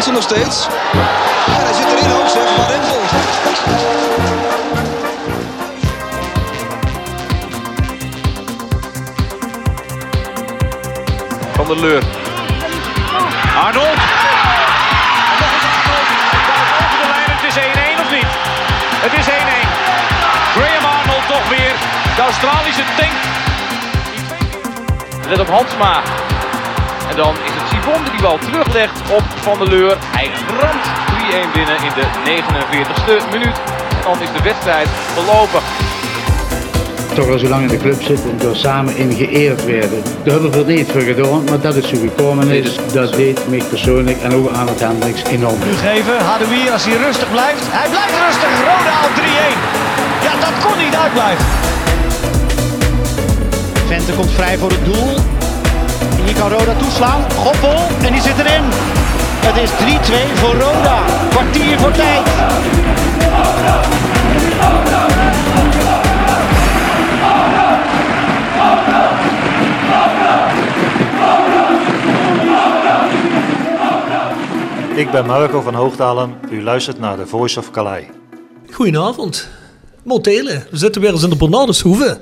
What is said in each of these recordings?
Hansen nog steeds. En hij zit erin ook zeg, Van Rempel. Van der Leur. Arnold. Over de lijn, het is 1-1 of niet? Het is 1-1. Graham Arnold toch weer. De Australische tank. Let op Hansma. En dan is het Sivon die die bal teruglegt op Van der Leur. Hij ramt 3-1 binnen in de 49ste minuut. Dan is de wedstrijd verlopen. toch al zo lang in de club zitten en door samen in geëerd werden. Daar hebben we niet voor gedaan, maar dat is zo gekomen is. Dat deed mij persoonlijk en ook aan het Hendricks enorm. Nu geven, Hadoui als hij rustig blijft. Hij blijft rustig, Roda op 3-1. Ja, dat kon niet uitblijven. Vente komt vrij voor het doel. Hier kan Roda toeslaan. Goppel, en die zit erin. Het is 3-2 voor Roda. Kwartier voor tijd. Ik ben Marco van Hoogdalen. U luistert naar de Voice of Calais. Goedenavond. Motelen. We zitten weer eens in de Bernardeshoeve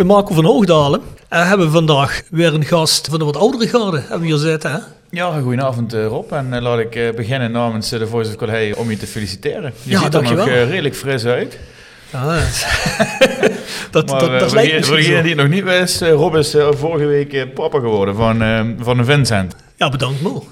bij Marco van Hoogdalen. En hebben we vandaag weer een gast van de wat oudere garde. Hebben we hier zitten, hè? Ja, goedenavond eh, Rob. En eh, laat ik eh, beginnen namens eh, de Voice of Calais om je te feliciteren. Je Ja, ziet er nog eh, redelijk fris uit. Dat, dat, Maar dat, eh, dat voor lijkt degene die het nog niet wist, eh, Rob is eh, vorige week eh, papa geworden van, eh, van een Vincent. Ja, bedankt Mo.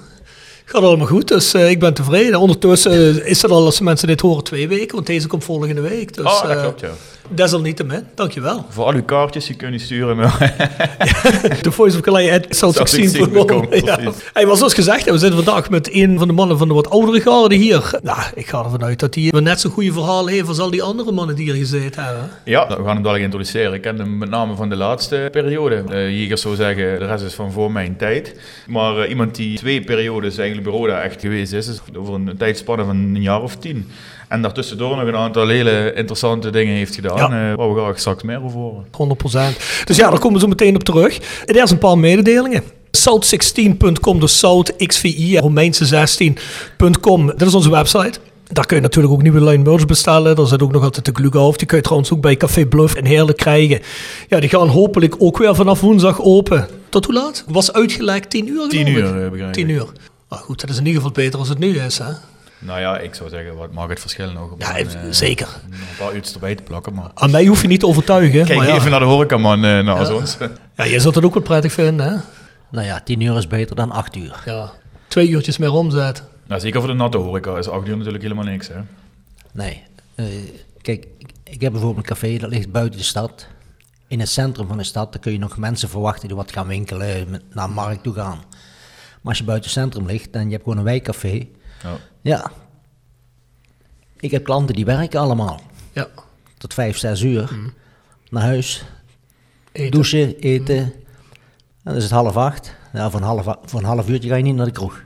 Gaat allemaal goed, dus eh, ik ben tevreden. Ondertussen eh, is het al, als mensen dit horen, twee weken, want deze komt volgende week. Dus, oh, dat eh, klopt ja. Desalniettemin, dankjewel. Voor al uw kaartjes, die kun je sturen. Maar De Voice of Calais 16 16 .com. .com, Ja. Hey, maar zoals gezegd, we zitten vandaag met een van de mannen van de wat oudere garde hier. Nou, ik ga ervan uit dat hij net zo'n goede verhaal heeft als al die andere mannen die hier gezeten hebben. ja, we gaan hem dadelijk introduceren. Ik ken hem met name van de laatste periode. Eh Jegers zou zeggen, de rest is van voor mijn tijd. Maar eh, iemand die twee periodes eigenlijk Roda echt geweest is, is over een tijdspanne van een jaar of tien. En daartussendoor nog een aantal hele interessante dingen heeft gedaan, Ja. eh, waar we graag straks meer over horen. 100%. Dus ja, daar komen we zo meteen op terug. En eerst een paar mededelingen. South16.com, dus South XVI, Romeinse 16.com. Dat is onze website. Daar kun je natuurlijk ook nieuwe line merch bestellen. Daar zit ook nog altijd de Glughof. Die kun je trouwens ook bij Café Bluff en Heerlijk krijgen. Ja, die gaan hopelijk ook weer vanaf woensdag open. Tot hoe laat? Was uitgelekt 10 uur? Tien geloof ik? uur, eh, begrijp ik. 10 uur. Maar goed, dat is in ieder geval beter als het nu is, hè? Nou ja, ik zou zeggen, wat maakt het verschil nog? Ja, een, eh, zeker. Een paar uurtjes erbij te plakken, maar... Aan mij hoef je niet te overtuigen. Kijk maar ja. even naar de horecaman eh naast ons. Ja, jij zult het ook wel prettig vinden, hè? Nou ja, 10 uur is beter dan 8 uur. Ja. Twee uurtjes meer omzet. Nou, zeker voor de natte horeca is acht uur natuurlijk helemaal niks, hè. Nee. eh, kijk, ik, heb bijvoorbeeld een café dat ligt buiten de stad. In het centrum van de stad, daar kun je nog mensen verwachten die wat gaan winkelen, naar de markt toe gaan. Maar als je buiten het centrum ligt en je hebt gewoon een wijkcafé, Ja. ja. Ik heb klanten die werken allemaal Ja. tot 5, 6 uur. Naar huis, Eten. douchen, eten. En dan is het half acht. Ja, voor een half, voor een half uurtje ga je niet naar de kroeg.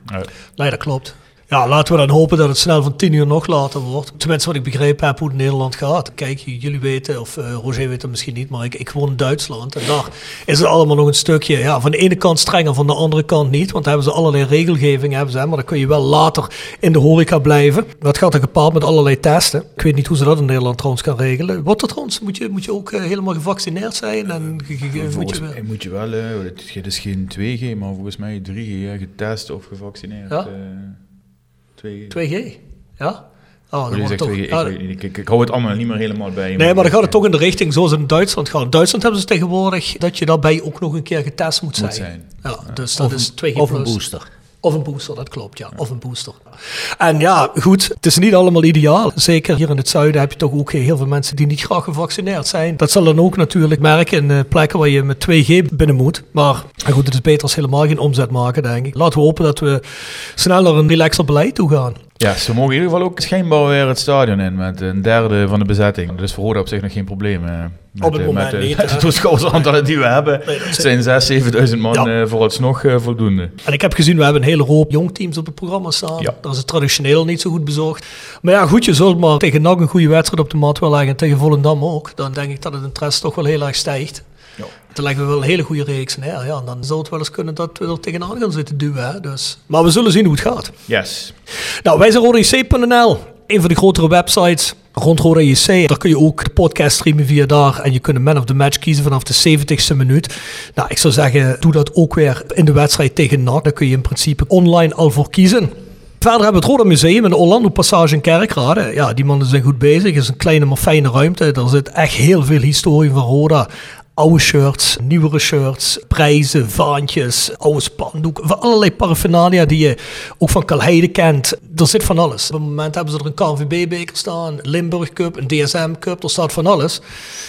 Nee, dat klopt. Ja, laten we dan hopen dat het snel van 10 uur nog later wordt. Tenminste, wat ik begrepen heb hoe het in Nederland gaat. Kijk, jullie weten, of eh, Roger weet het misschien niet, maar ik, ik woon in Duitsland. En daar is het allemaal nog een stukje, ja, van de ene kant strenger, van de andere kant niet. Want daar hebben ze allerlei regelgeving, hebben ze, maar dan kun je wel later in de horeca blijven. Dat gaat dan gepaard met allerlei testen. Ik weet niet hoe ze dat in Nederland trouwens kan regelen. Wordt dat trouwens? Moet je, moet je ook eh, helemaal gevaccineerd zijn? En ge- ge- ge- moet je, mij moet je wel, eh, het is geen 2G, maar volgens mij 3G, hè, getest of gevaccineerd. Ja? Eh, 2G. 2G? Ja? Oh, dan wordt het 2G, toch- ik, ja, weet niet, ik, ik, ik hou het allemaal niet meer helemaal bij. Nee, maar dan gaat het toch in de richting zoals in Duitsland gaat. In Duitsland hebben ze tegenwoordig dat je daarbij ook nog een keer getest moet zijn. Moet zijn. Ja, dus dat Of is een- 2G+. Of een booster. Of een booster, dat klopt, ja. Of een booster. En ja, goed, het is niet allemaal ideaal. Zeker hier in het zuiden heb je toch ook heel veel mensen die niet graag gevaccineerd zijn. Dat zal dan ook natuurlijk merken in eh, plekken waar je met 2G binnen moet. Maar en goed, het is beter als helemaal geen omzet maken, denk ik. Laten we hopen dat we snel naar een relaxer beleid toe gaan. Ja, ze mogen in ieder geval ook schijnbaar weer het stadion in met een derde van de bezetting. Dus voor Roda op zich nog geen probleem. eh, Met, Op het eh, moment met, eh, niet, met de toeschouwersaantallen die we hebben, Nee, zijn 6.000, 7.000 man Ja. eh, vooralsnog eh, voldoende. En ik heb gezien, we hebben een hele hoop jongteams op het programma staan. Ja. Dat is het traditioneel niet zo goed bezocht. Maar ja, goed, je zult maar tegen NAC een goede wedstrijd op de mat willen leggen. En tegen Volendam ook. Dan denk ik dat het interesse toch wel heel erg stijgt. Dan leggen we wel een hele goede reeks neer. Ja, en dan zou het wel eens kunnen dat we er tegenaan gaan zitten duwen. Hè? Dus. Maar we zullen zien hoe het gaat. Yes. Nou, wij zijn RodaJC.nl. Een van de grotere websites rond Roda JC. Daar kun je ook de podcast streamen via daar. En je kunt een man of the match kiezen vanaf de 70ste minuut. Nou, ik zou zeggen, doe dat ook weer in de wedstrijd tegen NAC. Daar kun je in principe online al voor kiezen. Verder hebben we het Roda Museum in de Orlando Passage in Kerkrade. Ja, die mannen zijn goed bezig. Het is een kleine maar fijne ruimte. Er zit echt heel veel historie van Roda. Oude shirts, nieuwere shirts, prijzen, vaantjes, oude spandoeken. Van allerlei paraphernalia die je ook van Kalheide kent. Er zit van alles. Op het moment hebben ze er een KNVB-beker staan, een Limburg Cup, een DSM Cup. Er staat van alles.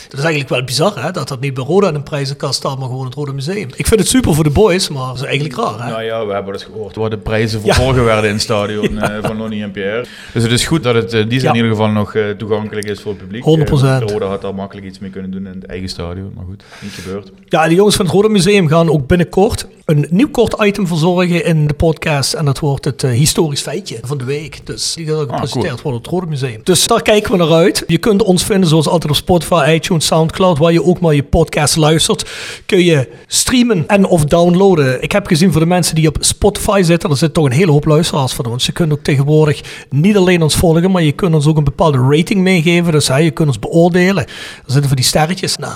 Dat is eigenlijk wel bizar hè, dat dat niet bij Roda in een prijzenkast staat, maar gewoon het Roda Museum. Ik vind het super voor de boys, maar dat is eigenlijk raar. Hè? Nou ja, we hebben dat gehoord. Wat de prijzen Ja. verborgen werden in het stadion eh, van Lonnie en Pierre. Dus het is goed dat het eh, die Ja. in ieder geval nog eh, toegankelijk is voor het publiek. 100%. Eh, Roda had daar makkelijk iets mee kunnen doen in het eigen stadion. Maar goed, niet gebeurd. Ja, de jongens van het Roda Museum gaan ook binnenkort een nieuw kort item verzorgen in de podcast. En dat wordt het eh, historisch feitje van de week. Dus die gaat ook gepresenteerd cool. worden op het Roda Museum. Dus daar kijken we naar uit. Je kunt ons vinden zoals altijd op Spotify, iTunes, Soundcloud, waar je ook maar je podcast luistert. Kun je streamen en of downloaden. Ik heb gezien voor de mensen die op Spotify zitten, er zitten toch een hele hoop luisteraars van ons. Je kunt ook tegenwoordig niet alleen ons volgen, maar je kunt ons ook een bepaalde rating meegeven. Dus hè, je kunt ons beoordelen. Er zitten van die sterretjes. Nou,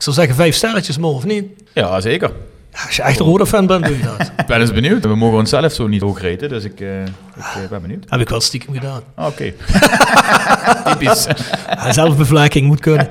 ik zou zeggen vijf sterretjes maar, of niet? Ja, zeker. Ja, als je echt een rode fan bent, doe je dat. Ik ben eens benieuwd. We mogen onszelf zo niet hoog reten, dus ik, eh, ik eh, ben benieuwd. Heb ik wel stiekem gedaan. Ah, Oké. Typisch. Ja, zelfbevlekking moet kunnen.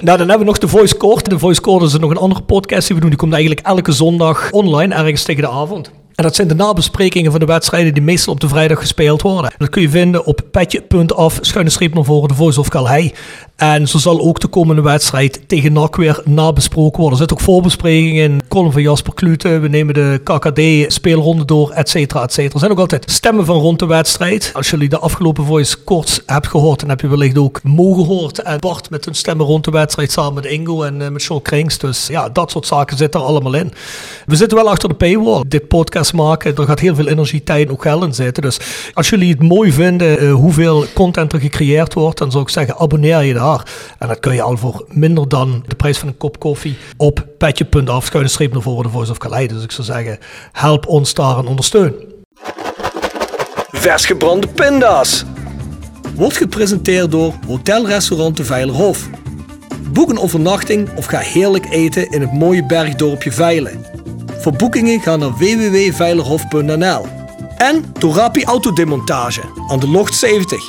Nou, dan hebben we nog de Voice Court. De Voice Court is nog een andere podcast die we doen. Die komt eigenlijk elke zondag online, ergens tegen de avond. En dat zijn de nabesprekingen van de wedstrijden die meestal op de vrijdag gespeeld worden. Dat kun je vinden op petje.af, schuine streep naar voren, de Voice of Calhei. En zo zal ook de komende wedstrijd tegen NAC weer nabesproken worden. Er zitten ook voorbesprekingen in, column van Jasper Klute. We nemen de KKD-speelronde door, et cetera, et cetera. Er zijn ook altijd stemmen van rond de wedstrijd. Als jullie de afgelopen Voice kort hebt gehoord, dan heb je wellicht ook mogen gehoord. En Bart met hun stemmen rond de wedstrijd samen met Ingo en eh, met Sean Krings. Dus ja, dat soort zaken zitten er allemaal in. We zitten wel achter de paywall. Dit podcast maken, er gaat heel veel energie, tijd en ook geld in zitten. Dus als jullie het mooi vinden eh, hoeveel content er gecreëerd wordt, dan zou ik zeggen abonneer je daar. En dat kun je al voor minder dan de prijs van een kop koffie op petje.af, schuine streep naar voren, de Voice of Calais. Dus ik zou zeggen, help ons daar en ondersteun. Vers gebrande pinda's. Wordt gepresenteerd door Hotel Restaurant de Veilerhof. Boek een overnachting of ga heerlijk eten in het mooie bergdorpje Veilen. Voor boekingen ga naar www.veilerhof.nl. En Torapi Autodemontage aan de Locht 70.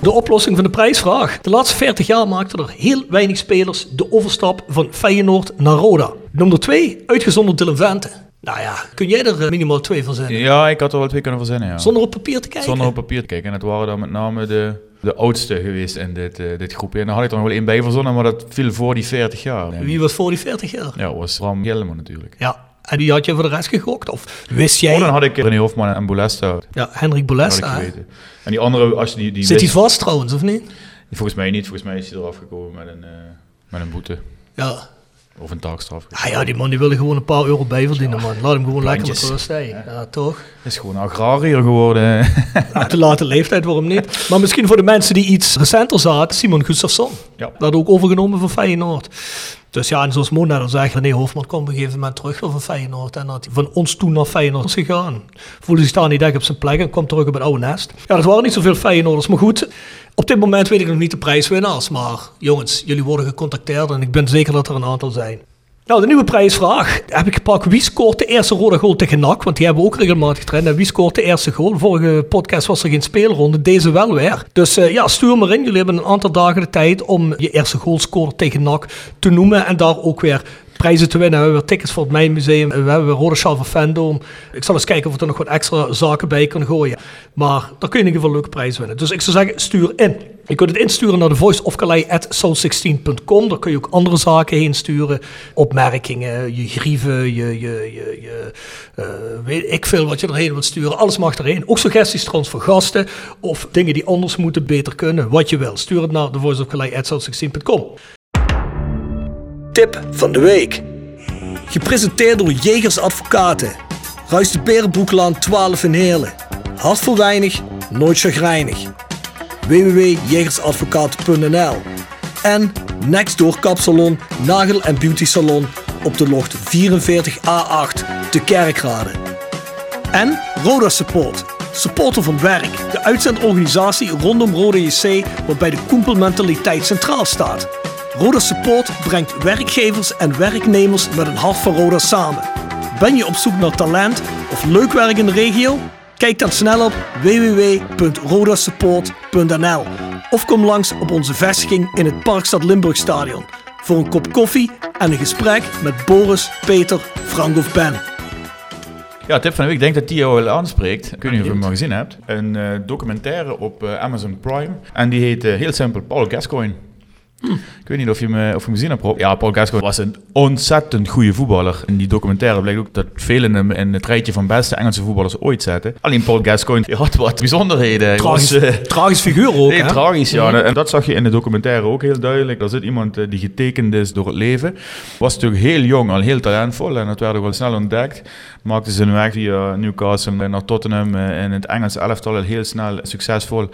De oplossing van de prijsvraag. De laatste 40 jaar maakten er heel weinig spelers de overstap van Feyenoord naar Roda. Nummer 2, uitgezonderd Dylan Vente. Nou ja, kun jij er eh, minimaal twee van zijn? Ja, ik had er wel twee kunnen verzinnen, ja. Zonder op papier te kijken? Zonder op papier te kijken. En het waren dan met name de, de oudste geweest in dit, eh, dit groepje. En daar had ik er nog wel één bij verzonnen, maar dat viel voor die 40 jaar. Wie was voor die 40 jaar? Ja, was Ram Gelman natuurlijk. Ja. En wie had je voor de rest gegokt? Of wist jij? Oh, dan had ik René Hofman en Bolesta. Ja, Henrik had ik Bolesta. hè? geweten. En die andere, als je die, die Zit hij wist- vast trouwens, of niet? Volgens mij niet. Volgens mij is hij eraf gekomen met een, eh, met een boete. Ja. Of een taakstraf. Ah ja, die man die wilde gewoon een paar euro bijverdienen, man. Laat hem gewoon lekker met rust. hè. Ja, toch? is gewoon agrariër geworden. Ja, te late leeftijd, waarom niet? Maar misschien voor de mensen die iets recenter zaten, Simon Gustafsson. Ja. Dat ook overgenomen van Feyenoord. Dus ja, en zoals Mo net al zei, René Hofman kwam op een gegeven moment terug van Feyenoord. En dat hij van ons toen naar Feyenoord is gegaan. Voelde zich daar niet echt op zijn plek en kwam terug op het oude nest. Ja, dat waren niet zoveel Feyenoorders. Maar goed, op dit moment weet ik nog niet de prijswinnaars. Maar jongens, jullie worden gecontacteerd en ik ben zeker dat er een aantal zijn. Nou, de nieuwe prijsvraag heb ik gepakt. Wie scoort de eerste rode goal tegen NAC? Want die hebben we ook regelmatig getraind. Wie scoort de eerste goal? Vorige podcast was er geen speelronde, deze wel weer. Dus uh, ja, stuur maar in. Jullie hebben een aantal dagen de tijd om je eerste goalscorer tegen NAC te noemen. En daar ook weer prijzen te winnen. We hebben weer tickets voor het Mijnmuseum. We hebben weer Rode Schaal van Fandom. Ik zal eens kijken of we er nog wat extra zaken bij kunnen gooien. Maar daar kun je in ieder geval leuke prijzen winnen. Dus ik zou zeggen, stuur in. Je kunt het insturen naar de voiceofcalais.soul16.com. Daar kun je ook andere zaken heen sturen. Opmerkingen, je grieven, je, je, je, je uh, weet ik veel wat je erheen wilt sturen. Alles mag erheen. Ook suggesties trouwens voor gasten. Of dingen die anders moeten, beter kunnen. Wat je wil. Stuur het naar de voiceofcalais.soul16.com. Tip van de week. Gepresenteerd door Jegers Advocaten. Ruist de Berenbroeklaan 12 in Heerlen. Hart voor weinig, nooit chagrijnig www.jegersadvocaten.nl en Nextdoor Kapsalon, Nagel en Beauty Salon op de locht 44A8 te Kerkrade. En Roda Support, supporter van werk, de uitzendorganisatie rondom Roda JC waarbij de koempelmentaliteit centraal staat. Roda Support brengt werkgevers en werknemers met een hart voor Roda samen. Ben je op zoek naar talent of leuk werk in de regio? Kijk dan snel op www.rodasupport.nl of kom langs op onze vestiging in het Parkstad Limburgstadion voor een kop koffie en een gesprek met Boris, Peter, Frank of Ben. Ja, tip van de week. Ik denk dat die jou wel aanspreekt. Ik weet niet of je hem al gezien hebt. Een uh, documentaire op uh, Amazon Prime. En die heet uh, heel simpel Paul Gascoigne. Ik weet niet of je, me, of je hem gezien hebt. Ja, Paul Gascoigne was een ontzettend goede voetballer. In die documentaire blijkt ook dat velen hem in het rijtje van beste Engelse voetballers ooit zetten. Alleen Paul Gascoigne had wat bijzonderheden. Tragisch, was, uh, tragisch figuur ook, Nee, tragisch, ja. En dat zag je in de documentaire ook heel duidelijk. Er zit iemand uh, die getekend is door het leven. Was natuurlijk heel jong, al heel talentvol. En dat werd ook wel snel ontdekt. Maakte zijn weg via Newcastle naar Tottenham. Uh, in het Engelse elftal heel snel succesvol.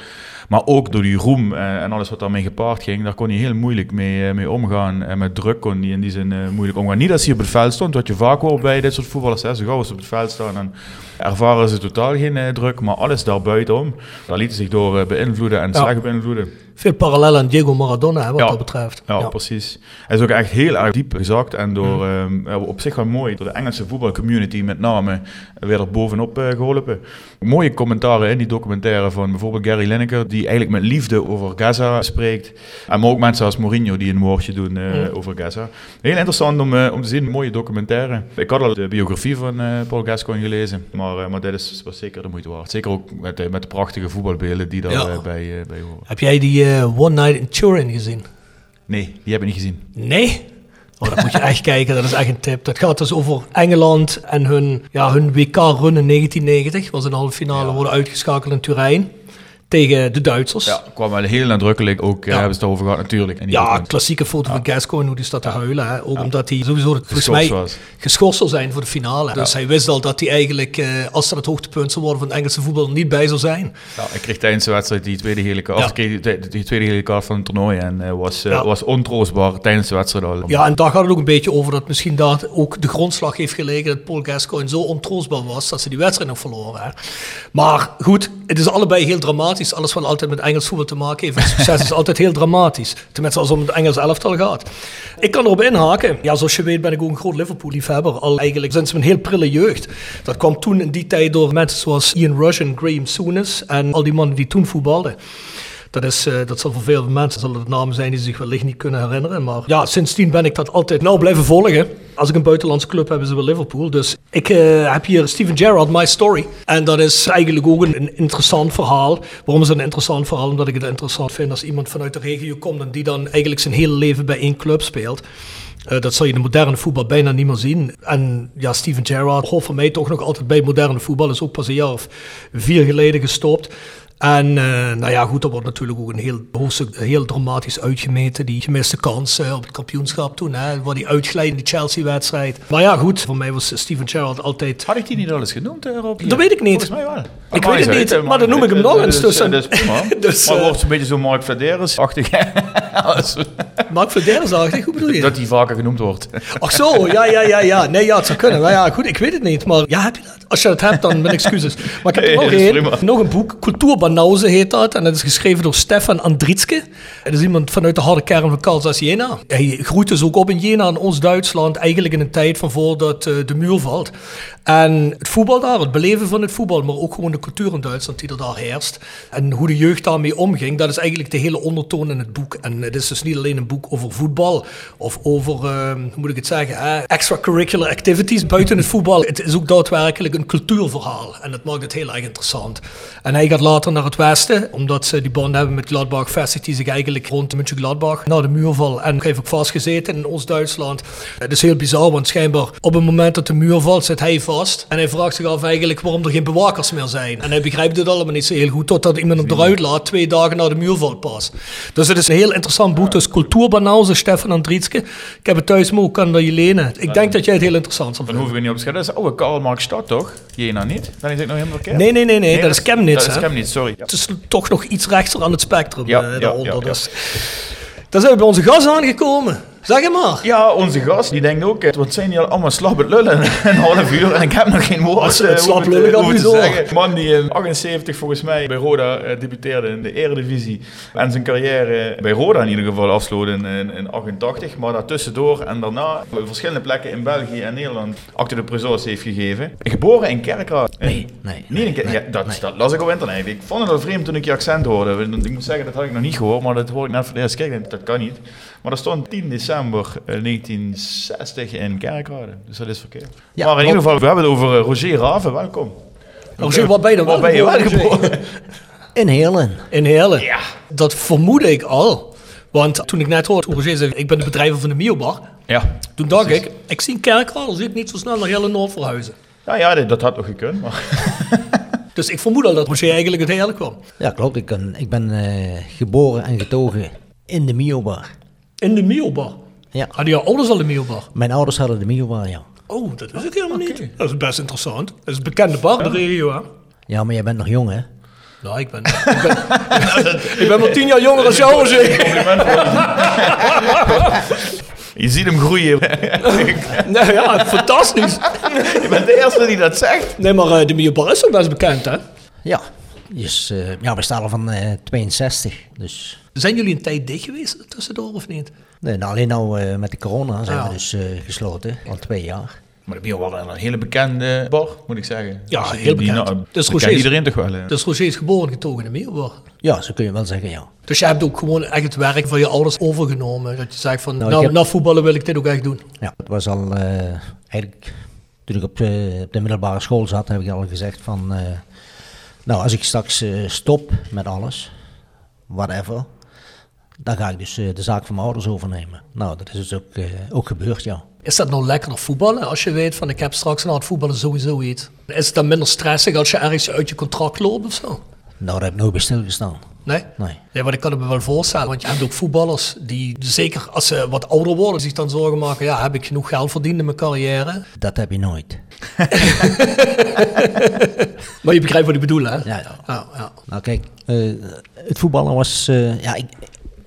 Maar ook door die roem uh, en alles wat daarmee gepaard ging, daar kon hij heel moeilijk mee, mee omgaan. En met druk kon hij in die zin moeilijk omgaan. Niet als hij op het veld stond, wat je vaak hoort bij dit soort voetballers. Hè. Zo gauw ze op het veld staan en ervaren ze totaal geen druk. Maar alles daarbuitenom, daar lieten zich door beïnvloeden en ja. slecht beïnvloeden. Veel parallellen aan Diego Maradona, hè, wat ja. dat betreft. Ja, ja, precies. Hij is ook echt heel erg diep gezakt. En door, mm. um, op zich wel mooi, door de Engelse voetbalcommunity met name, weer er bovenop uh, geholpen. Mooie commentaren in die documentaire van bijvoorbeeld Gary Lineker, die eigenlijk met liefde over Gaza spreekt. En maar ook mensen als Mourinho die een woordje doen mm. over Gaza. Heel interessant om, om te zien, mooie documentaire. Ik had al de biografie van Paul Gascoigne gelezen, maar, maar dit is, was zeker de moeite waard. Zeker ook met, de, met de prachtige voetbalbeelden die daarbij ja. bij, bij horen. Heb jij die uh, One Night in Turin gezien? Nee, die heb ik niet gezien. Nee? Oh, dat moet je echt kijken, dat is echt een tip. Dat gaat dus over Engeland en hun, ja, hun WK-run in 1990. Was een halve finale, ja. worden uitgeschakeld in Turijn tegen de Duitsers. Ja, kwam wel heel nadrukkelijk ook, ja. hebben ze het over gehad natuurlijk. Ja, een klassieke foto van Gascoigne, hoe die staat te huilen. Hè? Ook omdat hij sowieso volgens mij was. geschorst zou zijn voor de finale. Dus hij wist al dat hij eigenlijk, uh, als dat het hoogtepunt zou worden van het Engelse voetbal, niet bij zou zijn. Ja, hij kreeg tijdens de wedstrijd die tweede gele kaart, kreeg die, die tweede gele kaart van het toernooi en was, was ontroostbaar tijdens de wedstrijd al. Ja, en daar gaat het ook een beetje over dat misschien daar ook de grondslag heeft gelegen dat Paul Gascoigne zo ontroostbaar was dat ze die wedstrijd nog verloren. Hè? Maar goed, het is allebei heel dramatisch. Alles wat altijd met Engels voetbal te maken heeft. succes is altijd heel dramatisch. Tenminste, als het om het Engels elftal gaat. Ik kan erop inhaken. Ja, zoals je weet ben ik ook een groot Liverpool-liefhebber. Al eigenlijk sinds mijn heel prille jeugd. Dat kwam toen in die tijd door mensen zoals Ian Rush en Graham Souness. En al die mannen die toen voetbalden. Dat, is, uh, dat zal voor veel mensen zullen het namen zijn die zich wellicht niet kunnen herinneren. Maar ja, sindsdien ben ik dat altijd nou blijven volgen. Als ik een buitenlandse club heb, is het wel Liverpool. Dus ik uh, heb hier Steven Gerrard, My Story. En dat is eigenlijk ook een, een, interessant verhaal. Waarom is het een interessant verhaal? Omdat ik het interessant vind als iemand vanuit de regio komt en die dan eigenlijk zijn hele leven bij één club speelt. Uh, dat zal je in de moderne voetbal bijna niet meer zien. En ja, Steven Gerrard hoort voor mij toch nog altijd bij moderne voetbal. Is ook pas een jaar of vier geleden gestopt. En uh, nou ja, goed, dat wordt natuurlijk ook een heel hoofdstuk heel dramatisch uitgemeten. Die gemiste kans uh, op het kampioenschap toen, hè, waar die uitglijden, die Chelsea-wedstrijd. Maar ja, goed, voor mij was Steven Gerrard altijd... Had ik die niet al eens genoemd, uh, Rob? Dat weet ik niet. Volgens mij wel. Ik weet het niet, maar dan noem ik hem nog eens. Dus, dus, dus, maar wordt een beetje zo Mark Vladeris-achtig. Mark Fledersachtig, hoe bedoel je? dat hij vaker genoemd wordt. Ach zo, ja, ja, ja, ja. Nee, ja, het zou kunnen. Maar ja, goed, ik weet het niet. Maar ja, heb je dat? Als je dat hebt, dan mijn excuses. Maar ik heb nog één. Nog een boek. Cultuurbanauze heet dat. En dat is geschreven door Stefan Andritske. Dat is iemand vanuit de harde kern van Calzas Jena. Hij groeit dus ook op in Jena, in ons Duitsland. Eigenlijk in een tijd van voordat eh, de muur valt. En het voetbal daar, het beleven van het voetbal, maar ook gewoon de cultuur in Duitsland die er daar heerst. En hoe de jeugd daarmee omging, dat is eigenlijk de hele ondertoon in het boek. En het is dus niet alleen een boek over voetbal of over, eh, hoe moet ik het zeggen, extracurricular activities buiten het voetbal. Het is ook daadwerkelijk een cultuurverhaal. En dat maakt het heel erg interessant. En hij gaat later naar het westen, omdat ze die band hebben met Gladbach, vestigt zich eigenlijk rond München Gladbach na de muurval. En heeft ook vastgezeten in Oost-Duitsland. Het is heel bizar, want schijnbaar op het moment dat de muur valt, zit hij vast. En hij vraagt zich af eigenlijk waarom er geen bewakers meer zijn. En hij begrijpt het allemaal niet zo heel goed, totdat iemand hem eruit laat, twee dagen na de muurval pas. Dus het is een heel interessant boek. Dus Cultuurbanauze, Stefan Andrietske. Ik heb het thuis, kan dat je lenen. Ik denk dat jij het heel interessant zal Dan vinden. hoeven we niet op te. Dat is oude Karl Marx stad, toch? Jena niet? Dan is het nog helemaal verkeerd? Nee, nee, nee, nee, dat is Chemnitz, Dat is? Chemnitz, sorry. Het is toch nog iets rechter aan het spectrum daaronder. Dus. Daar zijn we bij onze gast aangekomen. Zeg maar. Ja, onze gast die denkt ook, het zijn hier allemaal slappe lullen een half uur en ik heb nog geen woord eh, slap lullen gaat over te zeggen. Man die in 78 volgens mij bij Roda eh, debuteerde in de eredivisie en zijn carrière bij Roda in ieder geval afsloot in, in, in 88, maar daartussendoor en daarna op verschillende plekken in België en Nederland achter de présence heeft gegeven. Geboren in Kerkrade. Nee, nee, nee, ja, dat, nee. dat las ik op internet. Ik vond het al vreemd toen ik je accent hoorde. Ik moet zeggen, dat had ik nog niet gehoord, maar dat hoor ik net voor de eerste keer. Dat kan niet. Maar dat stond 10 december eh, 1960 in Kerkrade. Dus dat is verkeerd. Ja, maar in ieder geval, we hebben het over eh, Roger Raven. Welkom. Roger, waar ben je dan wel Waar ben je wel geboren? In Heerlen. In Heerlen. Ja. Dat vermoedde ik al. Want toen ik net hoorde, toen Roger zei, ik ben de bedrijver van de Miobar. Ja. Toen dacht ik, ik zie een kerkraal, zie ik niet zo snel naar Heerlen Noord verhuizen. Ja, ja, dat, had nog gekund. Maar Dus ik vermoed al dat Roger eigenlijk uit Heerlen kwam. Ja, klopt. Ik ben, ik ben eh, geboren en getogen in de Miobar. In de Miobar. Ja. Hadden jouw ouders al de Miobar? Mijn ouders hadden de Miobar, ja. Oh, dat wist ik helemaal niet. Dat is best interessant. Dat is een bekende bar in de regio, hè? Ja, maar jij bent nog jong, hè? Nou, ik ben, ik ben, ik ben wel tien jaar jonger dan jou, Roger. je ziet hem groeien. Nou ja, fantastisch. je bent de eerste die dat zegt. Nee, maar eh, de Miobar is toch best bekend, hè? Ja. Dus eh, ja, we staan al van eh 62. Dus Zijn jullie een tijd dicht geweest tussendoor of niet? nee, nou, alleen nou eh, met de corona zijn Ja. we dus eh, gesloten. Al twee jaar. Maar de Bio was een hele bekende bar, moet ik zeggen. Ja, je heel bekend. na- Dus dat Roger is- iedereen toch wel. hè? Dus Roger is geboren en getogen in de. Ja, zo kun je wel zeggen, ja. Dus je hebt ook gewoon echt het werk van je ouders overgenomen. Dat je zegt van, Nou, nou, heb- na voetballen wil ik dit ook echt doen. Ja, het was al eh, eigenlijk toen ik op, op de middelbare school zat, heb ik al gezegd van, eh, nou als ik straks eh, stop met alles, whatever, dan ga ik dus eh, de zaak van mijn ouders overnemen. Nou, dat is dus ook, eh, ook gebeurd, ja. Is dat nou lekkerder voetballen als je weet van ik heb straks na het voetballen sowieso iets? Is het dan minder stressig als je ergens uit je contract loopt of zo? Nou, daar heb ik nooit bij stilgestaan. Nee? Nee. Nee, maar ik kan het me wel voorstellen. Want je hebt ook voetballers die, zeker als ze wat ouder worden, zich dan zorgen maken. Ja, heb ik genoeg geld verdiend in mijn carrière? Dat heb je nooit. Maar je begrijpt wat ik bedoel, hè? Ja, ja. ja, ja. Nou kijk, eh, het voetballen was, eh, ja, ik,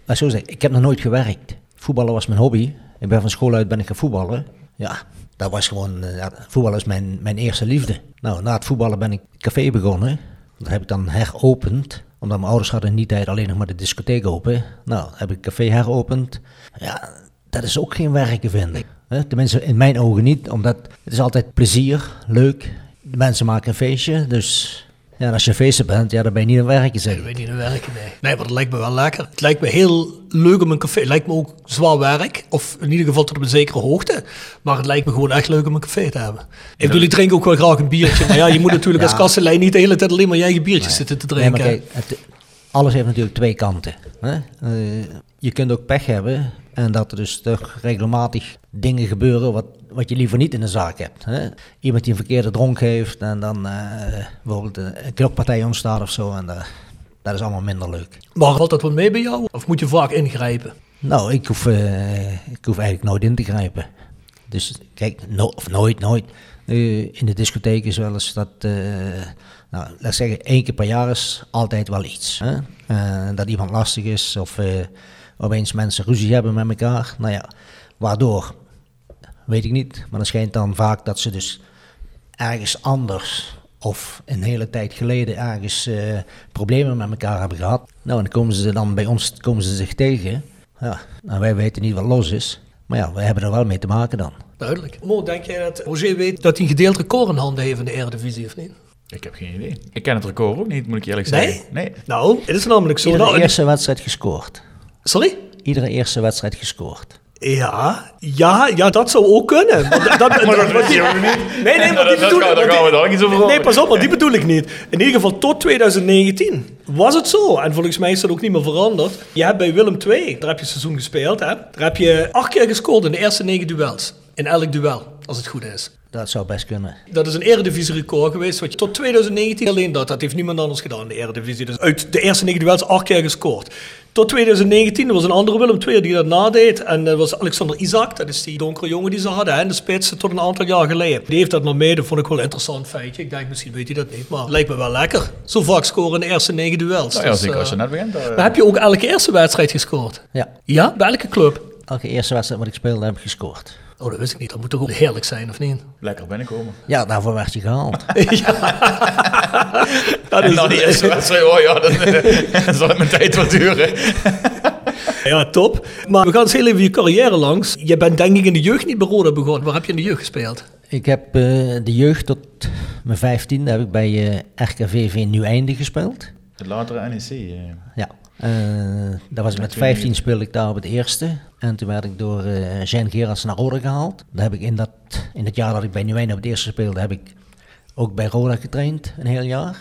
laat zo zeggen, ik heb nog nooit gewerkt. Voetballen was mijn hobby. Ik ben van school uit ben ik gaan voetballen. Ja, dat was gewoon, eh, ja, voetballen is mijn, mijn eerste liefde. Nou, na het voetballen ben ik café begonnen. Dat heb ik dan heropend. Omdat mijn ouders hadden in die tijd alleen nog maar de discotheek open. Nou, heb ik café heropend. Ja, dat is ook geen werken, vind ik. Tenminste, in mijn ogen niet. Omdat het is altijd plezier, leuk. De mensen maken een feestje, dus... Ja, en als je feesten bent, ja, dan ben je niet aan het werken, zeg Ik ik. weet niet naar werken, nee. Nee, maar dat lijkt me wel lekker. Het lijkt me heel leuk om een café. Het lijkt me ook zwaar werk. Of in ieder geval tot op een zekere hoogte. Maar het lijkt me gewoon echt leuk om een café te hebben. Ik bedoel, ik drink ook wel graag een biertje. Maar ja, je moet natuurlijk Ja. als kassenlijn niet de hele tijd alleen maar je eigen biertjes zitten te Nee, drinken. maar kijk, het- alles heeft natuurlijk twee kanten. Hè? Eh, je kunt ook pech hebben en dat er dus toch regelmatig dingen gebeuren wat, wat je liever niet in de zaak hebt. Hè? Iemand die een verkeerde dronk heeft en dan eh, bijvoorbeeld een, knokpartij ontstaat of zo. En dat is allemaal minder leuk. Maar valt dat wel mee bij jou? Of moet je vaak ingrijpen? Nou, ik hoef, eh, ik hoef eigenlijk nooit in te grijpen. Dus kijk, no- of nooit, nooit. In de discotheek is wel eens dat, nou, laat zeggen, één keer per jaar is altijd wel iets. Hè? Eh, dat iemand lastig is of, eh, opeens mensen ruzie hebben met elkaar. Nou ja, waardoor? Weet ik niet. Maar dan schijnt dan vaak dat ze dus ergens anders of een hele tijd geleden ergens eh, problemen met elkaar hebben gehad. Nou, en dan komen ze dan bij ons komen ze zich tegen. Ja, nou, wij weten niet wat los is. Maar ja, wij hebben er wel mee te maken dan. Duidelijk. Mo, denk jij dat Roger weet dat hij een gedeeld record in handen heeft in de Eredivisie of niet? Ik heb geen idee. Ik ken het record ook niet, moet ik eerlijk zeggen. Nee? Nou, het is namelijk zo. Iedere Nou, eerste wedstrijd gescoord. Sorry? Iedere eerste wedstrijd gescoord. Ja, ja, ja, dat zou ook kunnen. Maar dat, dat, Maar dat maar weet je ook niet. Nee, nee, maar die bedoel daar niet over Nee, horen. pas op, maar die bedoel ik niet. In ieder geval tot 2019 was het zo. En volgens mij is dat ook niet meer veranderd. Je hebt bij Willem II, daar heb je seizoen gespeeld, hè? Daar heb je acht keer gescoord in de eerste negen duels. In elk duel, als het goed is. Dat zou best kunnen. Dat is een eredivisie-record geweest. Wat je tot 2019 alleen dat. Dat heeft niemand anders gedaan in de eredivisie. Dus uit de eerste negen duels acht keer gescoord. Tot 2019 er was een andere Willem II die dat nadeed. En dat was Alexander Isaac. Dat is die donkere jongen die ze hadden. hè, In de spits tot een aantal jaar geleden. Die heeft dat nog mee. Dat vond ik wel een interessant feitje. Ik denk, misschien weet hij dat niet. Maar het lijkt me wel lekker. Zo vaak scoren in de eerste negen duels. Nou ja, Dus, zeker eh, als je net begint. dan- Maar heb je ook elke eerste wedstrijd gescoord? Ja, Ja? Bij elke club? elke eerste wedstrijd wat ik speelde heb ik gescoord. Oh, dat wist ik niet. Dat moet toch ook heerlijk zijn, of niet? Lekker binnenkomen. Ja, daarvoor werd je gehaald. Dat En is- dan die eerste wedstrijd, oh ja, dan, dan zal het mijn tijd wat duren. Ja, top. Maar we gaan eens heel even je carrière langs. Je bent denk ik in de jeugd niet bij Roda begonnen. Waar heb je in de jeugd gespeeld? ik heb eh, de jeugd tot mijn vijftiende heb ik bij eh RKVV Nieuweinde gespeeld. Het latere NEC. eh. Ja. Eh, dat was met toen 15 niet. speelde ik daar op het eerste. En toen werd ik door eh Jean naar Roda gehaald. Daar heb ik in, dat, in het jaar dat ik bij Nieuweinde op het eerste speelde, heb ik ook bij Roda getraind, een heel jaar.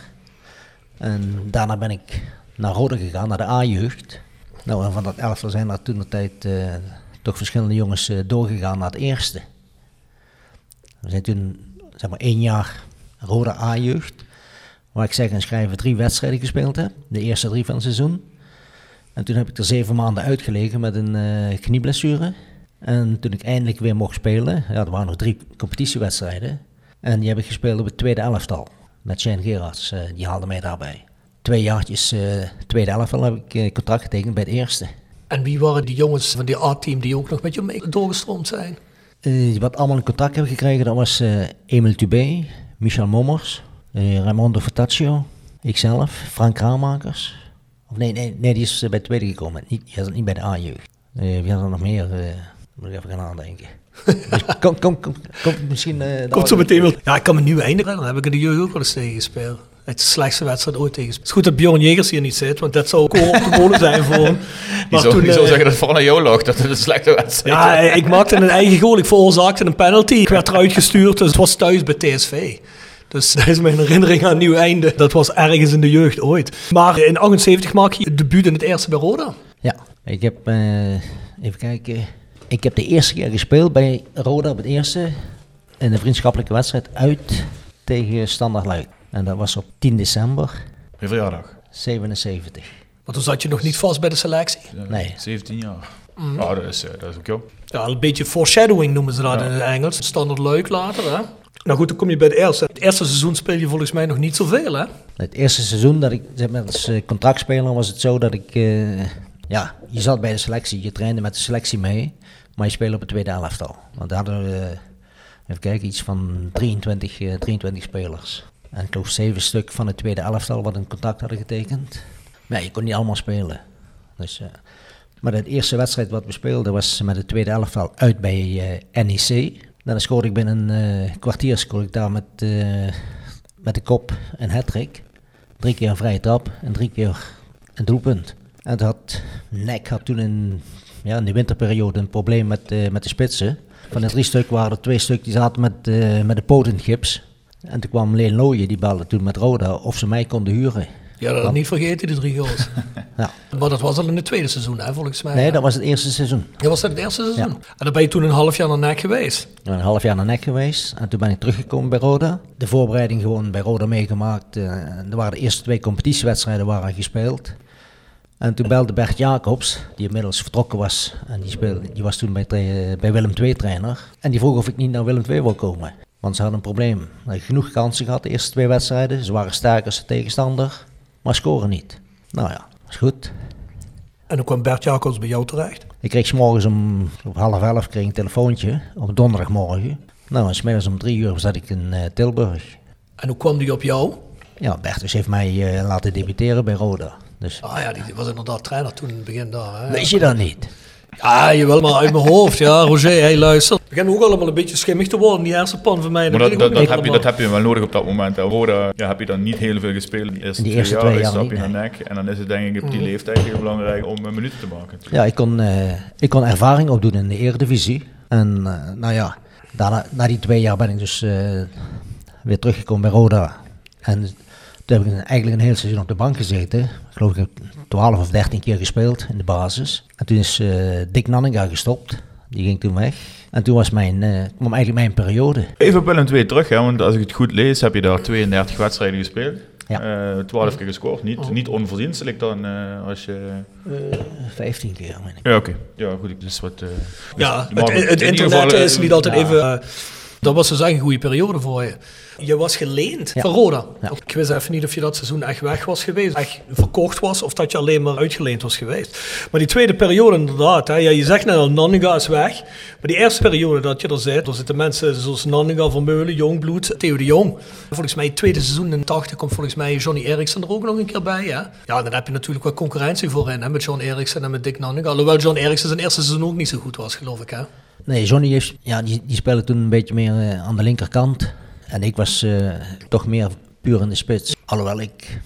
En daarna ben ik naar Roda gegaan, naar de A-jeugd. Nou, van dat elftal zijn er toen de tijd eh, toch verschillende jongens doorgegaan naar het eerste. We zijn toen, zeg maar, één jaar Roda A-jeugd. Waar ik zeg en schrijven drie wedstrijden gespeeld heb. De eerste drie van het seizoen. En toen heb ik er zeven maanden uitgelegen met een eh, knieblessure. En toen ik eindelijk weer mocht spelen, ja, er waren nog drie competitiewedstrijden. En die heb ik gespeeld op het tweede elftal. Met Shane Gerards, eh, die haalde mij daarbij. Twee jaartjes eh, tweede elftal heb ik contract getekend bij het eerste. En wie waren die jongens van die A-team die ook nog met je mee doorgestroomd zijn? Wat allemaal een contract hebben gekregen, dat was Emil Tubé, Michel Mommers, Raimondo Furtaccio, ikzelf, Frank Kraamakers. Of nee, nee, nee, die is eh, bij het tweede gekomen, niet, die zat niet bij de A-jeugd. Eh, wie had er nog meer? eh moet ik even gaan nadenken. Dus kom, kom, kom, kom misschien... eh, Komt zo meteen wel. Ja, ik kan me nu eindigen. Dan heb ik in de jeugd ook wel eens tegen gespeeld. Het slechtste wedstrijd ooit tegen. Het is goed dat Bjorn Jegers hier niet zit, want dat zou ook op de molen zijn voor hem. Die zou, die eh, zou zeggen dat het vooral aan jou lag, dat het een slechte wedstrijd Ja, ik maakte een eigen goal. Ik veroorzaakte een penalty. Ik werd eruit gestuurd, dus het was thuis bij TSV. Dus dat is mijn herinnering aan nieuw einde. Dat was ergens in de jeugd ooit. Maar in 78 maak je debuut in het eerste bij Roda. Ja, ik heb, eh, even kijken, ik heb de eerste keer gespeeld bij Roda op het eerste. In een vriendschappelijke wedstrijd uit tegen Standard Luik. En dat was op 10 december Je verjaardag. 77. Maar toen zat je nog niet vast bij de selectie. Nee. 17 jaar. Ja, dat is, eh, dat is ook jong. Ja, een beetje foreshadowing noemen ze dat Ja. in het Engels. Standaard leuk later, hè. Nou goed, dan kom je bij het eerste. Het eerste seizoen speel je volgens mij nog niet zoveel, hè? Het eerste seizoen dat ik zeg als eh, contractspeler was het zo dat ik, eh, ja, je zat bij de selectie, je trainde met de selectie mee, maar je speelde op het tweede elftal. Want daar hadden we, eh, even kijken, iets van 23, eh, 23 spelers. En ik geloof zeven stuk van het tweede elftal wat een contract hadden getekend. Maar ja, je kon niet allemaal spelen. Dus, maar de eerste wedstrijd wat we speelden was met het tweede elftal uit bij NEC. Dan scoorde ik binnen een eh, kwartier scoorde ik daar met, eh, met de kop een hat-trick. Drie keer een vrije trap en drie keer een doelpunt. En toen had NEC had toen in, ja, in de winterperiode een probleem met, eh, met de spitsen. Van de drie stuk waren er twee stuk die zaten met, met de poot het gips. En toen kwam Leen Looyen, die belde toen met Roda of ze mij konden huren. Ja, dat had niet vergeten, die drie goals. Ja. maar dat was al in het tweede seizoen, hè, volgens mij. Nee, dat was het eerste seizoen. Ja, was dat het eerste seizoen? Ja. En dan ben je toen een half jaar naar nek geweest. Ben een half jaar naar NEC geweest en toen ben ik teruggekomen bij Roda. De voorbereiding gewoon bij Roda meegemaakt. eh, er waren de eerste twee competitiewedstrijden waren gespeeld. En toen belde Bert Jacobs, die inmiddels vertrokken was. En die, speelde, die was toen bij, bij Willem II trainer. En die vroeg of ik niet naar Willem II wil komen. Want ze hadden een probleem. Ze hadden genoeg kansen gehad de eerste twee wedstrijden. Ze waren sterk als de tegenstander, maar scoren niet. Nou ja, is goed. En dan kwam Bert Jacobs bij jou terecht. Ik kreeg morgens om op half elf kreeg een telefoontje op donderdagmorgen. Nou, en smiddags om drie uur zat ik in eh, Tilburg. En hoe kwam die op jou? Ja, Bertus heeft mij eh, laten debuteren bij Roda. Dus Ah ja, die was inderdaad trainer toen in het begin daar. Hè? weet je dat niet? Ja, jawel, maar uit mijn hoofd. Ja, Roger, hey, luister. We beginnen ook allemaal een beetje schimmig te worden, die hersenpan van mij. Maar dat, ik dat, dat, heb je, dat heb je wel nodig op dat moment. hè. Roda ja, heb je dan niet heel veel gespeeld. De eerste, Die twee eerste jaar, twee is jaar stap je naar nee. nek. En dan is het denk ik op die Mm. leeftijd heel belangrijk om eh, minuten te maken. Ja, ik kon, eh, ik kon ervaring opdoen in de Eredivisie. En eh, nou ja, daarna, na die twee jaar ben ik dus eh, weer teruggekomen bij Roda. En toen heb ik eigenlijk een heel seizoen op de bank gezeten. Ik geloof ik heb 12 of 13 keer gespeeld in de basis. En toen is eh, Dick Nanninga gestopt. Die ging toen weg. En toen was mijn, eh, kwam eigenlijk mijn periode. Even op Willem 2 terug, hè, want als ik het goed lees, heb je daar 32 wedstrijden gespeeld. Ja. Eh, 12 keer gescoord. Niet, niet onverdienstelijk dan eh, als je... Eh, 15 keer, meen ik. Ja, oké. Ja, goed. Dus wat, eh, Ja, dus mag het, het in internet geval, eh, is niet altijd ja. even... dat was dus echt een goede periode voor je. Je was geleend Ja. van Roda. Ja. Ik wist even niet of je dat seizoen echt weg was geweest, echt verkocht was, of dat je alleen maar uitgeleend was geweest. Maar die tweede periode inderdaad, hè, ja, je zegt net al, Nanninga is weg. Maar die eerste periode dat je er zit, er zitten mensen zoals Nanninga, Vermeulen, Jongbloed, Theo de Jong. Volgens mij het tweede seizoen in 80 komt volgens mij Johnny Eriksson er ook nog een keer bij. Hè? Ja, dan heb je natuurlijk wat concurrentie voorin, hè, met John Eriksson en met Dick Nanninga. Alhoewel John Eriksson zijn eerste seizoen ook niet zo goed was, geloof ik. Hè? Nee, Johnny heeft, ja, die, die speelde toen een beetje meer eh, aan de linkerkant. En ik was eh, toch meer puur in de spits. Alhoewel ik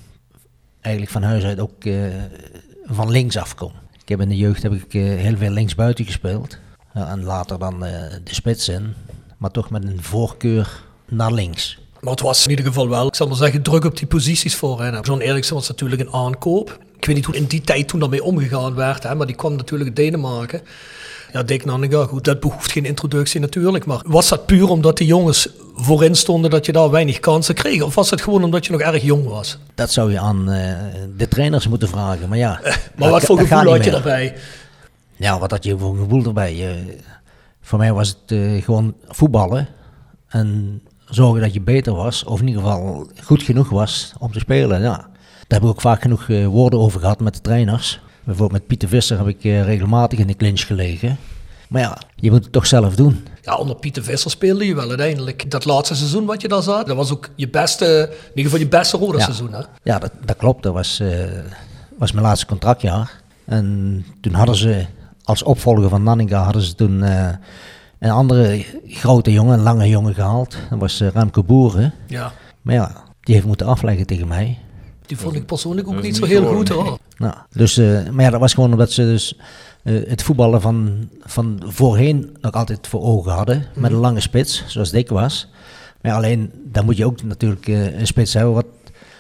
eigenlijk van huis uit ook eh, van links afkom. Ik heb in de jeugd heb ik heel veel linksbuiten gespeeld. En later dan de spits in. Maar toch met een voorkeur naar links. Maar het was in ieder geval wel, ik zal maar zeggen, druk op die posities voorin. John Eriksen was natuurlijk een aankoop. Ik weet niet hoe in die tijd toen daarmee omgegaan werd, hè, maar die kwam natuurlijk Denemarken. Ja, Dick Nanninga, goed, dat behoeft geen introductie natuurlijk. Maar was dat puur omdat die jongens voorin stonden dat je daar weinig kansen kreeg? Of was het gewoon omdat je nog erg jong was? Dat zou je aan eh, de trainers moeten vragen. Maar ja, Maar dat- wat voor gevoel had je daarbij? Ja, wat had je voor gevoel erbij? Eh, voor mij was het eh, gewoon voetballen en zorgen dat je beter was, of in ieder geval goed genoeg was om te spelen. Ja. Daar heb ik ook vaak genoeg eh, woorden over gehad met de trainers. Bijvoorbeeld met Pieter Visser heb ik eh, regelmatig in de clinch gelegen. Maar ja, je moet het toch zelf doen. Ja, onder Pieter Visser speelde je wel uiteindelijk. Dat laatste seizoen wat je daar zat, dat was ook je beste, in ieder geval je beste rode Ja. seizoen. Hè? Ja, dat, dat klopt. Dat was, eh, was mijn laatste contractjaar. En toen hadden ze als opvolger van Nanninga hadden ze toen eh, een andere grote jongen, een lange jongen gehaald. Dat was eh, Remco Boeren. Ja, Maar ja, die heeft moeten afleggen tegen mij. Die vond ik persoonlijk ook niet zo heel goed hoor. Nou, dus, eh, maar ja, dat was gewoon omdat ze dus eh, het voetballen van, van voorheen nog altijd voor ogen hadden. Met een lange spits, zoals Dick was. Maar ja, alleen, dan moet je ook natuurlijk eh, een spits hebben wat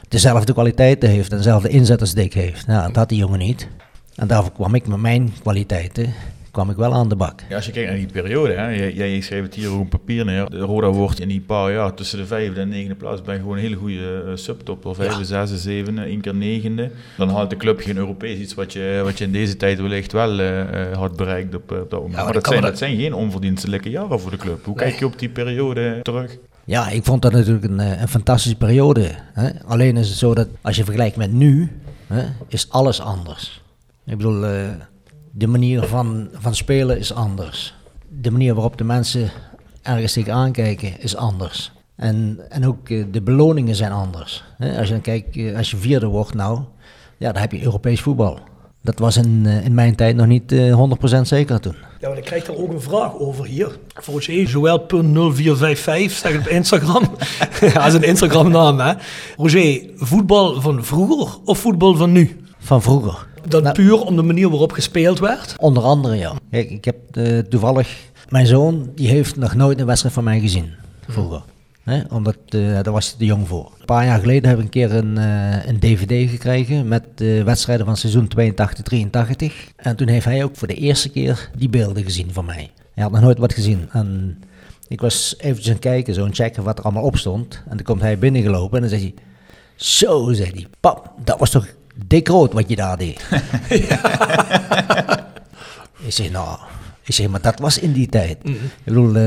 dezelfde kwaliteiten heeft en dezelfde inzet als Dick heeft. Nou, dat had die jongen niet. En daarvoor kwam ik met mijn kwaliteiten, kwam ik wel aan de bak. Ja, als je kijkt naar die periode, hè, jij, jij schreef het hier op papier neer. De Roda wordt in die paar jaar tussen de vijfde en negende plaats bij gewoon een hele goede uh, subtopper. Vijfde, zesde, zevende, één keer negende. Dan haalt de club geen Europees, iets wat je, wat je in deze tijd wellicht wel uh, had bereikt op, op dat moment. Ja, maar dat dat zijn, dat zijn geen onverdienstelijke jaren voor de club. Hoe Nee. kijk je op die periode terug? Ja, ik vond dat natuurlijk een, eh, een fantastische periode. Hè? Alleen is het zo dat als je vergelijkt met nu, hè, is alles anders. Ik bedoel, eh, de manier van, van spelen is anders. De manier waarop de mensen ergens tegen aankijken is anders. En, en ook eh, de beloningen zijn anders. Als je dan kijkt, eh, als je vierde wordt nou, ja, dan heb je Europees voetbal. Dat was in, eh, in mijn tijd nog niet eh, 100% zeker toen. Ja, maar ik krijg daar ook een vraag over hier. Volgens mij Joël.0455, zeg op Instagram. is een Instagram naam, hè. Roger, voetbal van vroeger of voetbal van nu? Van vroeger. Dan Nou- puur om de manier waarop gespeeld werd? Onder andere, ja. Kijk, ik heb eh, toevallig... Mijn zoon, die heeft nog nooit een wedstrijd van mij gezien, vroeger. Hè? Omdat, eh, daar was hij te jong voor. Een paar jaar geleden heb ik een keer een, eh, een dvd gekregen met eh, wedstrijden van seizoen 82-83. En toen heeft hij ook voor de eerste keer die beelden gezien van mij. Hij had nog nooit wat gezien. En ik was eventjes aan het kijken, zo aan het checken wat er allemaal op stond. En toen komt hij binnengelopen en dan zegt hij... Zo, zei hij. Pap, dat was toch dik rood wat je daar deed. Ik zeg, nou, ik zeg, maar dat was in die tijd. Ik bedoel, eh,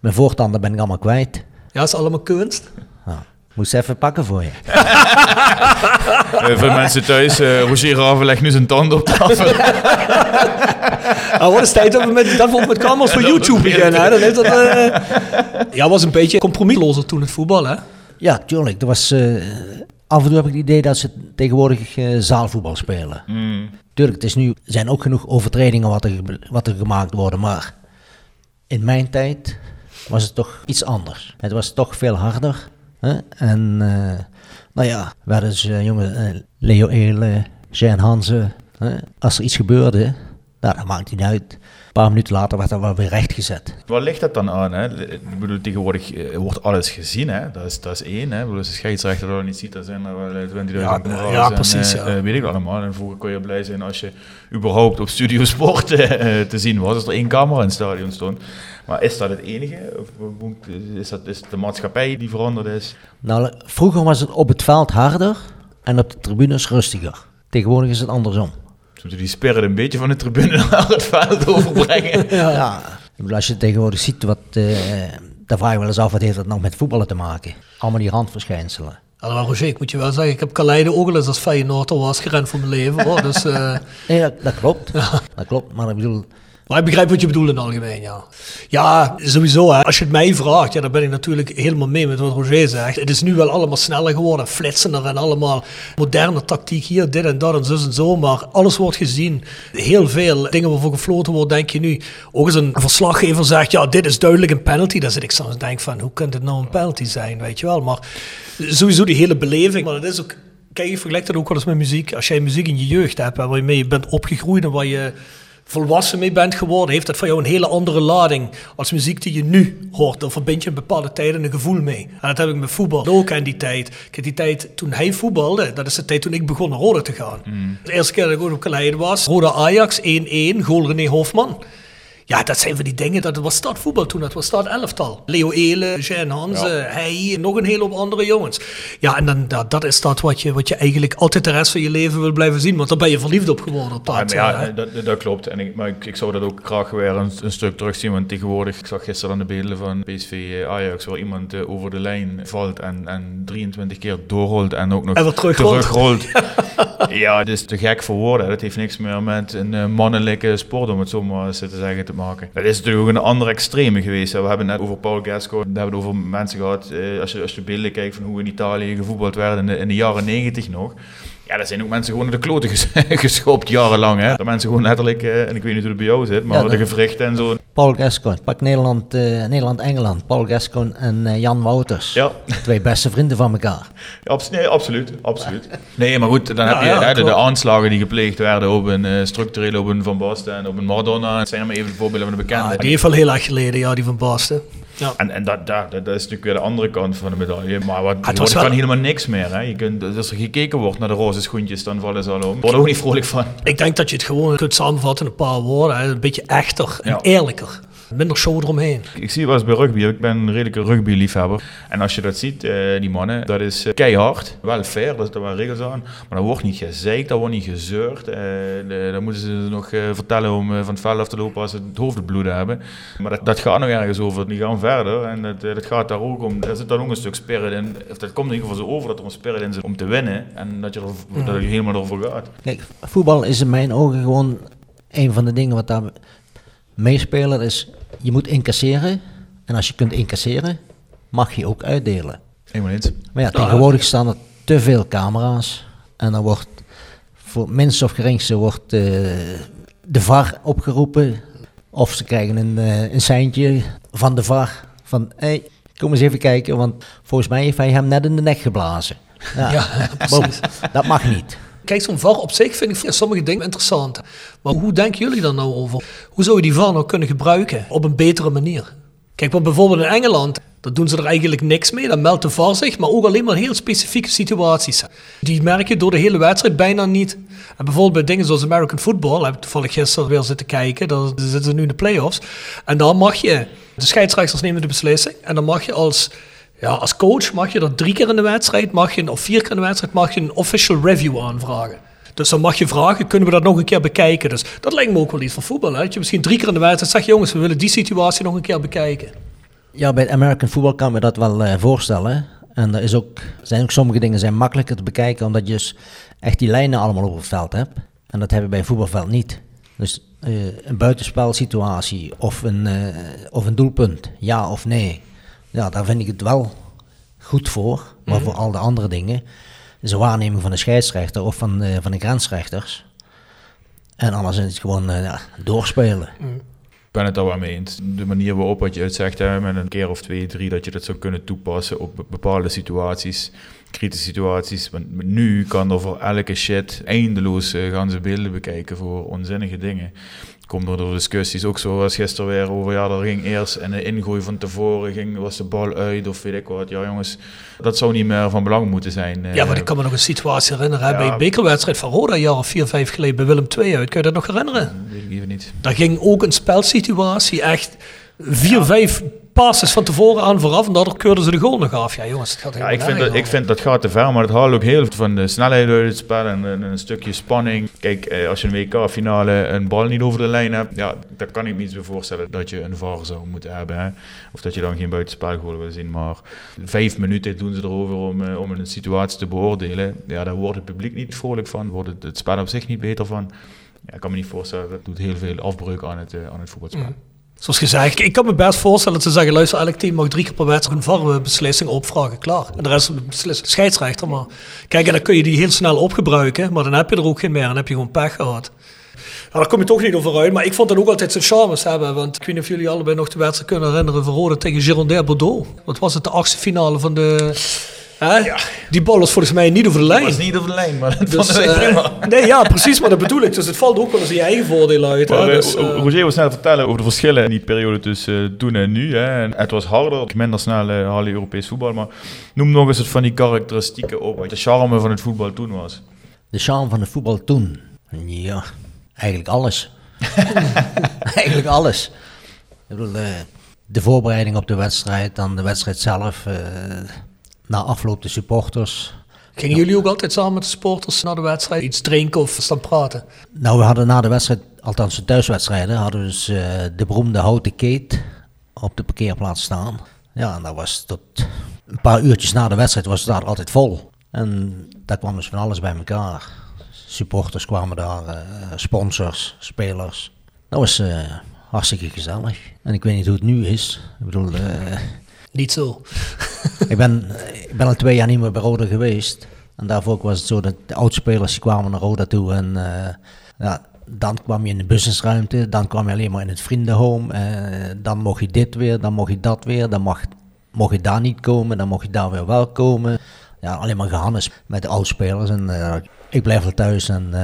mijn voortanden ben ik allemaal kwijt. Ja, is allemaal kunst. Ja. Moest even pakken voor je. Eh, voor mensen thuis, eh Roger Raven legt nu zijn tanden op tafel. Nou, wat is tijd dat we met, dat we met camera's voor YouTube beginnen. Hè? Dan is dat, Ja, was een beetje compromislozer toen het voetbal, hè? Ja, tuurlijk. Er was, eh, af en toe heb ik het idee dat ze tegenwoordig eh, zaalvoetbal spelen. Tuurlijk, het is nu, zijn ook genoeg overtredingen wat er, wat er gemaakt worden. Maar in mijn tijd was het toch iets anders. Het was toch veel harder. Hè? En eh, nou ja, werden ze jongen, eh, Leo Ehle, Jean Hansen. Hè? Als er iets gebeurde, nou, dat maakt niet uit. Een paar minuten later werd dat wel weer rechtgezet. Waar ligt dat dan aan? Hè? Ik bedoel, tegenwoordig eh, wordt alles gezien. Hè? Dat, is, dat is één. Hè? Ik bedoel, als de scheidsrechter dat niet ziet, dan zijn er wel eh, 20.000 Ja, camera's ja, precies, eh, ja. eh, weet ik allemaal. En vroeger kon je blij zijn als je überhaupt op Studio Sport eh, te zien was. Als er één camera in het stadion stond. Maar is dat het enige? Of is dat is het de maatschappij die veranderd is? Nou, vroeger was het op het veld harder en op de tribunes rustiger. Tegenwoordig is het andersom. Moeten die spirit een beetje van de tribune naar het veld overbrengen. Ja. Als je tegenwoordig ziet, wat, eh dan vraag je wel eens af, wat heeft dat nou met voetballen te maken? Allemaal die randverschijnselen. Nou, Roger, ik moet je wel zeggen, ik heb Kaleide ook al eens als Feyenoord was gerend voor mijn leven. Hoor. Dus, eh, Nee, dat, dat klopt. Dat klopt, maar ik bedoel, maar ik begrijp wat je bedoelt in het algemeen, ja. Ja, sowieso. Hè. Als je het mij vraagt, ja, dan ben ik natuurlijk helemaal mee met wat Roger zegt. Het is nu wel allemaal sneller geworden, flitsender en allemaal moderne tactiek hier, dit en dat en zus en zo. Maar alles wordt gezien. Heel veel dingen waarvoor gefloten wordt, denk je nu. Ook als een verslaggever zegt, ja, dit is duidelijk een penalty. Dan zit ik soms en denk van, hoe kan dit nou een penalty zijn, weet je wel. Maar sowieso die hele beleving. Maar het is ook... Kijk, ik vergelijk dat ook wel eens met muziek. Als jij muziek in je jeugd hebt, waar je mee bent opgegroeid en waar je volwassen mee bent geworden, heeft dat voor jou een hele andere lading als muziek die je nu hoort. Dan verbind je een bepaalde tijd en een gevoel mee. En dat heb ik met voetbal ook aan die tijd. Die tijd toen hij voetbalde, dat is de tijd toen ik begon naar Rode te gaan. De eerste keer dat ik ook op Kaleide was, Rode Ajax 1-1, goal René Hofman. Ja, dat zijn van die dingen, dat was stadvoetbal toen, dat was stad elftal. Leo Ele, Jean Hansen, hij, nog een hele hoop andere jongens. Ja, en dan, dat, dat is dat wat je, wat je eigenlijk altijd de rest van je leven wil blijven zien, want dan ben je verliefd op geworden op Ja, dat. maar ja, eh, dat, dat- klopt. En ik, maar ik, ik zou dat ook graag weer een, een stuk terugzien. Want tegenwoordig, ik zag gisteren aan de beelden van PSV eh, Ajax, waar iemand eh, over de lijn valt en, en 23 keer doorrolt en ook nog En weer terugrolt. terugrolt. ja, het is te gek voor woorden. Dat heeft niks meer met een eh, mannelijke sport, om het zo maar eens te zeggen, te maken. Dat is natuurlijk ook een andere extreme geweest. We hebben het net over Paul Gasco, we hebben het over mensen gehad, eh, als, je, als je beelden kijkt van hoe in Italië gevoetbald werd in de, in de jaren 90 nog. Ja, daar zijn ook mensen gewoon naar de kloten ges- geschopt, jarenlang. Hè? Dat mensen gewoon letterlijk, eh, en ik weet niet hoe het bij jou zit, maar Ja, de dat- gewrichten en zo. Paul Gascoigne, pak Nederland, eh, Nederland-Engeland, Paul Gascoigne en eh, Jan Wouters. Ja. Twee beste vrienden van elkaar. Abs- nee, absoluut, absoluut. Nee, maar goed, dan heb je ja, hè, de, de aanslagen die gepleegd werden op een structureel op een Van Basten en op een Maradona. Het zijn maar even de voorbeelden van de bekende. Ah, die heeft al heel erg geleden, ja, die van Basten. Ja. En, en dat, dat, dat is natuurlijk weer de andere kant van de medaille. Maar wat, het er was kan helemaal niks meer. Hè. Je kunt, als er gekeken wordt naar de roze schoentjes, dan vallen ze al om. Ik word er ook niet vrolijk van. Ik denk dat je het gewoon kunt samenvatten in een paar woorden. hè. Een beetje echter en Ja. eerlijker. Minder show eromheen. Ik zie wel eens bij rugby, ik ben een redelijke rugby-liefhebber. En als je dat ziet, eh, die mannen, dat is eh, keihard. Wel fair, daar zitten wel regels aan. Maar dan wordt niet gezeikt, dan wordt niet gezeurd. Eh, de- dan moeten ze nog eh, vertellen om van het veld af te lopen als ze het hoofd bloeden hebben. Maar dat, dat gaat nog ergens over, die gaan verder. En dat, dat gaat daar ook om, er zit dan ook een stuk spirit in. Of dat komt in ieder geval zo over dat er een spirit in zit om te winnen. En dat je, er, dat je helemaal ervoor gaat. Kijk, voetbal is in mijn ogen gewoon een van de dingen wat daar meespelen. Is, je moet incasseren. En als je kunt incasseren, mag je ook uitdelen. Eens. Maar ja, tegenwoordig staan er te veel camera's. En dan wordt voor minst of geringste wordt eh, de VAR opgeroepen. Of ze krijgen een, eh, een seintje van de VAR. Van, hé, hey, kom eens even kijken, want volgens mij heeft hij hem net in de nek geblazen. Ja, Ja, dat mag niet. Kijk, zo'n VAR op zich vind ik sommige dingen interessant. Maar hoe denken jullie daar nou over? Hoe zou je die VAR nou kunnen gebruiken op een betere manier? Kijk, want bijvoorbeeld in Engeland, daar doen ze er eigenlijk niks mee. Dan meldt de VAR zich, maar ook alleen maar heel specifieke situaties. Die merk je door de hele wedstrijd bijna niet. En bijvoorbeeld bij dingen zoals American Football, heb ik toevallig gisteren weer zitten kijken, daar zitten nu in de playoffs. En dan mag je, de scheidsrechters nemen de beslissing, en dan mag je als ja, als coach mag je dat drie keer in de wedstrijd, mag je, of vier keer in de wedstrijd, mag je een official review aanvragen. Dus dan mag je vragen, kunnen we dat nog een keer bekijken? Dus dat lijkt me ook wel iets van voetbal. Hè? Dat je misschien drie keer in de wedstrijd zegt, jongens, we willen die situatie nog een keer bekijken. Ja, bij het American Football kan me dat wel eh, voorstellen. En er is ook, zijn ook sommige dingen zijn makkelijker te bekijken, omdat je dus echt die lijnen allemaal op het veld hebt. En dat hebben we bij voetbalveld niet. Dus uh, een buitenspelsituatie of een, uh, of een doelpunt, ja of nee. Ja, daar vind ik het wel goed voor. Maar mm -hmm. voor al de andere dingen is een waarneming van de scheidsrechter of van, uh, van de grensrechters. En anders is het gewoon ja, doorspelen. Mm. Ik ben het daar wel mee eens. De manier waarop wat je het zegt, hè, met een keer of twee, drie, dat je dat zou kunnen toepassen op bepaalde situaties, kritische situaties. Want nu kan er voor elke shit eindeloos uh, gaan ze beelden bekijken voor onzinnige dingen. Komt er door discussies ook zoals gisteren weer over, ja, er ging eerst en de ingooi van tevoren, ging, was de bal uit of weet ik wat. Ja jongens, dat zou niet meer van belang moeten zijn. Ja, maar ik kan me nog een situatie herinneren, ja. bij een bekerwedstrijd van Roda, een jaar of vier, vijf geleden bij Willem II uit. Kun je dat nog herinneren? Weet ik even niet. Daar ging ook een spelsituatie echt vier, vijf passes van tevoren aan vooraf en daardoor keurden ze de goal nog af. Ja, jongens, het gaat ja, ik, vind dat, ik vind dat gaat te ver, maar het haalt ook heel veel van de snelheid uit het spel en een, een stukje spanning. Kijk, eh, als je een WK-finale een bal niet over de lijn hebt, ja, daar kan ik me iets bij voorstellen dat je een VAR zou moeten hebben. Hè? Of dat je dan geen buitenspelgoal wil zien. Maar vijf minuten doen ze erover om, uh, om een situatie te beoordelen. Ja, daar wordt het publiek niet vrolijk van, wordt het, het spel op zich niet beter van. Ja, ik kan me niet voorstellen, dat doet heel veel afbreuk aan het, uh, aan het voetbalspel. Mm. Zoals gezegd, ik kan me best voorstellen dat ze zeggen, luister, elk team mag drie keer per wedstrijd een VAR-beslissing opvragen, klaar. En de rest beslist de scheidsrechter. Maar kijk, en dan kun je die heel snel opgebruiken, maar dan heb je er ook geen meer. Dan heb je gewoon pech gehad. Ja, daar kom je toch niet over uit. Maar ik vond dat ook altijd zijn charmes hebben. Want ik weet niet of jullie allebei nog de wedstrijd kunnen herinneren van Rode tegen Girondin Bordeaux. Wat was het, de achtste finale van de... Ja. Die bal was volgens mij niet over de lijn. Het was niet over de lijn, maar dat dus, uh, Nee, ja, precies, maar dat bedoel ik. Dus het valt ook wel eens in je eigen voordeel uit. Maar, hè? Dus, uh, Roger was net vertellen over de verschillen in die periode tussen toen en nu. Hè. En het was harder, minder snel uh, halen Europees voetbal. Maar noem nog eens het van die karakteristieken op. Wat de charme van het voetbal toen was. De charme van het voetbal toen? Ja, eigenlijk alles. eigenlijk alles. Ik bedoel, de voorbereiding op de wedstrijd, dan de wedstrijd zelf na afloop de supporters. Gingen jullie ook altijd samen met de supporters naar de wedstrijd iets drinken of staan praten? Nou, we hadden na de wedstrijd, althans de thuiswedstrijden, hadden we dus uh, de beroemde houten keet op de parkeerplaats staan. Ja, en dat was tot een paar uurtjes na de wedstrijd was het daar altijd vol. En daar kwam dus van alles bij elkaar. Supporters kwamen daar, uh, sponsors, spelers. Dat was uh, hartstikke gezellig. En ik weet niet hoe het nu is. Ik bedoel... Niet zo. ik, ben, ik ben al twee jaar niet meer bij Roda geweest. En daarvoor was het zo dat de oudspelers kwamen naar Roda toe. En uh, ja, dan kwam je in de businessruimte. Dan kwam je alleen maar in het vriendenhome. Uh, dan mocht je dit weer, dan mocht je dat weer. Dan mocht, mocht je daar niet komen, dan mocht je daar weer wel komen. Ja, alleen maar gehannes met de oudspelers. En uh, ik blijf er thuis. En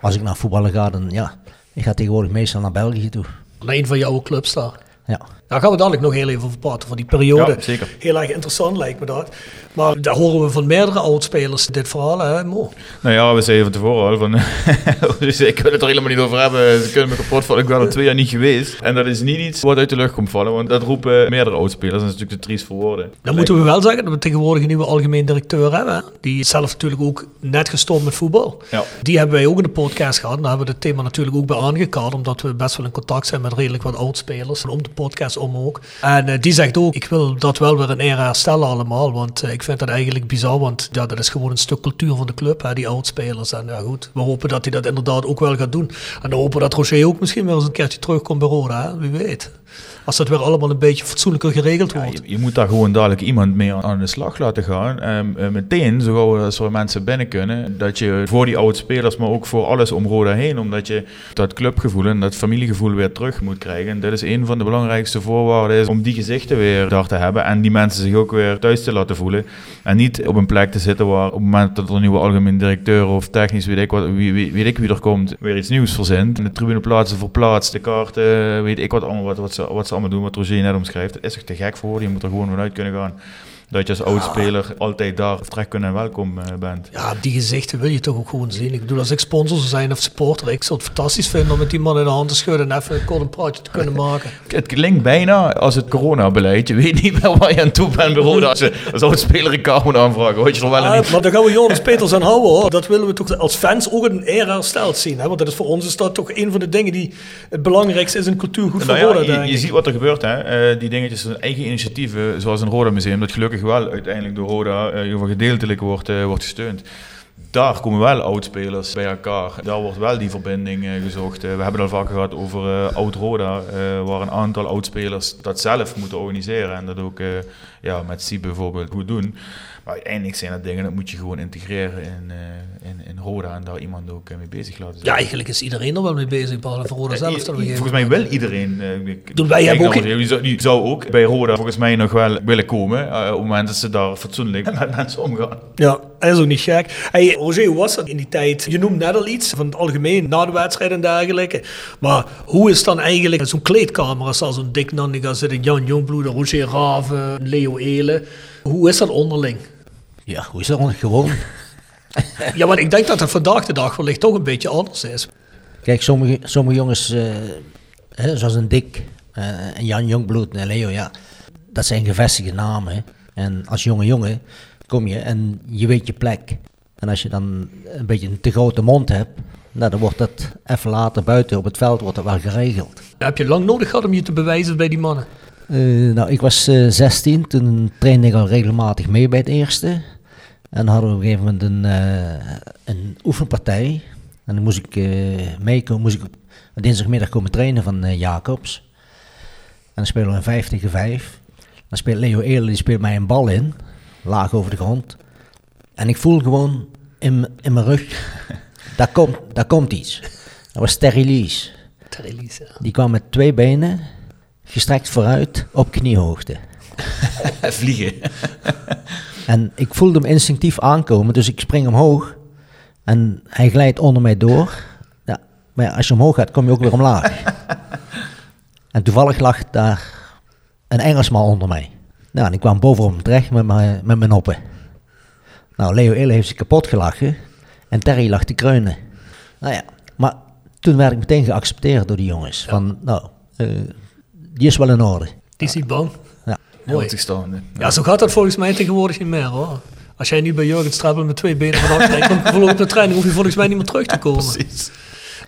als ik naar voetballen ga, dan ja, ik ga tegenwoordig meestal naar België toe. Naar een van jouw clubs daar? Ja. Daar gaan we dadelijk nog heel even over praten, van die periode. Ja, zeker. Heel erg interessant lijkt me dat. Maar daar horen we van meerdere oudspelers dit verhaal, hè Mo? Nou ja, we zeiden van tevoren al van... ik wil het er helemaal niet over hebben. Ze kunnen me kapot vallen. Ik ben er twee jaar niet geweest. En dat is niet iets wat uit de lucht komt vallen. Want dat roepen meerdere oudspelers. Dat is natuurlijk te triest voor woorden. Dan moeten we wel zeggen dat we tegenwoordig een nieuwe algemeen directeur hebben. Hè? Die is zelf natuurlijk ook net gestopt met voetbal. Ja. Die hebben wij ook in de podcast gehad. Daar hebben we het thema natuurlijk ook bij aangekaart. Omdat we best wel in contact zijn met redelijk wat oudspelers. En om de podcast om ook. En uh, die zegt ook, ik wil dat wel weer een era herstellen allemaal. Want uh, ik vind dat eigenlijk bizar. Want ja, dat is gewoon een stuk cultuur van de club, hè, die oudspelers. En ja goed, we hopen dat hij dat inderdaad ook wel gaat doen. En dan hopen we dat Roger ook misschien wel eens een keertje terugkomt bij Roda. Hè? Wie weet. Als dat weer allemaal een beetje fatsoenlijker geregeld wordt. Ja, je, je, moet daar gewoon dadelijk iemand mee aan de slag laten gaan. En uh, meteen, zo gauw als er mensen binnen kunnen, dat je voor die oude spelers, maar ook voor alles om Roda heen, omdat je dat clubgevoel en dat familiegevoel weer terug moet krijgen. En dat is een van de belangrijkste voorwaarden is om die gezichten weer daar te hebben en die mensen zich ook weer thuis te laten voelen. En niet op een plek te zitten waar op het moment dat er een nieuwe algemeen directeur of technisch weet ik, wat, wie, weet ik wie er komt, weer iets nieuws verzint. De tribuneplaatsen verplaatst, de kaarten, weet ik wat allemaal, wat, wat, ze, wat ze allemaal doen, wat Roger net omschrijft. Is toch te gek voor je moet er gewoon vanuit kunnen gaan. Dat je als oudspeler ja. altijd daar vertrek kunnen en welkom uh, bent. Ja, die gezichten wil je toch ook gewoon zien. Ik bedoel, als ik sponsor zou zijn of supporter, ik zou het fantastisch vinden om met die man in de hand te schudden en even een kort een praatje te kunnen maken. Het klinkt bijna als het coronabeleid. Je weet niet meer waar je aan toe bent bij als je als oudspeler een kamer aanvragen. Hoort je wel ja, niet. Maar daar gaan we Jonas Peters aan houden hoor. Dat willen we toch als fans ook een era hersteld zien. Hè? Want dat is voor ons is dat toch een van de dingen die het belangrijkste is in cultuurgoed nou van ja, Roda. Je, je ziet wat er gebeurt. Hè? Uh, die dingetjes, eigen initiatieven, zoals een Roda Museum, dat gelukkig gelukkig wel uiteindelijk door Roda geval gedeeltelijk wordt, uh, wordt gesteund daar komen wel oudspelers bij elkaar. Daar wordt wel die verbinding uh, gezocht. We hebben het al vaker gehad over uh, Oud-Roda, waar een aantal oudspelers dat zelf moeten organiseren en dat ook ja, met Siep bijvoorbeeld goed doen. Maar uiteindelijk zijn dat dingen, dat moet je gewoon integreren in, uh, in, in Roda en daar iemand ook mee bezig laten zijn. Ja, eigenlijk is iedereen er wel mee bezig, behalve Roda zelf. volgens mij wel iedereen. Uh, Doen wij hebben ook... Die zou, die zou ook bij Roda volgens mij nog wel willen komen, uh, op het moment dat ze daar fatsoenlijk met mensen omgaan. Ja, dat is ook niet gek. Hey, Roger, hoe was dat in die tijd? Je noemt net al iets van het algemeen, na de wedstrijd en dergelijke. Maar hoe is dan eigenlijk zo'n kleedkamer als zo'n Dick Nandiga zit, Jan Jongbloed, Roger Raven, Leo Elen. Hoe is dat onderling? Ja, hoe is dat gewoon? ja, maar ik denk dat het vandaag de dag wellicht toch een beetje anders is. Kijk, sommige, sommige jongens, uh, hè, zoals een Dick, uh, en Jan Jongbloed en Leo, ja, dat zijn gevestigde namen. En als jonge jongen kom je en je weet je plek. En als je dan een beetje een te grote mond hebt, nou, dan wordt dat even later buiten op het veld wordt dat wel geregeld. Heb je lang nodig gehad om je te bewijzen bij die mannen? Uh, nou, ik was uh, 16, toen trainde ik al regelmatig mee bij het eerste. En dan hadden we op een gegeven moment een, uh, een oefenpartij. En dan moest ik meekomen, moest ik dinsdagmiddag komen trainen van Jacobs. En dan spelen we een 5 tegen 5. Dan speelt Leo Eerle, die speelt mij een bal in, laag over de grond. En ik voel gewoon in, in mijn rug, daar komt, daar komt iets. Dat was Terry Lies. Die kwam met twee benen gestrekt vooruit op kniehoogte. Vliegen. en ik voelde hem instinctief aankomen, dus ik spring omhoog. En hij glijdt onder mij door. Ja, maar als je omhoog gaat, kom je ook weer omlaag. en toevallig lag daar een Engelsman onder mij. Nou, en ik kwam bovenop hem terecht met mijn, met mijn noppen. Nou, Leo Ille heeft zich kapot gelachen. En Terry lag te kreunen. Nou ja, maar toen werd ik meteen geaccepteerd door die jongens. Van, nou, uh, die is wel in orde. Die is niet Ja. Ja, zo gaat dat volgens mij tegenwoordig niet meer hoor. Als jij nu bij Jurgen Strappel met twee benen van achter komt op de training, hoef je volgens mij niet meer terug te komen. Precies.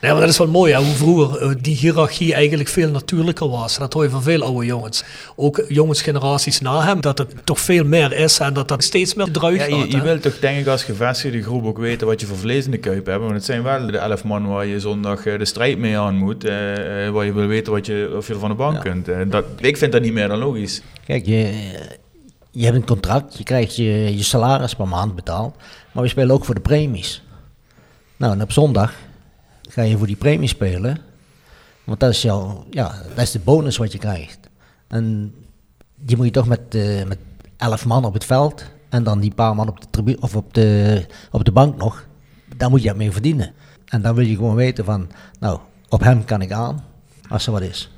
Nee, maar dat is wel mooi, hè, hoe vroeger uh, die hiërarchie eigenlijk veel natuurlijker was. Dat hoor je van veel oude jongens. Ook jongensgeneraties na hem, dat het toch veel meer is en dat dat steeds meer druig ja, gaat. Je, je wilt toch denk ik als gevestigde groep ook weten wat je voor vlees in de kuip hebt. Want het zijn wel de elf man waar je zondag de strijd mee aan moet. Uh, waar je wil weten wat je, of je er van de bank ja. kunt. Dat, ik vind dat niet meer dan logisch. Kijk, je, je hebt een contract, je krijgt je, je salaris per maand betaald. Maar we spelen ook voor de premies. Nou, en op zondag ga je voor die premie spelen. Want dat is, jouw, ja, dat is de bonus wat je krijgt. En die moet je toch met, uh, met elf man op het veld en dan die paar man op de, tribu of op de, op de bank nog. Daar moet je mee verdienen. En dan wil je gewoon weten van, nou, op hem kan ik aan als er wat is.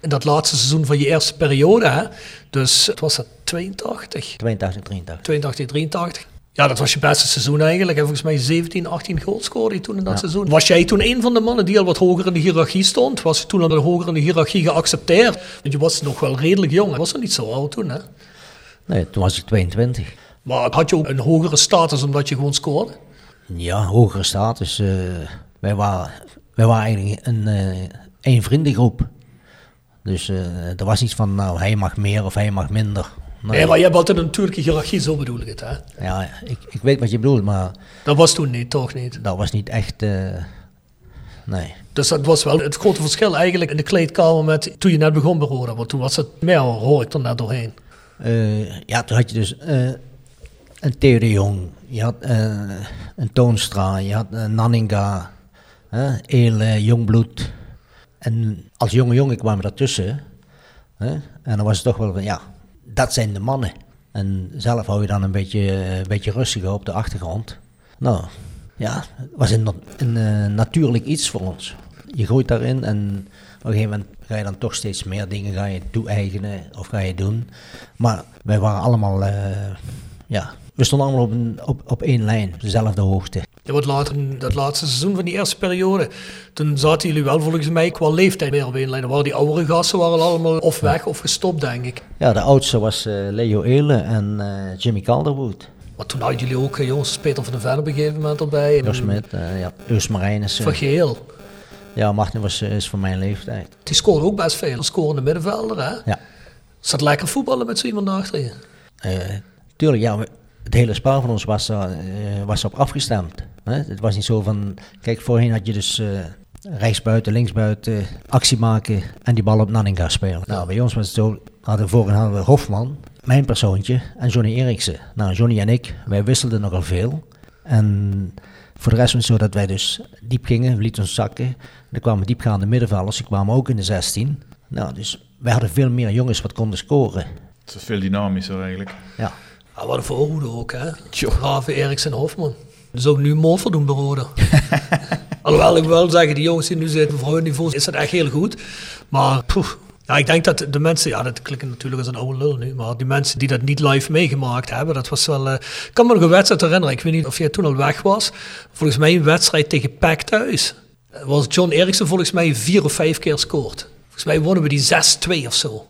En dat laatste seizoen van je eerste periode, hè? dus het was dat 82? 82, 83. 82, 83. Ja, dat was je beste seizoen eigenlijk. En volgens mij 17, 18 goals scoorde toen in dat ja. seizoen. Was jij toen een van de mannen die al wat hoger in de hiërarchie stond? Was je toen al hoger in de hiërarchie geaccepteerd? Want je was nog wel redelijk jong. Was er niet zo oud toen, hè? Nee, toen was ik 22. Maar had je ook een hogere status omdat je gewoon scoorde? Ja, hogere status. Uh, wij, waren, wij waren eigenlijk een, uh, een vriendengroep. Dus uh, er was iets van, nou, hij mag meer of hij mag minder. Nee, maar je hebt altijd een natuurlijke hiërarchie, zo bedoel ik het. Hè? Ja, ik, ik weet wat je bedoelt, maar... Dat was toen niet, toch niet? Dat was niet echt... Uh, nee. Dus dat was wel het grote verschil eigenlijk in de kleedkamer met toen je net begon bij Roda. Want toen was het meer, hoor ik er net doorheen. Uh, ja, toen had je dus uh, een Theo de Jong, je had een Toonstra, je had een Nanninga, Ele, Jongbloed. En als jonge jongen kwamen daartussen. En dan was het toch wel van, ja, dat zijn de mannen. En zelf hou je dan een beetje, een beetje rustiger op de achtergrond. Nou, ja, het was een, een uh, natuurlijk iets voor ons. Je gooit daarin en op een gegeven moment ga je dan toch steeds meer dingen ga je toe-eigenen of ga je doen. Maar wij waren allemaal, uh, ja, we stonden allemaal op, een, op, op één lijn, dezelfde hoogte. Ja, wat later, dat laatste seizoen van die eerste periode, toen zaten jullie wel volgens mij qua leeftijd meer op één lijn. Waren die oudere gasten waren allemaal of weg of gestopt, denk ik. Ja, de oudste was uh, Leo Ehle en uh, Jimmy Calderwood. Maar toen hadden jullie ook uh, jongens Peter van der Ven op een gegeven moment erbij. Jos Smit, ja, Eus Marijnissen. Van geheel. Ja, Martin was, is van mijn leeftijd. Die scoorde ook best veel. Scorende middenvelder, hè? Ja. Is dat lekker voetballen met zo iemand achter je? Eh, tuurlijk, ja, het hele spel van ons was, eh, was op afgestemd. Hè? Het was niet zo van, kijk, voorheen had je dus eh rechtsbuiten, linksbuiten, actie maken en die bal op Nanninga spelen. Nou, bij ons was het zo, hadden we voorin hadden we Hofman, mijn persoontje en Johnny Eriksen. Nou, Johnny en ik, wij wisselden nogal veel. En voor de rest was het zo dat wij dus diep gingen, we lieten ons zakken. Er kwamen diepgaande middenvelders, die kwamen ook in de 16. Nou, dus wij hadden veel meer jongens wat konden scoren. Het is veel dynamischer eigenlijk. Ja. Ja, wat een voorhoede ook, hè? Graven, Eriksen en Hofman. Dat zou ik nu mooi doen bij. Alhoewel ik wel zeggen, die jongens die nu zitten, voor hun niveau is dat echt heel goed. Maar ja, ik denk dat de mensen, ja, dat klinkt natuurlijk als een oude lul nu, maar die mensen die dat niet live meegemaakt hebben, dat was wel... eh, ik kan me nog een wedstrijd herinneren, ik weet niet of jij toen al weg was. Volgens mij een wedstrijd tegen PEC thuis. Eh, Was John Eriksen volgens mij vier of vijf keer scoort. Volgens mij wonnen we die 6-2 of zo.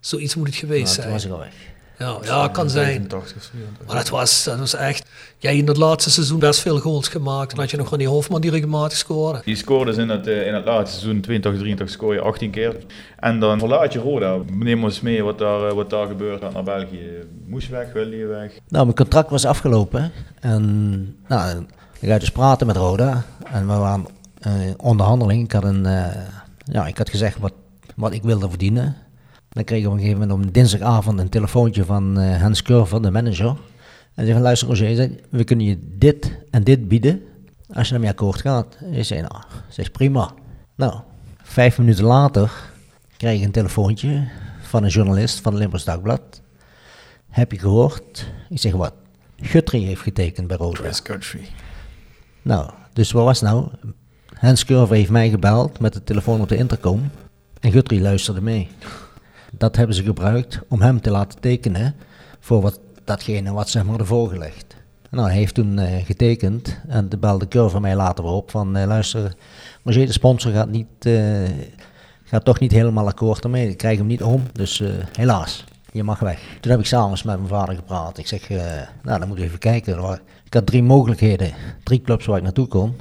Zoiets moet het geweest Nou, toen zijn. was ik al weg. Ja, ja, kan zijn. 85 of 84. Maar dat was, dat was echt... Jij in het laatste seizoen best veel goals gemaakt. Dan had je nog van die Hofman die regelmatig scoorde. Die scoorde dus in het, eh, in het laatste seizoen 82, 83 scoor je 18 keer. En dan verlaat je Roda. Neem ons mee wat daar, eh, wat daar gebeurt gaat naar België. Moest weg, wil je weg. Nou, mijn contract was afgelopen. En nou, ik ga dus praten met Roda. En we waren eh onderhandeling. Ik had, een, eh, ja, ik had gezegd wat, wat ik wilde verdienen. Dan kreeg ik op een gegeven moment op dinsdagavond een telefoontje van eh, Hans Curver, de manager. En hij zei van, luister Roger, we kunnen je dit en dit bieden als je ermee akkoord gaat. Ik zei, nou, zeg prima. Nou, vijf minuten later kreeg ik een telefoontje van een journalist van het Limburgs Dagblad. Heb je gehoord? Ik zeg wat? Guthrie heeft getekend bij Roda. country. Nou, dus wat was nou? Hans Curver heeft mij gebeld met de telefoon op de intercom. En Guthrie luisterde mee. Dat hebben ze gebruikt om hem te laten tekenen voor wat, datgene wat ze hem hadden voorgelegd. Nou, hij heeft toen eh, getekend en de belde Curver mij later op van eh, luister, Roger de sponsor gaat, niet, eh, gaat toch niet helemaal akkoord ermee. Ik krijg hem niet om, dus helaas, je mag weg. Toen heb ik s'avonds met mijn vader gepraat. Ik zeg, nou dan moet ik even kijken. Ik had drie mogelijkheden, drie clubs waar ik naartoe kon.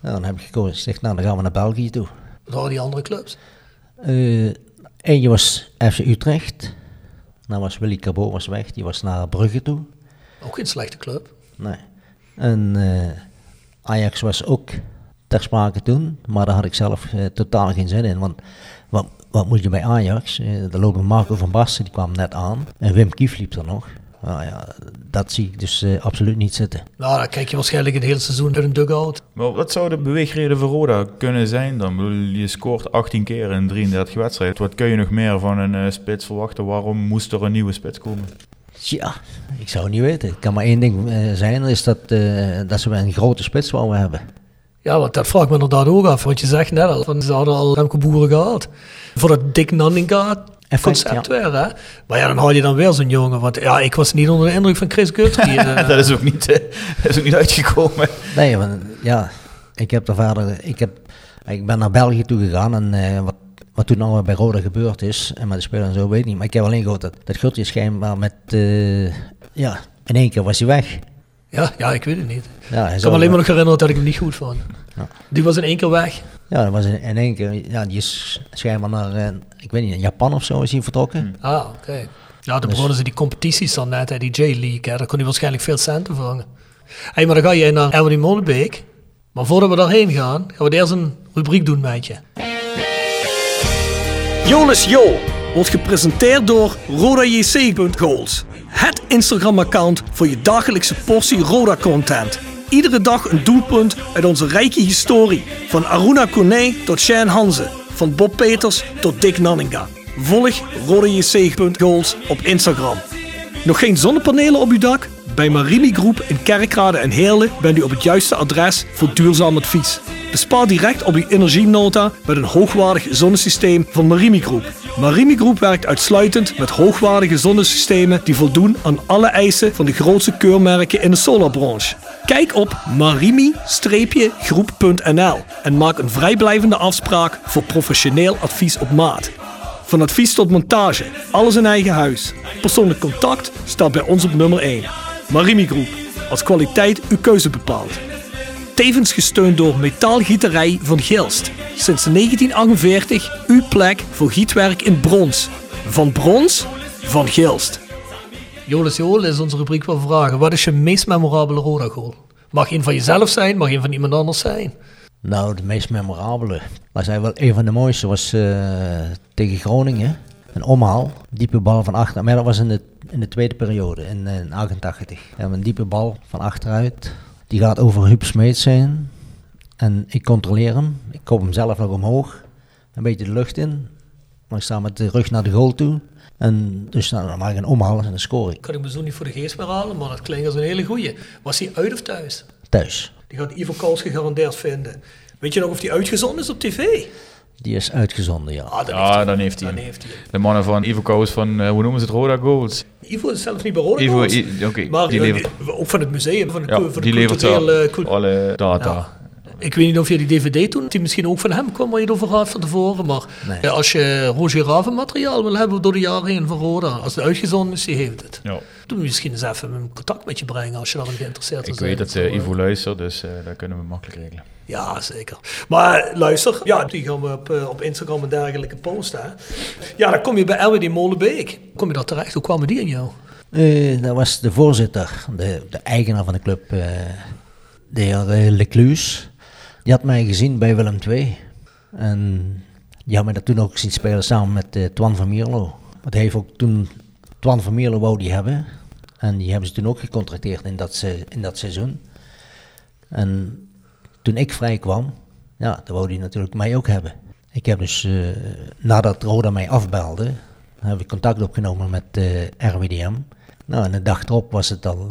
Nou, dan heb ik gekozen. Ik zeg, nou dan gaan we naar België toe. Wat waren die andere clubs? Eh, eentje was FC Utrecht. Nou was Willy Cabot was weg, die was naar Brugge toe. Ook geen slechte club. Nee. En eh, Ajax was ook ter sprake toen, maar daar had ik zelf eh, totaal geen zin in. Want wat, wat moet je bij Ajax? Eh er loopt een Marco van Basten, die kwam net aan. En Wim Kief liep er nog. Nou ja, dat zie ik dus eh, absoluut niet zitten. Nou, dan kijk je waarschijnlijk een heel seizoen uit een dugout. Maar wat zou de beweegreden voor Roda kunnen zijn dan? Je scoort 18 keer in 33 wedstrijden. Wat kun je nog meer van een eh, spits verwachten? Waarom moest er een nieuwe spits komen? Ja, ik zou het niet weten. Het kan maar één ding eh, zijn, is dat, eh, dat ze een grote spits wouden hebben. Ja, want dat vraag ik me inderdaad ook af. Want je zegt net al, van, ze hadden al Remco Boeren gehad. Voor dat Dick Nanninga Effect, concept ja. weer, hè? Maar ja, dan haal je dan weer zo'n jongen. Want ja, ik was niet onder de indruk van Chris Guthrie. eh. dat, is ook niet, eh, dat is ook niet uitgekomen. Nee, want ja, ik heb er verder, ik, heb, ik ben naar België toe gegaan en eh, wat, wat toen allemaal bij Roda gebeurd is, en met de spelers en zo weet ik niet, maar ik heb alleen gehoord dat, dat Guthrie schijnbaar met, eh, ja, in één keer was hij weg. ja, ja, ik weet het niet. Ja, Ik kan me alleen maar nog herinneren dat ik hem niet goed vond. Ja. Die was in één keer weg. Ja, dat was in, in één keer, ja, die is schijnbaar naar, eh, ik weet niet, Japan of zo is hij vertrokken. Ah, oké. Ja, de Dus- begonnen ze die competities dan net, hè, die J-League. Daar kon hij waarschijnlijk veel centen vangen. Hey, maar dan ga jij naar Erwin Molenbeek. Maar voordat we daarheen gaan, gaan we eerst een rubriek doen met je. Jolis Jo wordt gepresenteerd door RodaJC.goals. Het Instagram-account voor je dagelijkse portie Roda-content. Iedere dag een doelpunt uit onze rijke historie. Van Aruna Kone tot Shane Hanze. Van Bob Peters tot Dick Nanninga. Volg RodaJC.goals op Instagram. Nog geen zonnepanelen op uw dak? Bij Marimi Groep in Kerkrade en Heerlen bent u op het juiste adres voor duurzaam advies. Bespaar direct op uw energienota met een hoogwaardig zonnesysteem van Marimi Groep. Marimi Groep werkt uitsluitend met hoogwaardige zonnesystemen die voldoen aan alle eisen van de grootste keurmerken in de solarbranche. Kijk op marimi-groep.nl en maak een vrijblijvende afspraak voor professioneel advies op maat. Van advies tot montage, alles in eigen huis. Persoonlijk contact staat bij ons op nummer 1. Marimi Groep, als kwaliteit uw keuze bepaalt. Tevens gesteund door Metaalgieterij van Gilst. Sinds 1948 uw plek voor gietwerk in brons. Van brons, van Gilst. Jolis Joel is onze rubriek van vragen. Wat is je meest memorabele Roda goal? Mag een van jezelf zijn, mag een van iemand anders zijn. Nou, de meest memorabele. Maar zij wel een van de mooiste was eh, tegen Groningen. Een omhaal, diepe bal van achter. Maar dat was in de, in de tweede periode, in, eh, in 88. En een diepe bal van achteruit. Die gaat over Huub Smeets heen. En ik controleer hem. Ik kom hem zelf nog omhoog. Een beetje de lucht in. Maar ik sta met de rug naar de goal toe. En dus nou, dan maak ik een omhaal en dan score ik. Kan ik me zo niet voor de geest meer halen, maar dat klinkt als een hele goeie. Was hij uit of thuis? Thuis. Die gaat Ivo Kals gegarandeerd vinden. Weet je nog of die uitgezonden is op tv? Die is uitgezonden, ja. Ah, dan Ja, heeft dan heeft hij Dan heeft hij. De mannen van Ivo Koos van, eh, hoe noemen ze het, Roda Goals? Ivo is zelf niet bij Roda Ivo, Goals, I- oké, maar die eh, levert, ook van het museum, van de, ja, cu- van de die levert alle data. Ja. Ik weet niet of je die DVD toen, die misschien ook van hem kwam, waar je het over had van tevoren. Maar Nee. ja, als je Roger Raven materiaal wil hebben door de jaren heen van Roda, als het uitgezonden is, die heeft het. Ja. Toen moet je misschien eens even in contact met je brengen als je daarin geïnteresseerd Ik zou weet dat eh, Ivo luistert, dus eh dat kunnen we makkelijk regelen. Ja, zeker. Maar luister, ja, die gaan we op, eh, op Instagram en dergelijke posten. Hè. Ja, dan kom je bij RWD Molenbeek. Kom je daar terecht? Hoe kwamen die in jou? Eh, dat was de voorzitter, de, de eigenaar van de club, eh, de heer eh, Leclus. Die had mij gezien bij Willem II. En die had mij dat toen ook zien spelen samen met eh, Twan van Mierlo. Want hij heeft ook toen, Twan van Mierlo wou die hebben. En die hebben ze toen ook gecontracteerd in dat, in dat seizoen. En toen ik vrij kwam, ja, dan wou hij natuurlijk mij ook hebben. Ik heb dus, eh, nadat Roda mij afbelde, heb ik contact opgenomen met eh, RWDM. Nou, en de dag erop was het al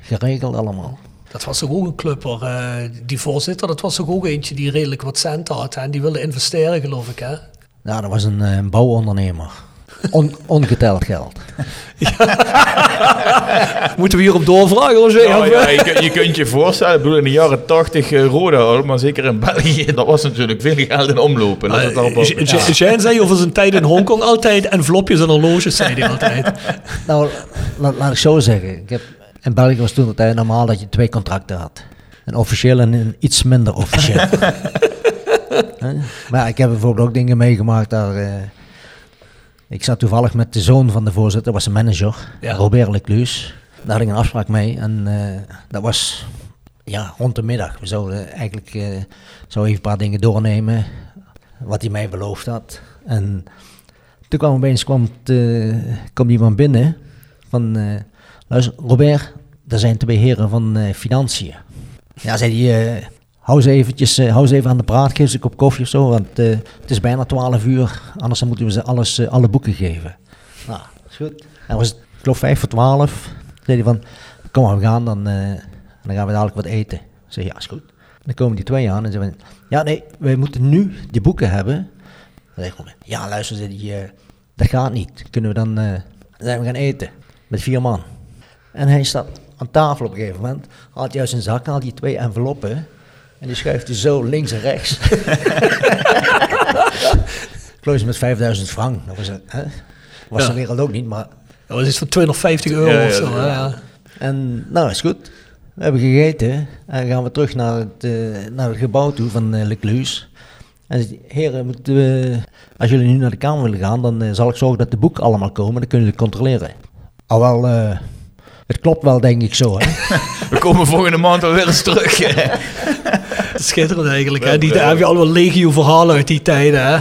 geregeld allemaal. Dat was toch ook een club waar eh, die voorzitter, dat was toch ook eentje die redelijk wat cent had. hè, En die wilde investeren, geloof ik, hè? Nou, dat was een, eh, een bouwondernemer. On, ongeteld geld. Moeten we hierop doorvragen, Roger? Ja, Of, ja, eh? je, kun- je kunt je voorstellen, ik bedoel, in de jaren 80 eh, Roda, al, maar zeker in België, dat was natuurlijk veel geld in omlopen. Laat het daarop Eh, houden. J- J- Jean zei over zijn tijd in Hongkong altijd envelopjes en horloges, zei hij altijd. Nou, la- laat ik zo zeggen. Ik heb, in België was toen de tijd normaal dat je twee contracten had. Een officieel en een iets minder officieel. Maar ik heb bijvoorbeeld ook dingen meegemaakt daar... eh, ik zat toevallig met de zoon van de voorzitter, was een manager, Ja. Robert Leclus. Daar had ik een afspraak mee en eh, dat was ja, rond de middag. We zouden eigenlijk eh zo even een paar dingen doornemen, wat hij mij beloofd had. En toen kwam opeens kwam, kwam iemand binnen van, luister Robert, er zijn twee heren van eh, Financiën. Ja, zei hij, eh, hou ze eventjes, eh, hou ze even aan de praat, geef ze een kop koffie of zo, want het is bijna 12 uur, anders dan moeten we ze alles, alle boeken geven. Nou, is goed. En was het, ik geloof 5 voor 12, zei hij van, kom maar, we gaan, dan, dan gaan we dadelijk wat eten. Ik zeg, ja, is goed. Dan komen die twee aan en zeggen, ja nee, wij moeten nu die boeken hebben. Dan zeg ja luister, zei die, dat gaat niet. Kunnen we dan, dan zijn we gaan eten, met vier man. En hij staat aan tafel op een gegeven moment, haalt hij uit zijn zak, haalt hij twee enveloppen en die schuift hij zo links en rechts. Kloos met 5000 frank. Dat was, hè? was Ja. de wereld ook niet, maar... Dat was iets van 250 euro Ja, of zo. ja. hè, ja. En nou, is goed. We hebben gegeten en gaan we terug naar het, eh, naar het gebouw toe van uh, Leclus. En zei, heren, moeten we, als jullie nu naar de kamer willen gaan, dan eh, zal ik zorgen dat de boeken allemaal komen. Dan kunnen jullie controleren. Al wel, eh, het klopt wel, denk ik zo. Hè? We komen volgende maand alweer eens terug. Schitterend eigenlijk. Hè? Die, daar heb je al wel legio verhalen uit die tijden. Hè?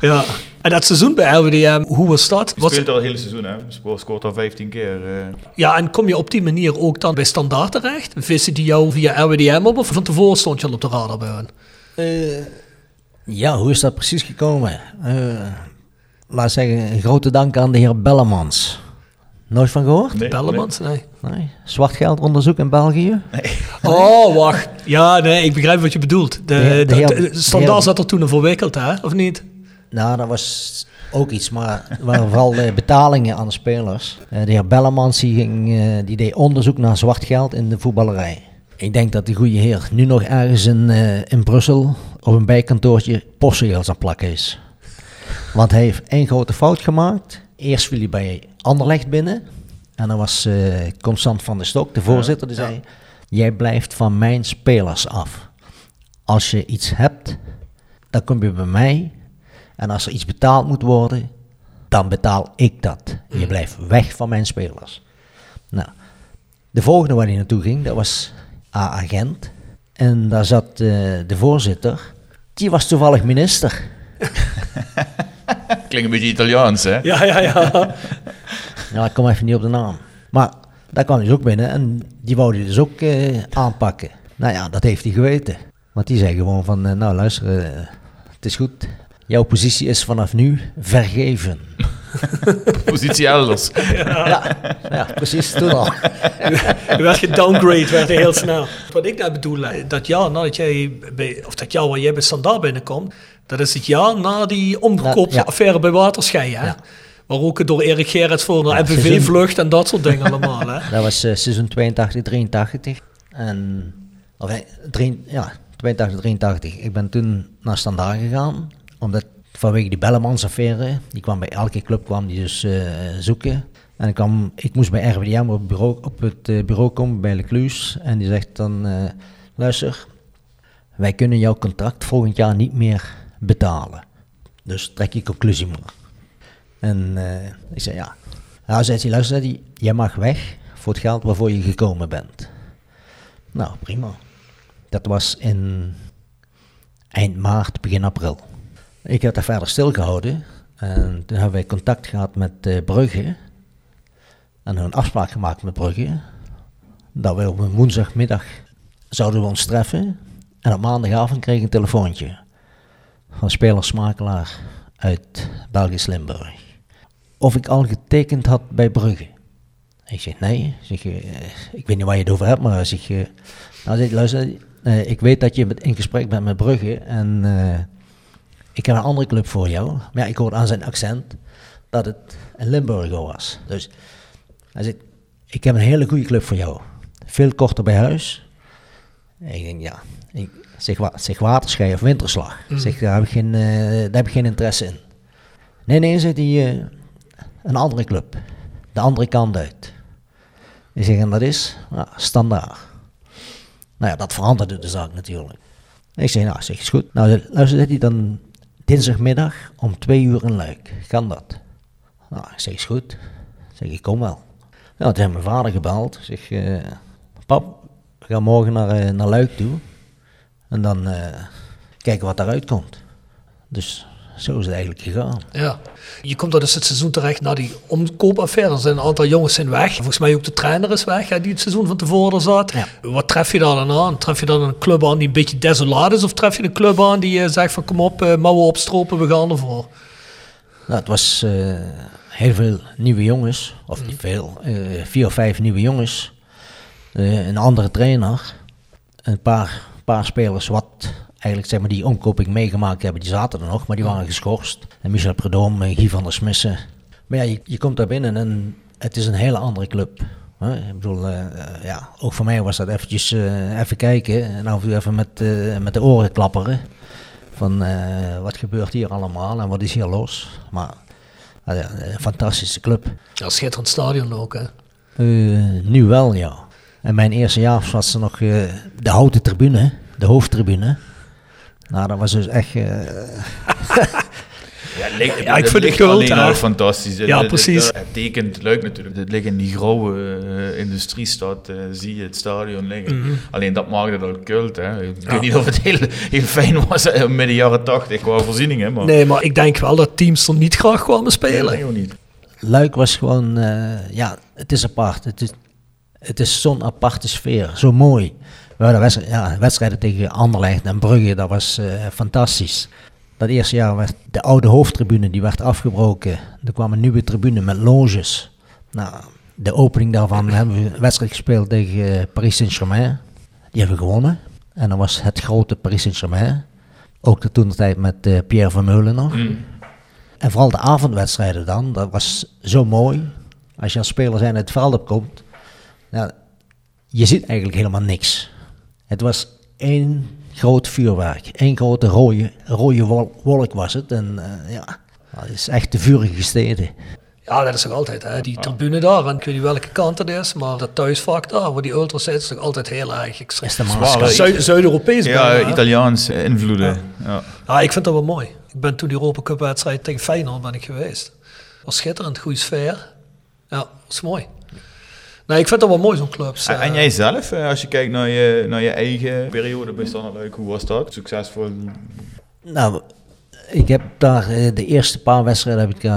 Ja. En dat seizoen bij RWDM, hoe was dat? Je speelt al het hele seizoen, hè? Scoort, scoort al 15 keer. eh. ja, en kom je op die manier ook dan bij Standaard terecht? Vissen die jou via RWDM op of van tevoren stond je al op de radar bij hen? Eh, ja, hoe is dat precies gekomen? Eh, laat ik zeggen, een grote dank aan de heer Bellemans. Nooit van gehoord? Nee, Bellemans? Nee. Nee. Zwart geldonderzoek in België? Oh, wacht. Ja, nee, ik begrijp wat je bedoelt. De, De heer- de de- heer- de- de Standaard zat er toen verwikkeld, hè? Of niet? Nou, dat was ook iets, maar waren vooral eh, betalingen aan de spelers. Eh, de heer Bellemans die ging, eh, die deed onderzoek naar zwart geld in de voetballerij. Ik denk dat die goede heer nu nog ergens in, eh, in Brussel op een bijkantoortje postzegels aan plakken is. Want hij heeft één grote fout gemaakt. Eerst viel hij bij Anderlecht binnen. En dan was eh, Constant van der Stok, de voorzitter, die zei... Jij blijft van mijn spelers af. Als je iets hebt, dan kom je bij mij. En als er iets betaald moet worden, dan betaal ik dat. Je blijft weg van mijn spelers. Nou, de volgende waar hij naartoe ging, dat was A-agent. En daar zat eh, de voorzitter, die was toevallig minister. Klinkt een beetje Italiaans, hè? Ja, ja, ja. Ja, ik kom even niet op de naam. Maar daar kwam hij dus ook binnen en die wou hij dus ook eh, aanpakken. Nou ja, dat heeft hij geweten. Want die zei gewoon van, eh, nou luister, eh, het is goed. Jouw positie is vanaf nu vergeven. Positie elders. Ja, ja precies, toen al. Je werd gedowngrade, werd heel snel. Wat ik daar bedoel, eh, dat jaar nadat jij, bij, of dat jaar waar jij bij Standaard binnenkomt, dat is het jaar na die omgekoopaffaire bij Waterschei, hè? Ja. Waar ook door Erik Gerrits voor naar Ja, MVV seizoen. vlucht en dat soort dingen allemaal, hè? Dat was eh, seizoen 82, 83. En, of, eh, drie- ja, 82, 83. Ik ben toen naar Standaard gegaan, omdat vanwege die Bellemans-affaire, die kwam bij elke club kwam die dus eh, zoeken. En ik, kwam, ik moest bij RWDM op, het bureau, op het bureau komen bij Lecluse. En die zegt dan, luister, wij kunnen jouw contract volgend jaar niet meer betalen. Dus trek je conclusie maar. En eh, ik zei ja. Nou, zei hij, luister, zei jij mag weg voor het geld waarvoor je gekomen bent. Nou, prima. Dat was in eind maart, begin april. Ik heb daar verder stilgehouden. En toen hebben wij contact gehad met eh, Brugge. En een afspraak gemaakt met Brugge. Dat we op een woensdagmiddag zouden we ons treffen. En op maandagavond kreeg ik een telefoontje. Van spelersmakelaar uit Belgisch Limburg of ik al getekend had bij Brugge. Ik zeg, nee. Zeg, eh, ik weet niet waar je het over hebt, maar zeg, je nou, zeg, luister, eh, ik weet dat je in gesprek bent met Brugge en eh, ik heb een andere club voor jou. Maar ja, ik hoorde aan zijn accent dat het een Limburger was. Dus hij zegt, ik heb een hele goede club voor jou. Veel korter bij huis. En ik denk, ja, ik zeg, wa zeg waterschei of winterslag. Ik Zeg, daar heb ik geen, eh, daar heb ik geen interesse in. Nee, nee, zegt hij, eh, een andere club. De andere kant uit. Ik zeg, en dat is? Nou, standaard. Nou ja, dat veranderde de zaak natuurlijk. Ik zeg, nou, zeg, is goed. Nou, luister, zegt hij dan dinsdagmiddag om twee uur in Luik. Kan dat? Nou, ik zeg, is goed. Ik zeg, ik kom wel. Nou, toen heeft mijn vader gebeld. Ik zeg, eh, pap, we gaan morgen naar, naar Luik toe. En dan eh, kijken wat daaruit komt. Dus zo is het eigenlijk gegaan. Ja. Je komt dan dus het seizoen terecht na die omkoopaffaire. Er zijn een aantal jongens zijn weg. Volgens mij ook de trainer is weg, hè, die het seizoen van tevoren zat. Ja. Wat tref je daar dan aan? Tref je dan een club aan die een beetje desolaat is? Of tref je een club aan die eh, zegt van kom op, eh, mouwen opstropen, we gaan ervoor? Nou, het was heel veel nieuwe jongens, of niet veel, eh, vier of vijf nieuwe jongens. Een andere trainer, een paar, paar spelers wat eigenlijk zeg maar die omkoping meegemaakt hebben, die zaten er nog, maar die waren geschorst. En Michel Predom, Guy van der Smissen. Maar ja, je, je komt daar binnen en het is een hele andere club. hè. Ik bedoel, eh, eh, ja, ook voor mij was dat eventjes eh, even kijken en af en toe even met, met de oren klapperen. Van wat gebeurt hier allemaal en wat is hier los. Maar een fantastische club. Ja, schitterend stadion ook, hè? Nu wel, ja. En mijn eerste jaar was er nog eh, de houten tribune, de hoofdtribune. Nou, dat was dus echt... eh, Ja, het ligt- Ja, ik het vind het al fantastisch. Ja, precies. Het, het tekent leuk natuurlijk. Het ligt in die grauwe eh, industriestad, zie je het stadion liggen. Mhm. Alleen dat maakte het al kult. Hè. Ik weet niet of het heel, heel fijn was eh, midden jaren tachtig qua voorzieningen. Maar Nee, maar ik denk wel dat teams er niet graag kwamen Nee, spelen. ook niet. Luik was gewoon, eh, ja, het is apart. Het is, het is zo'n aparte sfeer, zo mooi. We hadden wedst- ja, wedstrijden tegen Anderlecht en Brugge, dat was eh, fantastisch. Dat eerste jaar werd de oude hoofdtribune, die werd afgebroken. Er kwam een nieuwe tribune met loges. Nou, de opening daarvan hebben we een wedstrijd gespeeld tegen eh, Paris Saint-Germain. Die hebben we gewonnen. En dat was het grote Paris Saint-Germain. Ook de toen de tijd met eh, Pierre Vermeulen nog. En vooral de avondwedstrijden dan, dat was zo mooi. Als je als speler zijn het veld opkomt, nou, je ziet eigenlijk helemaal niks. Het was één groot vuurwerk, één grote rode, rode wol- wolk was het. En eh, ja, dat is echt de vurige steden. Ja, dat is toch altijd, hè? Die tribune daar, en ik weet niet welke kant het is, maar dat thuisvak daar, waar die ultras zitten, is toch altijd heel erg extreem. Zuid-Europees Ja, bijna? Italiaanse invloeden. Ja. Ja, ik vind dat wel mooi. Ik ben toen die Europa Cup wedstrijd tegen Feyenoord ben ik geweest. Was schitterend, goede sfeer. Ja, was mooi. Nou, ik vind dat wel mooi, zo'n clubs. En, en eh. jij zelf, eh, als je kijkt naar je, naar je eigen periode bij Standard hoe was dat? Succesvol? Nou, ik heb daar eh, de eerste paar wedstrijden heb ik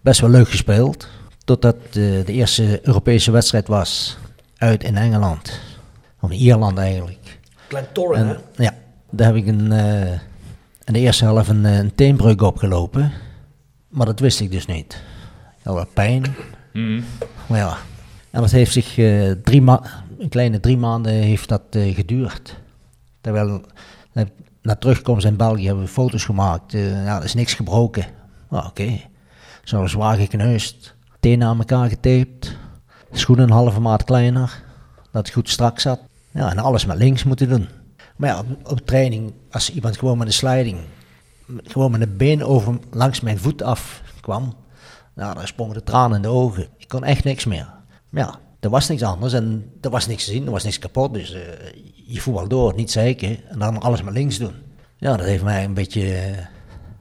best wel leuk gespeeld. Totdat de eerste Europese wedstrijd was uit in Engeland. Of in Ierland eigenlijk. Glentoran, hè? En, ja, daar heb ik een, eh, in de eerste helft een, een teenbreuk opgelopen. Maar dat wist ik dus niet. Had wat pijn. Mhm. Maar ja, en dat heeft zich eh, drie een kleine drie maanden heeft dat eh, geduurd. Terwijl eh, na terugkomst in België hebben we foto's gemaakt. ja, er is niks gebroken. Nou, oké. Zo zwaar gekneusd. Tenen aan elkaar getaped. Schoenen een halve maat kleiner. Dat het goed strak zat. Ja, en alles met links moeten doen. Maar ja, op, training, als iemand gewoon met een sliding, gewoon met een been over langs mijn voet af kwam, nou, dan sprongen de tranen in de ogen. Ik kon echt niks meer. Maar ja, er was niks anders en er was niks te zien, er was niks kapot. Dus eh, je voetbal door, niet zeiken en dan alles met links doen. Ja, dat heeft mij een beetje eh,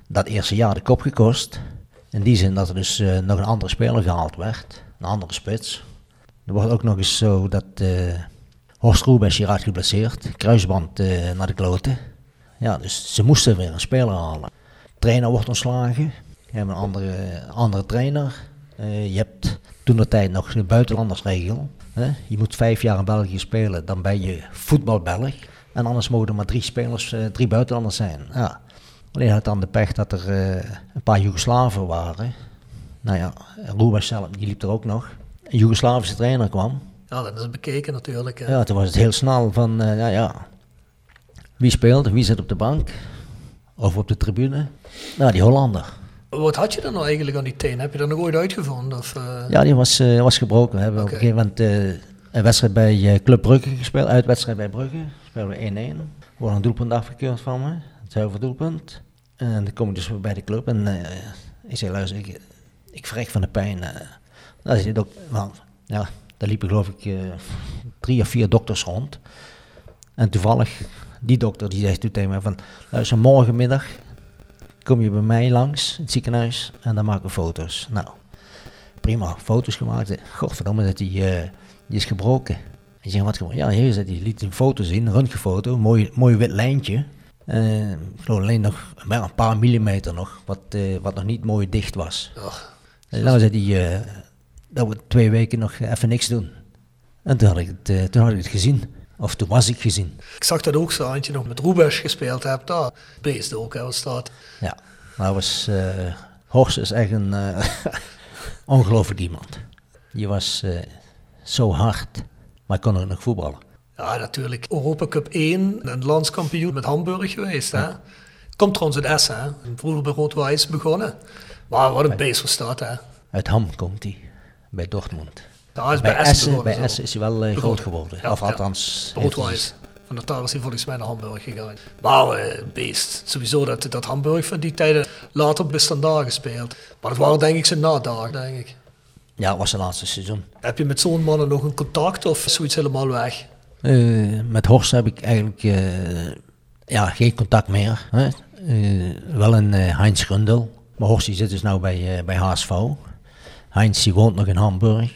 dat eerste jaar de kop gekost. In die zin dat er dus eh, nog een andere speler gehaald werd, een andere spits. Er wordt ook nog eens zo dat Horst Roebes hier geblesseerd, kruisband naar de kloten. Ja, dus ze moesten weer een speler halen. trainer wordt ontslagen, je hebt een andere, andere trainer. Eh, je hebt toen de tijd nog een buitenlandersregel. Hè? Je moet vijf jaar in België spelen, dan ben je voetbalbelg. En anders mogen er maar drie spelers, eh, drie buitenlanders zijn. Ja. Alleen had dan de pech dat er eh, een paar Joegoslaven waren. Nou ja, Roebers zelf, die liep er ook nog. Een Joegoslavische trainer kwam. Ja, dat is bekeken natuurlijk. hè. Ja, toen was het heel snel van, ja, ja, wie speelt, wie zit op de bank of op de tribune? Nou, die Hollander. Wat had je dan nou eigenlijk aan die teen? Heb je dat nog ooit uitgevonden? Of, eh? Ja, die was, eh, was gebroken. We hebben op een gegeven moment eh, een wedstrijd bij Club Brugge gespeeld, uitwedstrijd bij Brugge. Spelen we 1-1. Er wordt een doelpunt afgekeurd van me, het zuiverdoelpunt. En dan kom ik dus bij de club en ik zei, luister, ik, ik vrek van de pijn. zei de dok- nou, ja, daar liepen geloof ik drie of vier dokters rond. En toevallig, die dokter die zegt toen tegen mij van, luister, morgenmiddag kom je bij mij langs, het ziekenhuis, en dan maken we foto's. Nou, prima, foto's gemaakt. Godverdomme, dat die, eh, die is gebroken. En je zegt, wat? Ja, hier zit die liet een foto zien, een röntgenfoto, mooi, mooi wit lijntje. Eh, ik geloof alleen nog een paar millimeter nog, wat, eh, wat nog niet mooi dicht was. Ach, En nou zei hij, dat we twee weken nog even niks doen. En toen had ik het, toen had ik het gezien. Of toen was ik gezien. ik zag dat ook zo, als je nog met Roebes gespeeld hebt. Daar beest ook, hè, staat. Ja, maar was, eh Horst is echt een eh, ongelooflijk iemand. Die was eh, zo hard, maar kon ook nog voetballen. Ja, natuurlijk. Europa Cup 1, een landskampioen met Hamburg geweest. Hè? Komt trouwens uit Essen, hè? vroeger bij Rood-Wijs begonnen. Maar wat een beest was dat, hè? Uit Ham komt hij, bij Dortmund. Daar is bij bij Essen Essen, begonnen, bij zo. Essen is hij wel eh, groot geworden. Ja, of althans... heeft hij- Rood-Wijs. Van daar is hij volgens mij naar Hamburg gegaan. Maar eh, beest. Sowieso dat, dat Hamburg van die tijden later bij Standaard gespeeld. Maar dat waren denk ik zijn nadagen, denk ik. Ja, was zijn laatste seizoen. Heb je met zo'n mannen nog een contact of is zoiets helemaal weg? Eh, met Horst heb ik eigenlijk ja, geen contact meer. Hè. Wel een Heinz Grundel. Maar Horst die zit dus nou bij, bij HSV. Heinz die woont nog in Hamburg.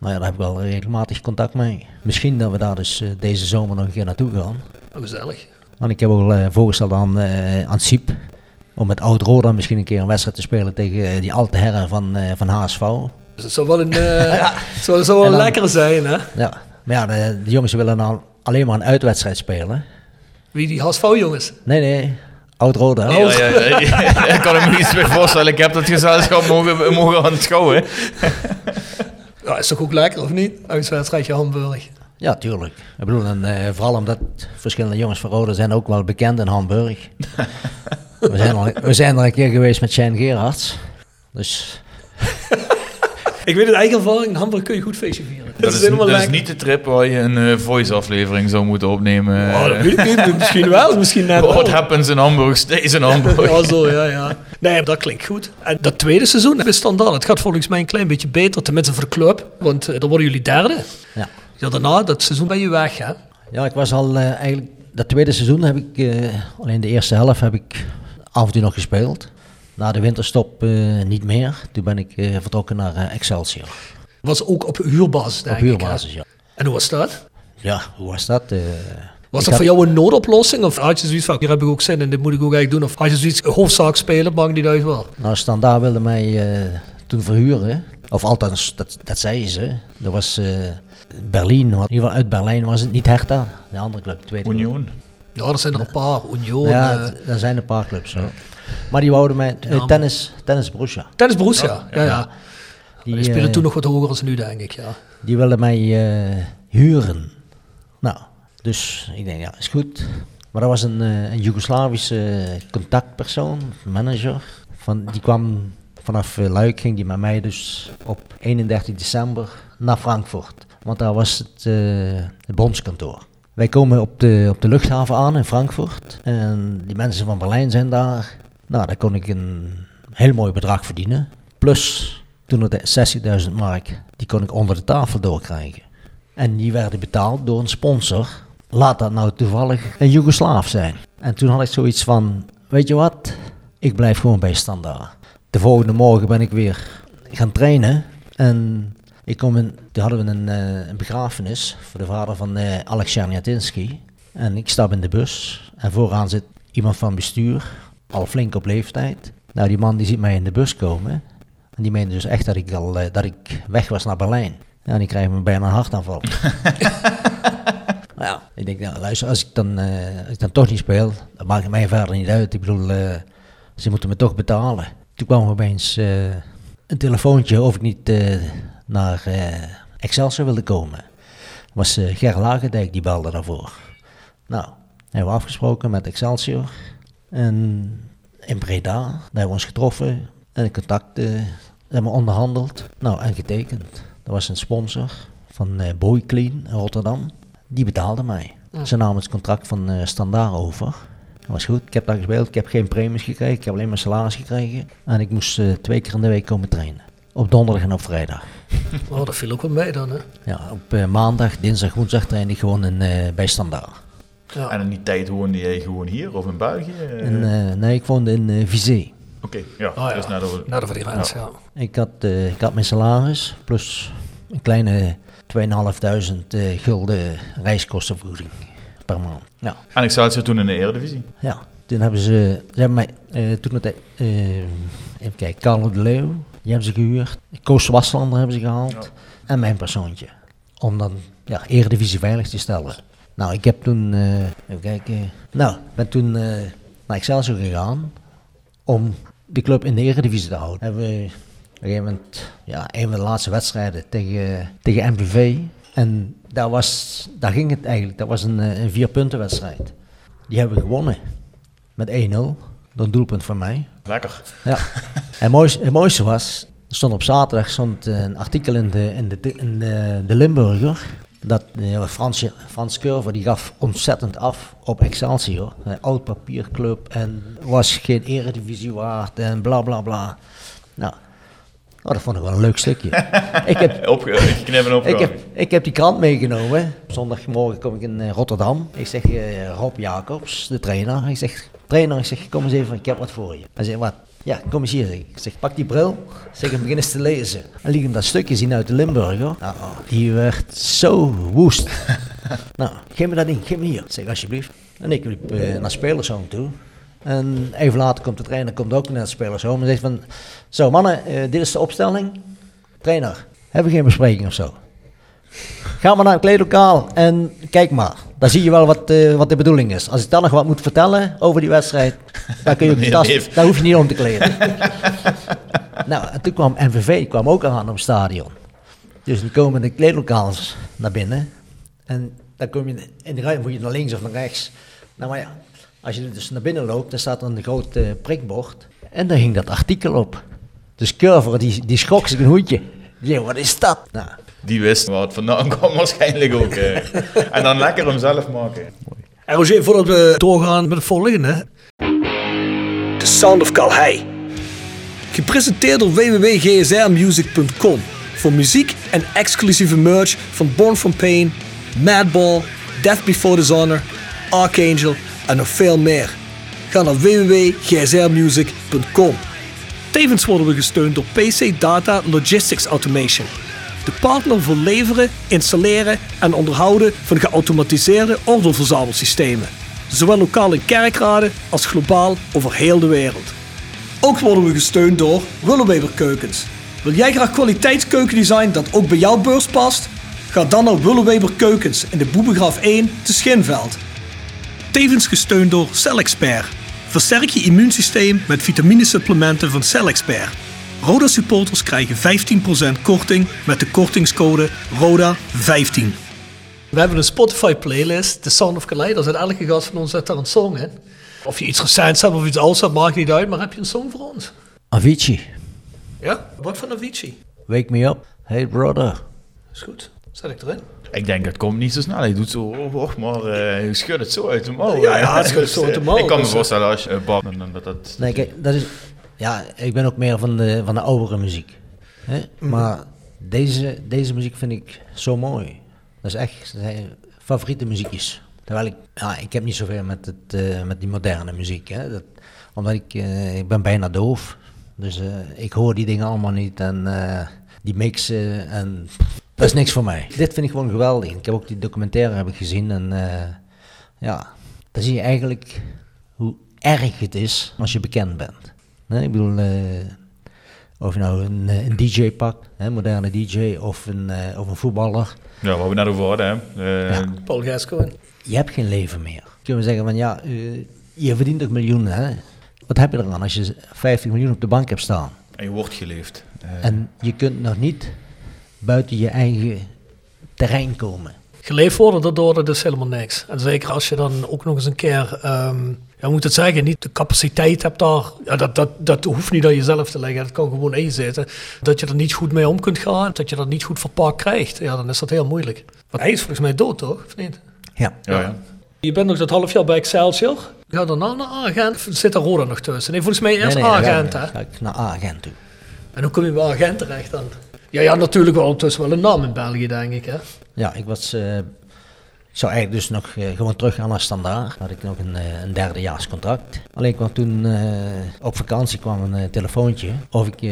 Maar ja, daar heb ik wel regelmatig contact mee. Misschien dat we daar dus eh, deze zomer nog een keer naartoe gaan. Gezellig. Want ik heb ook eh, voorgesteld aan, eh aan Siep. Om met Oud-Roda misschien een keer een wedstrijd te spelen tegen die alte herren van, eh, van HSV. Dus het zou wel een, eh zou, zou wel En dan- lekker zijn, hè? Ja, maar ja, de, de jongens willen nou alleen maar een uitwedstrijd spelen. Wie die HSV-jongens. Nee, nee, Oud-Roda. Ja, ja, ja, ik kan me iets meer voorstellen. Ik heb dat gezelschap mogen, mogen aanschouwen. Ja, is toch ook lekker, of niet? Uitwedstrijdje Hamburg. Ja, tuurlijk. Ik bedoel, en, eh, vooral omdat verschillende jongens van Roda zijn ook wel bekend in Hamburg. we, zijn al, we zijn er een keer geweest met Shane Gerards. Dus Ik weet het eigen ervaring, in Hamburg kun je goed feestje vieren. Dat is, dat is niet de trip waar je een eh, voice-aflevering zou moeten opnemen. Oh, dat weet ik niet. Misschien wel, misschien net What wel. happens in Hamburg stays in Hamburg. Ja, zo, ja, ja. Nee, dat klinkt goed. En dat tweede seizoen bij Standaard, het gaat volgens mij een klein beetje beter, tenminste voor de club. Want eh, dan worden jullie derde. ja. Ja, daarna, dat seizoen ben je weg, hè? ja, ik was al eh, eigenlijk... Dat tweede seizoen heb ik, eh, alleen de eerste helft heb ik af en toe nog gespeeld. Na de winterstop eh, niet meer. Toen ben ik eh, vertrokken naar eh, Excelsior. Was ook op huurbasis, denk op ik, hè? huurbasis, ja. En hoe was dat? Ja, hoe was dat? Eh, Was dat had- voor jou een noodoplossing? Of had je zoiets van, hier heb ik ook zin in, dit moet ik ook eigenlijk doen? Of had je zoiets, hoofdzaak spelen, maakt niet uit wel. Nou, Standaard wilde mij eh, toen verhuren. Of althans, dat, dat zeiden ze. Dat was eh, Berlijn. In ieder geval uit Berlijn was het niet Hertha. De andere club, de tweede club. Union. Ja, er zijn er een paar. Union, Ja, er zijn een paar clubs. hoor. Maar die wouden mij... eh, tennis, tennis Borussia. Tennis Borussia, ja, ja. Die, Die spelen eh, toen nog wat hoger als nu, denk ik, ja. Die wilden mij eh, huren. Nou, dus ik denk, ja, is goed. Maar dat was een, een Joegoslavische contactpersoon, manager. Van, die kwam vanaf Luik, ging die met mij dus op 31 december naar Frankfurt. Want daar was het, eh, het bondskantoor. Wij komen op de, op de luchthaven aan in Frankfurt. En die mensen van Berlijn zijn daar. Nou, daar kon ik een heel mooi bedrag verdienen. Plus, toen de 60.000 mark, die kon ik onder de tafel doorkrijgen. En die werden betaald door een sponsor. Laat dat nou toevallig een Joegoslaaf zijn. En toen had ik zoiets van, weet je wat, ik blijf gewoon bij Standaard. De volgende morgen ben ik weer gaan trainen. En ik kom in, toen hadden we een, eh, een begrafenis voor de vader van eh Alex Czerniatinski. En ik stap in de bus en vooraan zit iemand van bestuur, al flink op leeftijd. Nou, die man die ziet mij in de bus komen. En die meende dus echt dat ik, al, eh, dat ik weg was naar Berlijn. Ja, die krijgen me bijna een hartaanval. Nou ik denk, nou, luister, als ik, dan, eh, als ik dan toch niet speel, dan maakt het mij verder niet uit. Ik bedoel, eh, ze moeten me toch betalen. Toen kwam er opeens een telefoontje of ik niet naar Excelsior wilde komen. Dat was Ger Lagendijk die belde daarvoor. Nou, hebben we afgesproken met Excelsior. En in Breda, daar hebben we ons getroffen en in contact eh, hebben we onderhandeld. Nou, en getekend. Dat was een sponsor van eh Boy Clean in Rotterdam. Die betaalde mij. Ze namen het contract van eh Standaard over. Dat was goed. Ik heb daar gespeeld. Ik heb geen premies gekregen. Ik heb alleen maar salaris gekregen. En ik moest eh, twee keer in de week komen trainen. Op donderdag en op vrijdag. Oh, dat viel ook wel mee dan, hè. Ja, op maandag, dinsdag, woensdag train ik gewoon in, bij Standaard. Ja. En in die tijd woonde jij gewoon hier of in België? Eh, En, eh, nee, ik woonde in eh Vizé. Oké, ja. Oh, ja. Dus naar de, Na de grens, ja. Ik had, eh, ik had mijn salaris plus een kleine 2.500 eh gulden reiskostenvergoeding per maand. Ja, En Excelsior toen in de Eredivisie. ja. Toen hebben ze, ze hebben mij, eh, toen het, eh, even kijken, Carlo de Leeuw, die hebben ze gehuurd. Koos Waslander hebben ze gehaald. En mijn persoontje. Om dan, ja, Eredivisie veilig te stellen. Nou, ik heb toen, eh, even kijken, nou, ben toen eh, naar Excelsior gegaan om de club in de Eredivisie te houden. Hebben we op een gegeven moment, ja, een van de laatste wedstrijden tegen, tegen MVV. En daar, was, daar ging het eigenlijk, dat was een, eh, een vier punten wedstrijd. Die hebben we gewonnen met 1-0. Door een doelpunt van mij. Lekker. Ja. en het mooiste, het mooiste was, er stond op zaterdag stond een artikel in de, in de, in de, de Limburger. Dat eh, Frans, Frans Curver die gaf ontzettend af op Excelsior. Een oud papierclub en was geen eredivisie waard en bla bla bla. Nou, oh, dat vond ik wel een leuk stukje. ik, heb, Opge op. ik, heb, ik heb die krant meegenomen. Zondagmorgen kom ik in eh, Rotterdam. Ik zeg eh, Rob Jacobs, de trainer. Ik zeg, trainer, ik zeg, kom eens even, ik heb wat voor je. Hij zegt, wat? Ja, kom eens hier. zeg Ik zeg, pak die bril. Zeg, en begin eens te lezen. En liet hem dat stukje zien uit de Limburger. Nou, die werd zo woest. nou, geef me dat ding, geef me hier. Zeg, alsjeblieft. En ik liep eh, naar spelershome toe. En even later komt de trainer komt ook naar het spelershome en zegt van... Zo mannen, eh, dit is de opstelling. Trainer, hebben we geen bespreking of zo? Ga maar naar het kleedlokaal en kijk maar. Dan zie je wel wat, eh, wat de bedoeling is. Als ik dan nog wat moet vertellen over die wedstrijd, dan, kun je Nee, tas, nee. dan hoef je niet om te kleden. nou, en toen kwam NVV kwam ook aan op het stadion. Dus die komen de kleedlokaals naar binnen. En dan kom je in de ruimte, moet je naar links of naar rechts. Nou, maar ja, als je dus naar binnen loopt, dan staat er een groot eh, prikbord. En daar hing dat artikel op. Dus Curver, die, die schrok zich een hoedje. Zei, wat is dat? Nou, Die wist waar het vandaan kwam waarschijnlijk ook. en dan lekker hem zelf maken. En Roger, voordat we doorgaan met het volgende. The Sound of Calhei. Gepresenteerd door www.gsrmusic.com. Voor muziek en exclusieve merch van Born From Pain, Madball, Death Before Dishonor, Archangel en nog veel meer. Ga naar www.gsrmusic.com. Tevens worden we gesteund door PC Data Logistics Automation. De partner voor leveren, installeren en onderhouden van geautomatiseerde ordeelverzamelsystemen. Zowel lokaal in kerkraden als globaal over heel de wereld. Ook worden we gesteund door Willeweber Keukens. Wil jij graag kwaliteitskeukendesign dat ook bij jouw beurs past? Ga dan naar Willeweber Keukens in de Boebegraaf 1 te Schinveld. Tevens gesteund door CellExpert. Versterk je immuunsysteem met vitaminesupplementen van CellExpert. Roda supporters krijgen 15% korting met de kortingscode RODA15. We hebben een Spotify playlist, The Sound of Kaleidos. En elke gast van ons zet daar een song in. Of je iets recents hebt of iets ouds hebt, maakt niet uit. Maar heb je een song voor ons? Avicii, Ja? Wat van Avicii? wake me up. Hey brother. Is goed. Zet ik erin. Ik denk, het komt niet zo snel. Hij doet zo, oh, oh, maar eh, hij schudt het zo uit de mouw. Ja, schudt het zo uit de mouw. Ik kan me Dus, voorstellen als je uh, dat dat... Nee, kijk, dat is... Ja, ik ben ook meer van de, van de oudere muziek. Hè? Maar deze, deze muziek vind ik zo mooi. Dat is echt zijn favoriete muziekjes. Terwijl ik... Ja, ik heb niet zoveel met, het, eh, met die moderne muziek. Hè? Dat, omdat ik... eh, ik ben bijna doof. Dus eh, ik hoor die dingen allemaal niet. En die mixen en... Dat is niks voor mij. Dit vind ik gewoon geweldig. Ik heb ook die documentaire heb ik gezien. En ja, dan zie je eigenlijk hoe erg het is als je bekend bent. Nee, ik bedoel, eh, of je nou een, eh, een DJ pakt, een moderne DJ, of een, eh, of een voetballer. Ja, waar we net over hadden, hè. Eh, Ja. Paul Gascoigne. Je hebt geen leven meer. Kunnen we zeggen van ja, je verdient toch miljoenen, hè? Wat heb je eraan als je 50 miljoen op de bank hebt staan? En je wordt geleefd. En je kunt nog niet buiten je eigen terrein komen. Geleefd worden daardoor, dat is helemaal niks. En zeker als je dan ook nog eens een keer, ehm ja, hoe moet het zeggen, niet de capaciteit hebt daar. Ja, dat, dat, dat hoeft niet aan jezelf te leggen, dat kan gewoon in je zitten. Dat je er niet goed mee om kunt gaan, dat je dat niet goed verpakt krijgt. Ja, dan is dat heel moeilijk. Want hij is volgens mij dood, toch? Of niet? Ja. ja, ja. Je bent nog dat half jaar bij Excelsior. Ga daarna naar Agent. Zit daar Roda nog tussen? Nee, volgens mij eerst Nee, nee, Agent, ik- hè? ga ik naar Agent toe. En hoe kom je bij Agent terecht dan? Ja, ja, natuurlijk wel ondertussen wel een naam in België, denk ik, hè? Ja, ik was. eh, zou eigenlijk dus nog eh, gewoon terug gaan naar Standaard. Had ik nog een, eh, een derdejaarscontract. Alleen kwam toen eh, op vakantie kwam een telefoontje of ik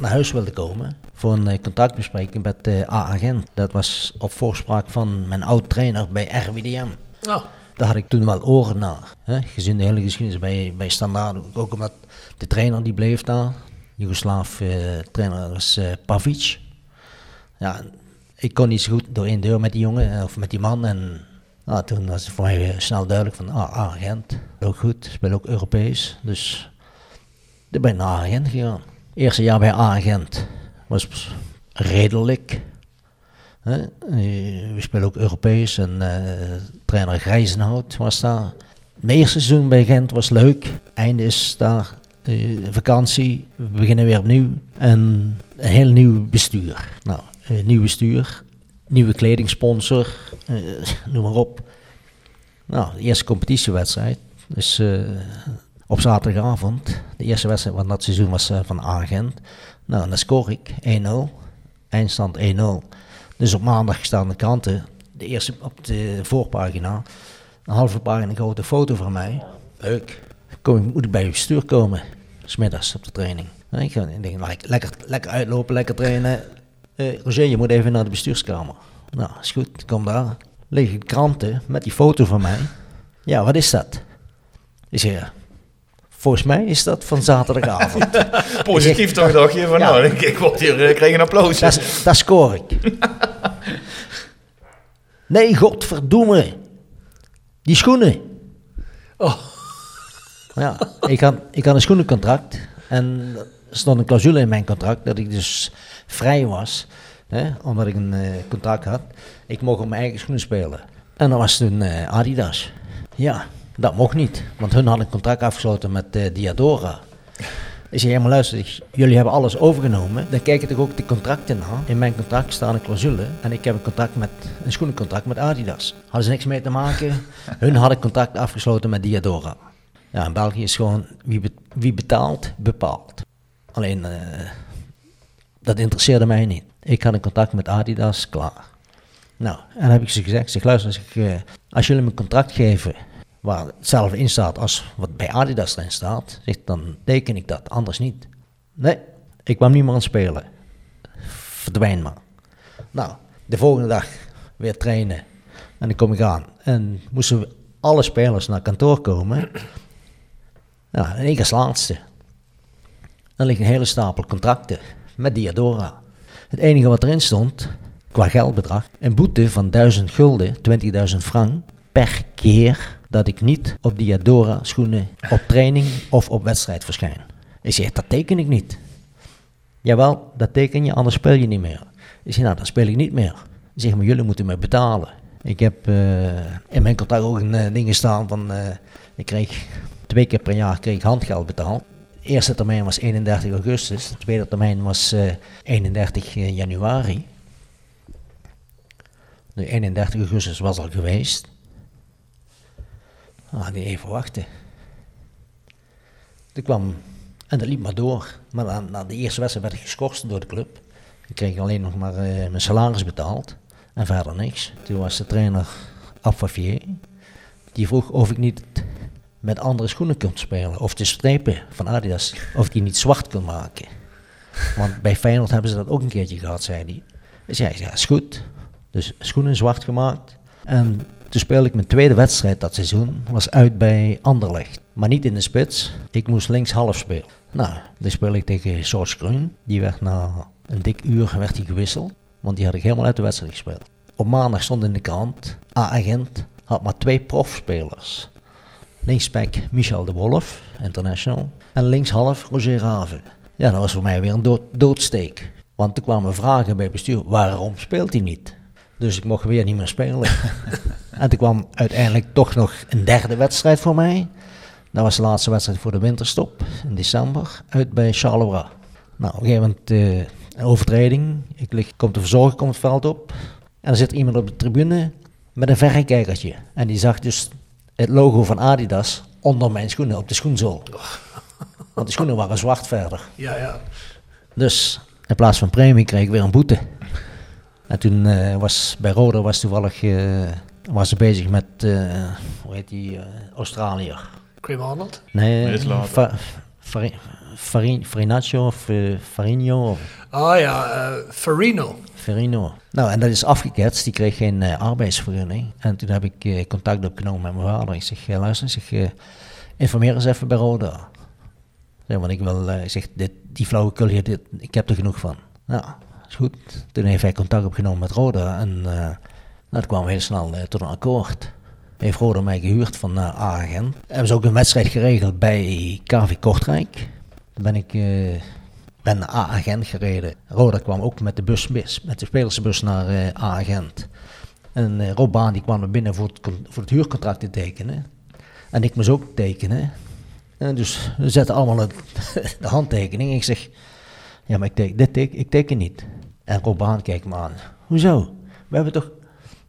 naar huis wilde komen voor een contractbespreking met eh A-agent. Dat was op voorspraak van mijn oud-trainer bij RWDM. Nou, Daar had ik toen wel oren naar. Hè? Gezien de hele geschiedenis bij, bij Standaard. Ook omdat de trainer die bleef daar. Joegoslaaf eh, trainer was eh, Pavic. Ja, ik kon niet goed door één deur met die jongen eh, of met die man. En nou, toen was het voor mij snel duidelijk van, ah, agent, ook goed, speel ook Europees. Dus ik ben naar agent gegaan. Eerste jaar bij agent was redelijk. Hè? Eh, We spelen ook Europees en eh, trainer Grijzenhout was daar. Het eerste seizoen bij Gent was leuk. Einde is daar vakantie. We beginnen weer opnieuw. En een heel nieuw bestuur. Nou, nieuw bestuur, nieuwe kledingsponsor, eh, noem maar op. Nou, de eerste competitiewedstrijd. Dus eh, op zaterdagavond. De eerste wedstrijd van dat seizoen was eh, van Agent. Nou, en dan scoor ik 1-0. Eindstand 1-0. Dus op maandag staan de kranten. De eerste op de voorpagina. Een halve pagina grote foto van mij. Leuk. Kom, ik- moet ik bij je bestuur komen? Smiddags op de training. Ik, denk, lekker, lekker uitlopen, lekker trainen. Eh, Roger, je moet even naar de bestuurskamer. Nou, is goed. Kom daar. Liggen kranten met die foto van mij. Ja, wat is dat? Ik zeg, ja, volgens mij is dat van zaterdagavond. Positief toch, dacht je? Van, Ja. nou, ik, ik, word hier, ik krijg een applaus. Dat, scoor ik. Nee, godverdomme. Die schoenen. Oh. Ja, ik had, ik had een schoenencontract. En stond een clausule in mijn contract dat ik dus vrij was. Hè, omdat ik een eh, contract had. Ik mocht op mijn eigen schoenen spelen. En dat was toen eh, Adidas. Ja, dat mocht niet. Want hun hadden een contract afgesloten met eh, Diadora. Ik zei, maar luister, jullie hebben alles overgenomen. Dan kijk ik toch ook de contracten na. In mijn contract staan een clausule. En ik heb een, contract met, een schoenencontract met Adidas. Hadden ze niks mee te maken. Hun hadden contract afgesloten met Diadora. Ja, in België is gewoon wie, be- wie betaalt, bepaalt. Alleen, eh, dat interesseerde mij niet. Ik had een contact met Adidas, klaar. Nou, en dan heb ik ze gezegd, ik zeg, luister, ik zeg, eh, als jullie me een contract geven waar hetzelfde in staat als wat bij Adidas erin staat, zeg, dan teken ik dat, anders niet. Nee, ik kwam niet meer aan het spelen. Verdwijn maar. Nou, de volgende dag weer trainen. En dan kom ik aan. En moesten alle spelers naar kantoor komen. Ja, en ik als laatste. Dan ligt een hele stapel contracten met Diadora. Het enige wat erin stond, qua geldbedrag, een boete van 1000 gulden, 20.000 frank, per keer dat ik niet op Diadora schoenen op training of op wedstrijd verschijn. Ik zeg, dat teken ik niet. Jawel, dat teken je, anders speel je niet meer. Ik zeg, nou, dan speel ik niet meer. Ik zeg, maar jullie moeten me betalen. Ik heb eh, in mijn contract ook een uh, ding staan van, eh, ik kreeg twee keer per jaar kreeg handgeld betaald. Eerste termijn was 31 augustus, de tweede termijn was 31 januari. Nu, 31 augustus was al geweest. Ah, die even wachten. Er kwam, en dat liep maar door. Maar na, na de eerste wedstrijd werd ik geschorst door de club. Ik kreeg alleen nog maar mijn salaris betaald en verder niks. Toen was de trainer Abfavier. Die vroeg of ik niet met andere schoenen kon spelen. Of de strepen van Adidas, of die niet zwart kon maken. Want bij Feyenoord hebben ze dat ook een keertje gehad, zei hij. Ik zei, ja, is goed. Dus schoenen zwart gemaakt. En toen speelde ik mijn tweede wedstrijd dat seizoen. Was uit bij Anderlecht. Maar niet in de spits. Ik moest links half spelen. Nou, dan speelde ik tegen George Groen. Die werd na een dik uur werd hij gewisseld. Want die had ik helemaal uit de wedstrijd gespeeld. Op maandag stond in de krant, A-agent had maar twee profspelers. Linksback Michel de Wolf, international. En linkshalf Roger Raven. Ja, dat was voor mij weer een dood, doodsteek. Want er kwamen vragen bij bestuur, waarom speelt hij niet? Dus ik mocht weer niet meer spelen. en toen kwam uiteindelijk toch nog een derde wedstrijd voor mij. Dat was de laatste wedstrijd voor de winterstop in december, uit bij Charleroi. Nou, op een gegeven moment uh, een overtreding. Ik lig, komt de verzorger komt het veld op. En er zit iemand op de tribune met een verrekijkertje. En die zag dus het logo van Adidas onder mijn schoenen op de schoenzool. Want de schoenen waren zwart verder. Ja, ja. Dus in plaats van premie kreeg ik weer een boete. En toen uh, was bij Roda was toevallig uh, was ze bezig met, uh, hoe heet die, Australiër. Graham Arnold? Nee, Farin, Farinaccio of Farinho. Ah ja, Farino. Ferino. Nou, en dat is afgeketst. Die kreeg geen uh, arbeidsvergunning. En toen heb ik uh, contact opgenomen met mijn vader. Ik zeg, uh, luister, ik zeg, informeer eens even bij Roda. Ja, want ik wil, ik zeg, dit, die flauwekul hier, dit, ik heb er genoeg van. Nou, is goed. Toen heeft hij contact opgenomen met Roda. En nou, dat kwam heel snel tot een akkoord. Heeft Roda mij gehuurd van A-agent. Hebben ze ook een wedstrijd geregeld bij KV Kortrijk. Ben ik ben naar A-agent gereden. Roda kwam ook met de bus, met de spelersbus naar uh, A-agent. En uh, Rob Baan die kwam er binnen voor het, voor het huurcontract te tekenen. En ik moest ook tekenen. En dus we zetten allemaal de, handtekening. En ik zeg, ja, maar ik teken, dit teken, ik teken niet. En Rob Baan kijkt me aan. Hoezo? We hebben toch...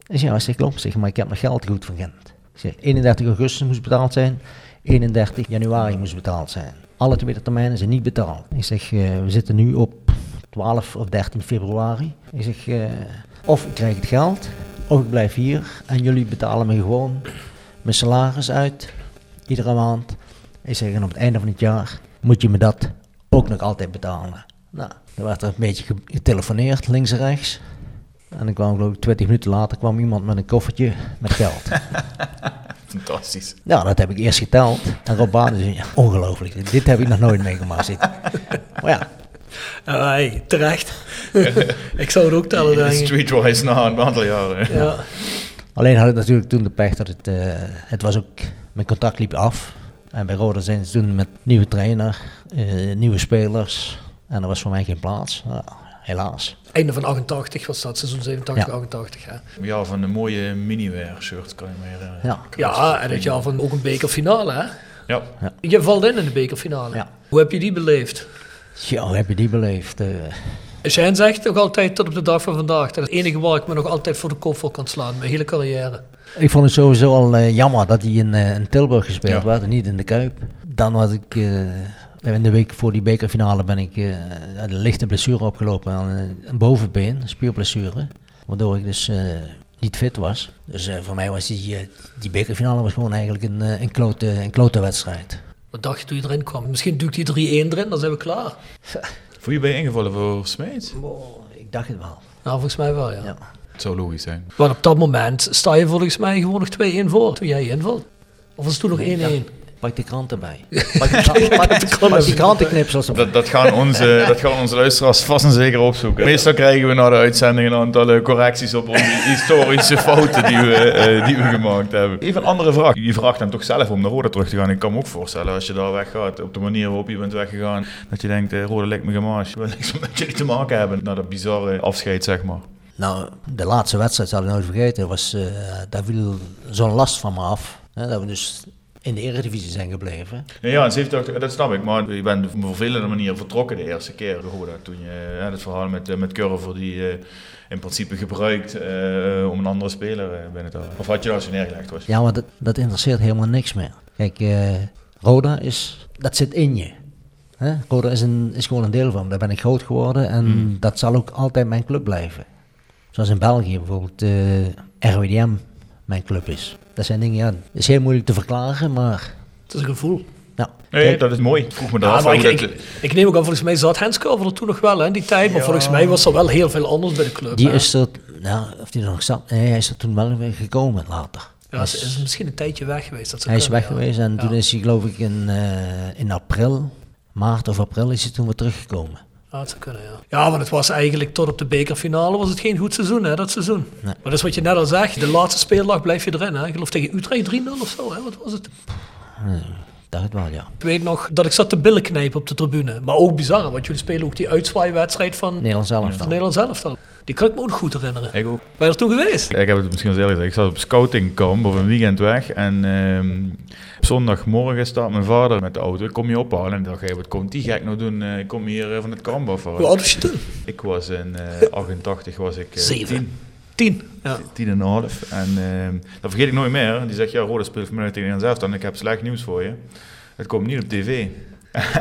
Ik zeg, ja, zeg, klopt. Zeg, maar ik heb nog geld goed van Gent. Ik zeg, 31 augustus moest betaald zijn. 31 januari moest betaald zijn. Alle tweede termijnen zijn niet betaald. Ik zeg, uh, we zitten nu op 12 of 13 februari. Ik zeg, uh, of ik krijg het geld, of ik blijf hier en jullie betalen me gewoon mijn salaris uit, iedere maand. Ik zeg, en op het einde van het jaar moet je me dat ook nog altijd betalen. Nou, dan werd er een beetje getelefoneerd, links en rechts. En dan kwam geloof ik 20 minuten later kwam iemand met een koffertje met geld. Fantastisch. Ja, dat heb ik eerst geteld. En Rob Baan ja, ongelooflijk. Dit heb ik nog nooit meegemaakt. maar ja. Uh, hey, terecht. ik zou het ook tellen, denk ik. Streetwise na een aantal jaren. Ja. Alleen had ik natuurlijk toen de pech dat het... Uh, het was ook... Mijn contract liep af. En bij Roda zijn ze toen met nieuwe trainer, uh, nieuwe spelers. En er was voor mij geen plaats. Nou, helaas. Einde van 88 was dat, seizoen 87, ja. 88. Ja. ja, van een mooie miniwear shirt kan je me herinneren. Ja, ja en het jaar van ook een bekerfinale, hè? Ja. ja. Je valt in in de bekerfinale. Ja. Hoe heb je die beleefd? Ja, hoe heb je die beleefd? Uh... Shane zegt ook altijd tot op de dag van vandaag dat het enige waar ik me nog altijd voor de kop voor kan slaan, mijn hele carrière. Ik vond het sowieso al uh, jammer dat hij in, uh, in Tilburg gespeeld werd en niet in de Kuip. Dan had ik in de week voor die bekerfinale ben ik uh, een lichte blessure opgelopen aan een bovenbeen, een spierblessure. Waardoor ik dus uh, niet fit was. Dus uh, voor mij was die, die bekerfinale was gewoon eigenlijk een, een, klote, een klote wedstrijd. Wat dacht je toen je erin kwam? Misschien duikt hij 3-1 erin, dan zijn we klaar. Voel je bij ingevallen voor Smeet? Ik Ik dacht het wel. Nou, volgens mij wel, ja. Ja. Het zou logisch zijn. Want op dat moment sta je volgens mij gewoon nog 2-1 voor toen jij invalt. Of was het toen nog 1-1? Pak de krant erbij. Pak die, krant, pak, pak die krantenknipsels erbij. Dat, dat, gaan onze, dat gaan onze luisteraars vast en zeker opzoeken. Meestal krijgen we na de uitzending een aantal eh, correcties op onze historische fouten die we, eh, die we gemaakt hebben. Even een andere vraag. Je vraagt hem toch zelf om naar Rode terug te gaan. Ik kan me ook voorstellen als je daar weggaat, op de manier waarop je bent weggegaan, dat je denkt, eh, Rode lijkt me gemaasd. Ik wil niks met jullie te maken hebben. Na dat bizarre afscheid, zeg maar. Nou, de laatste wedstrijd, zal ik nooit vergeten, was, eh, daar viel zo'n last van me af. Hè, dat we dus in de Eredivisie zijn gebleven. Ja, ja, in 87, dat snap ik. Maar je bent op een vervelende manier vertrokken de eerste keer. Roda, toen je hè, het verhaal met, eh, met Curver die je in principe gebruikt eh, om een andere speler eh, binnen te halen. Of had je dat als je neergelegd was? Ja, maar dat, dat interesseert helemaal niks meer. Kijk, eh, Roda is, dat zit in je. Hè? Roda is, een, is gewoon een deel van. me. Daar ben ik groot geworden en dat zal ook altijd mijn club blijven. Zoals in België bijvoorbeeld eh, RWDM mijn club is. Dat zijn dingen, ja, is heel moeilijk te verklaren, maar Het is een gevoel. ja. Nee, Kijk, dat is mooi. Ik vroeg me daar Ja, af. maar ik, hoe ik, dat- ik neem ook aan, volgens mij zat Henscover er toen nog wel hè, in die tijd. Maar volgens mij was er wel heel veel anders bij de club. die hè. is er, ja, of die er nog zat, nee, hij is er toen wel weer gekomen later. Ja, is, is misschien een tijdje weg geweest. Dat Hij is weg ja. geweest en Ja. toen is hij geloof ik in, eh, in april, maart of april is hij toen weer teruggekomen. Ja, dat zou kunnen, ja. Ja, want het was eigenlijk tot op de bekerfinale was het geen goed seizoen, hè, dat seizoen. Nee. Maar dat is wat je net al zegt, de laatste speeldag blijf je erin, hè. Ik geloof tegen Utrecht 3-0 of zo, hè. Wat was het? Nee, dacht het wel, ja. Ik weet nog dat ik zat te billen knijpen op de tribune. Maar ook bizar, want jullie spelen ook die uitzwaaiwedstrijd van, Nederland zelf dan. Nederland zelf dan. Die kan ik me ook goed herinneren. Ik ook. Ben je er toen geweest? Ik heb het misschien al eerder gezegd. Ik zat op scoutingkamp of een weekend weg. En ehm, op zondagmorgen staat mijn vader met de auto. Ik kom je ophalen. En ik dacht, hey, wat komt die gek nou doen? Eh, Ik kom hier eh, van het kamp af. Hoe oud was je toen? Ik was in eh 88 was ik Zeven. tien. Tien. Ja. Tien en een half. En ehm, dat vergeet ik nooit meer. Die zegt, ja, Rode speelt vanmiddag tegen Nederland zelf. En ik heb slecht nieuws voor je. Het komt niet op tv.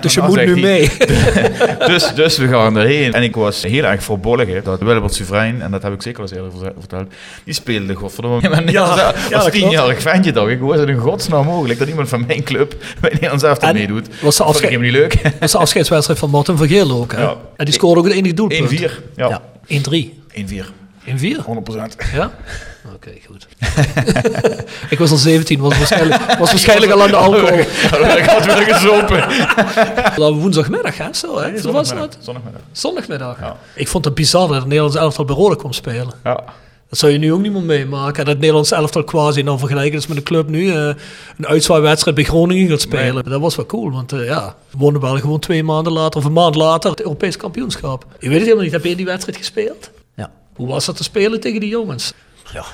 Dus je moet nu mee. dus, dus we gaan erheen. En ik was heel erg verbolgen dat Wilbert Suvrijn, en dat heb ik zeker al eens eerder verteld, die speelde godverdomme met ja, dat Als klopt. tienjarig ventje toch. Ik hoe is het in godsnaam mogelijk dat iemand van mijn club bij Nederland zelf En meedoet? was de ik afscheid- niet leuk. Dat is de afscheidswedstrijd van Martin van Geel ook, hè? Ja. En die scoorde ook het enige doelpunt. 1-4. Ja. Ja. 1-3. 1-4. 1-4? 100%. Ja? Oké, goed. ik was al 17, was waarschijnlijk, was waarschijnlijk al aan de alcohol. ik had weer gezopen. Dat woensdagmiddag, hè? Zo, hè? Zo was dat? Zondagmiddag. Zondagmiddag. Ja. Ik vond het bizar dat het Nederlands elftal bij Rode kwam spelen. Ja. Dat zou je nu ook niet meer meemaken. Dat het Nederlands elftal quasi nou vergelijken is met een club nu eh, een uitzwaaiwedstrijd bij Groningen gaat spelen. Dat was wel cool, want eh, ja, we wonnen wel gewoon twee maanden later of een maand later het Europees kampioenschap. Ik weet het helemaal niet. Heb je die wedstrijd gespeeld? Hoe was dat te spelen tegen die jongens? Ja,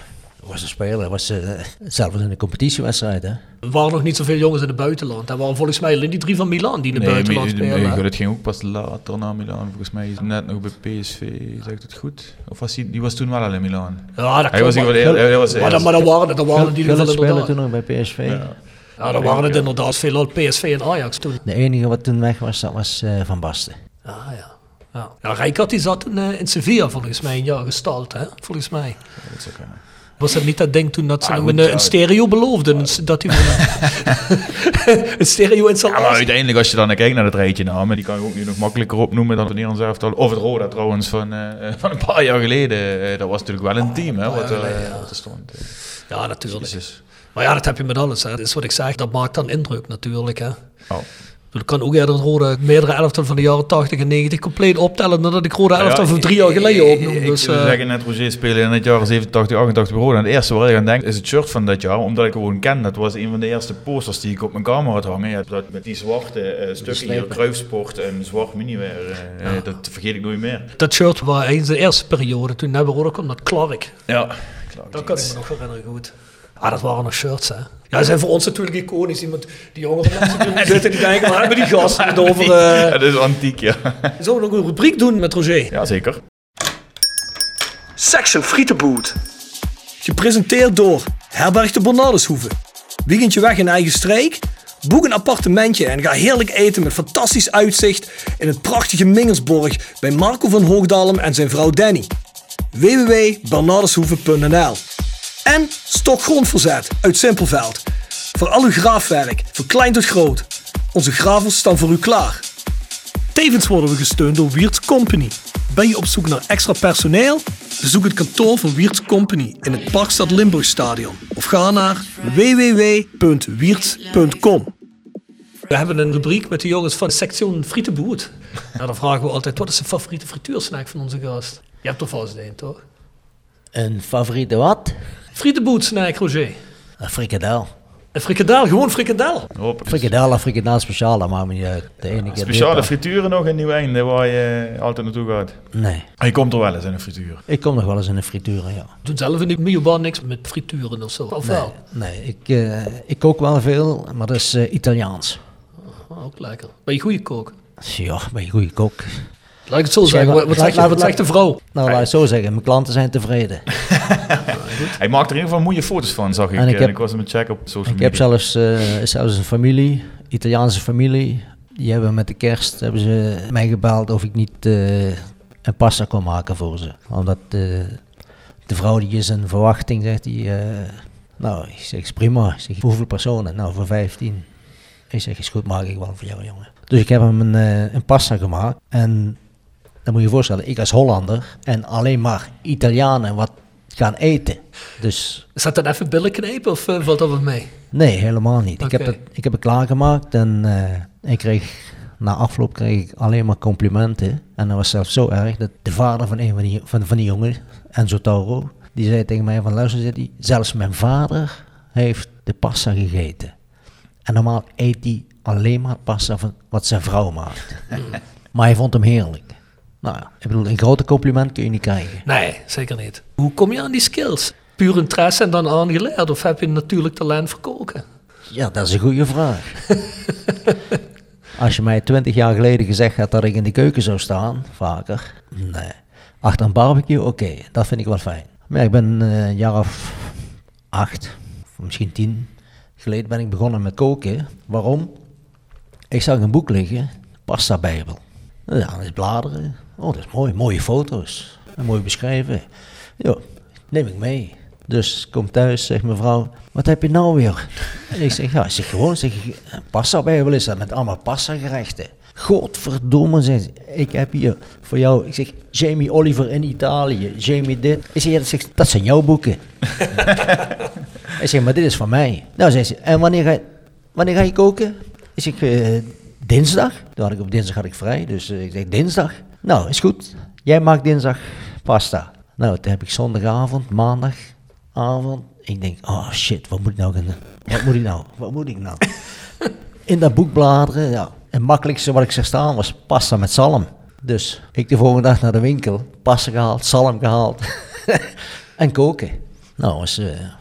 dat was een speler. Was hetzelfde als in een competitiewedstrijd, hè. Er waren nog niet zoveel jongens in het buitenland. Er waren volgens mij alleen die drie van Milan die in het Nee, buitenland maar- spelen. nee, het ging ook pas later naar Milaan. Volgens mij is hij net nog bij PSV, zegt het goed? Of was hij, die was toen wel al in Milaan? Ja, dat Hij was wel de- hij was Maar, dan, maar waren, dan waren die wel inderdaad. toen nog bij PSV. Ja, dan waren het inderdaad veelal PSV en Ajax toen. De enige wat toen weg was, dat was eh, Van Basten. Ah ja. Ja, ja Rijkaard die zat eh, in Sevilla volgens mij een jaar gestald, hè? Volgens mij. Dat zou kunnen. Was dat niet dat ding toen dat ze goed, een, ja. een stereo beloofden? een- Dat hij een stereo Ja, maar installatie. uiteindelijk als je dan kijkt naar het rijtje namen, die kan je ook nu nog makkelijker opnoemen dan het Nederlands elftal. Of het Roda trouwens van, eh, van een paar jaar geleden. Eh, dat was natuurlijk wel een team hè, wat, er, eh, wat er stond. Ja, natuurlijk. Jezus. Maar ja, dat heb je met alles. Hè. Dat is wat ik zeg. Dat maakt dan indruk natuurlijk. Hè. Oh. Ik kan ook eerder rode meerdere elftal van de jaren 80 en 90 compleet optellen dan dat ik rode elftal van drie jaar geleden opnoem. Ik, Dus, ik eh, zeggen net, Roger speelde in het jaar 87, 88 bij Roda. En het eerste waar ik aan denk is het shirt van dat jaar, omdat ik gewoon ken. Dat was een van de eerste posters die ik op mijn kamer had hangen. Ja, dat, met die zwarte eh, stukken hier. Kruifsport en zwart miniwear. eh, Dat vergeet ik nooit meer. dat shirt was in de eerste periode, toen naar Rode kwam, dat Clark. Ja, Dat kan ik me nog herinneren goed. Ah, dat waren nog shirts, hè. Ja, die zijn voor ons natuurlijk iconisch. Iemand, die jongere mensen die nu zitten, die denken, waar hebben die gasten het over? Ja, eh dat is antiek, ja. Zullen we nog een rubriek doen met Roger? Ja, zeker. Section Frietenboot. Gepresenteerd door Herberg de Bernardeshoeve. Weekendje weg in eigen streek? Boek een appartementje en ga heerlijk eten met fantastisch uitzicht in het prachtige Mingersborg bij Marco van Hoogdalem en zijn vrouw Danny. www.bernardeshoeve.nl En Stokgrondverzet uit Simpelveld. Voor al uw graafwerk, van klein tot groot. Onze gravels staan voor u klaar. Tevens worden we gesteund door Wiert's Company. Ben je op zoek naar extra personeel? Bezoek het kantoor van Wiert's Company in het Parkstad Limburgstadion of ga naar www.wierts.com. We hebben een rubriek met de jongens van de sectie Frietenboet. Ja, dan vragen we altijd, wat is de favoriete frituursnack van onze gast? Je hebt er vast een, toch? Een favoriete wat? Frietenboet snack, Roger. Een frikadel. Een frikadel, gewoon dus Frikadel frikadel speciaal, dat maakt me niet uit. De ene keer Speciale frituren nog in Nieuw-Einde waar je altijd naartoe gaat. Nee, Je komt er wel eens in een frituur. ik kom nog wel eens in een frituur, ja. Doen zelf in de Miobaan niks met frituren of zo. Of Nee, wel? nee ik, eh, ik kook wel veel, maar dat is eh, Italiaans. Ah, ook lekker. Ben je goede kook? Ja, ben je goede kok. Laat ik het zo Zeg zeggen. Wat, wat, laat- zegt, laat- wat laat- zegt de vrouw? Nou, laat ik het zo zeggen, mijn klanten zijn tevreden. Hij maakt er in ieder geval mooie foto's van, zag ik. En ik ik was hem het checken op social Ik media. heb zelfs, eh, zelfs een familie, Italiaanse familie, die hebben met de kerst hebben ze mij gebeld of ik niet eh, een pasta kon maken voor ze. Omdat eh, de vrouw die is een verwachting, zegt die, eh, nou, ik zeg, is prima. Ik zeg, voor hoeveel personen? Nou, voor 15. Ik zeg, is goed, maak ik wel voor jou, jongen. Dus ik heb hem een, een pasta gemaakt en dan moet je je voorstellen, ik als Hollander en alleen maar Italianen wat gaan eten. Dus Is dat dan even billen knijpen of eh, valt dat wel mee? Nee, helemaal niet. Ik, heb het, ik heb het klaargemaakt en eh, ik kreeg, na afloop kreeg ik alleen maar complimenten. En dat was zelfs zo erg dat de vader van een van die, van, van die jongen, Enzo Tauro, die zei tegen mij van luister, hij, zelfs mijn vader heeft de pasta gegeten. En normaal eet hij alleen maar pasta van wat zijn vrouw maakt. maar hij vond hem heerlijk. Nou ja, ik bedoel, een grote compliment kun je niet krijgen. Nee, zeker niet. Hoe kom je aan die skills? Puur interesse en dan aangeleerd? Of heb je een natuurlijk talent voor koken? Ja, dat is een goede vraag. Als je mij twintig jaar geleden gezegd had dat ik in de keuken zou staan, vaker, nee. Achter een barbecue, oké, dat vind ik wel fijn. Maar ja, ik ben eh, een jaar of acht, of misschien tien geleden ben ik begonnen met koken. Waarom? Ik zag een boek liggen, Pasta Bijbel. Ja, is bladeren. Oh, dat is mooi, mooie foto's. En mooi beschreven. Ja, neem ik mee. Dus kom thuis, zegt mevrouw, wat heb je nou weer? En ik zeg, ja, ik zeg gewoon, zeg, pasta is dat met allemaal pasta gerechten. Godverdomme, zeg, ze, ik heb hier voor jou, ik zeg, Jamie Oliver in Italië, Jamie dit. Ik zeg, ja, dat, dat zijn jouw boeken. ik zeg, maar dit is van mij. Nou, zei ze, en wanneer ga je, wanneer ga je koken? Ik zeg, eh, dinsdag. Toen had ik op dinsdag had ik vrij, dus eh, ik zeg, dinsdag. Nou, is goed. Jij maakt dinsdag pasta. Nou, toen heb ik zondagavond, maandagavond. Ik denk, oh shit, wat moet ik nou gaan doen? Wat moet ik nou? Wat moet ik nou? In dat boek bladeren, ja. Het makkelijkste wat ik zag staan was pasta met zalm. Dus ik de volgende dag naar de winkel, pasta gehaald, zalm gehaald en koken. Nou, eh,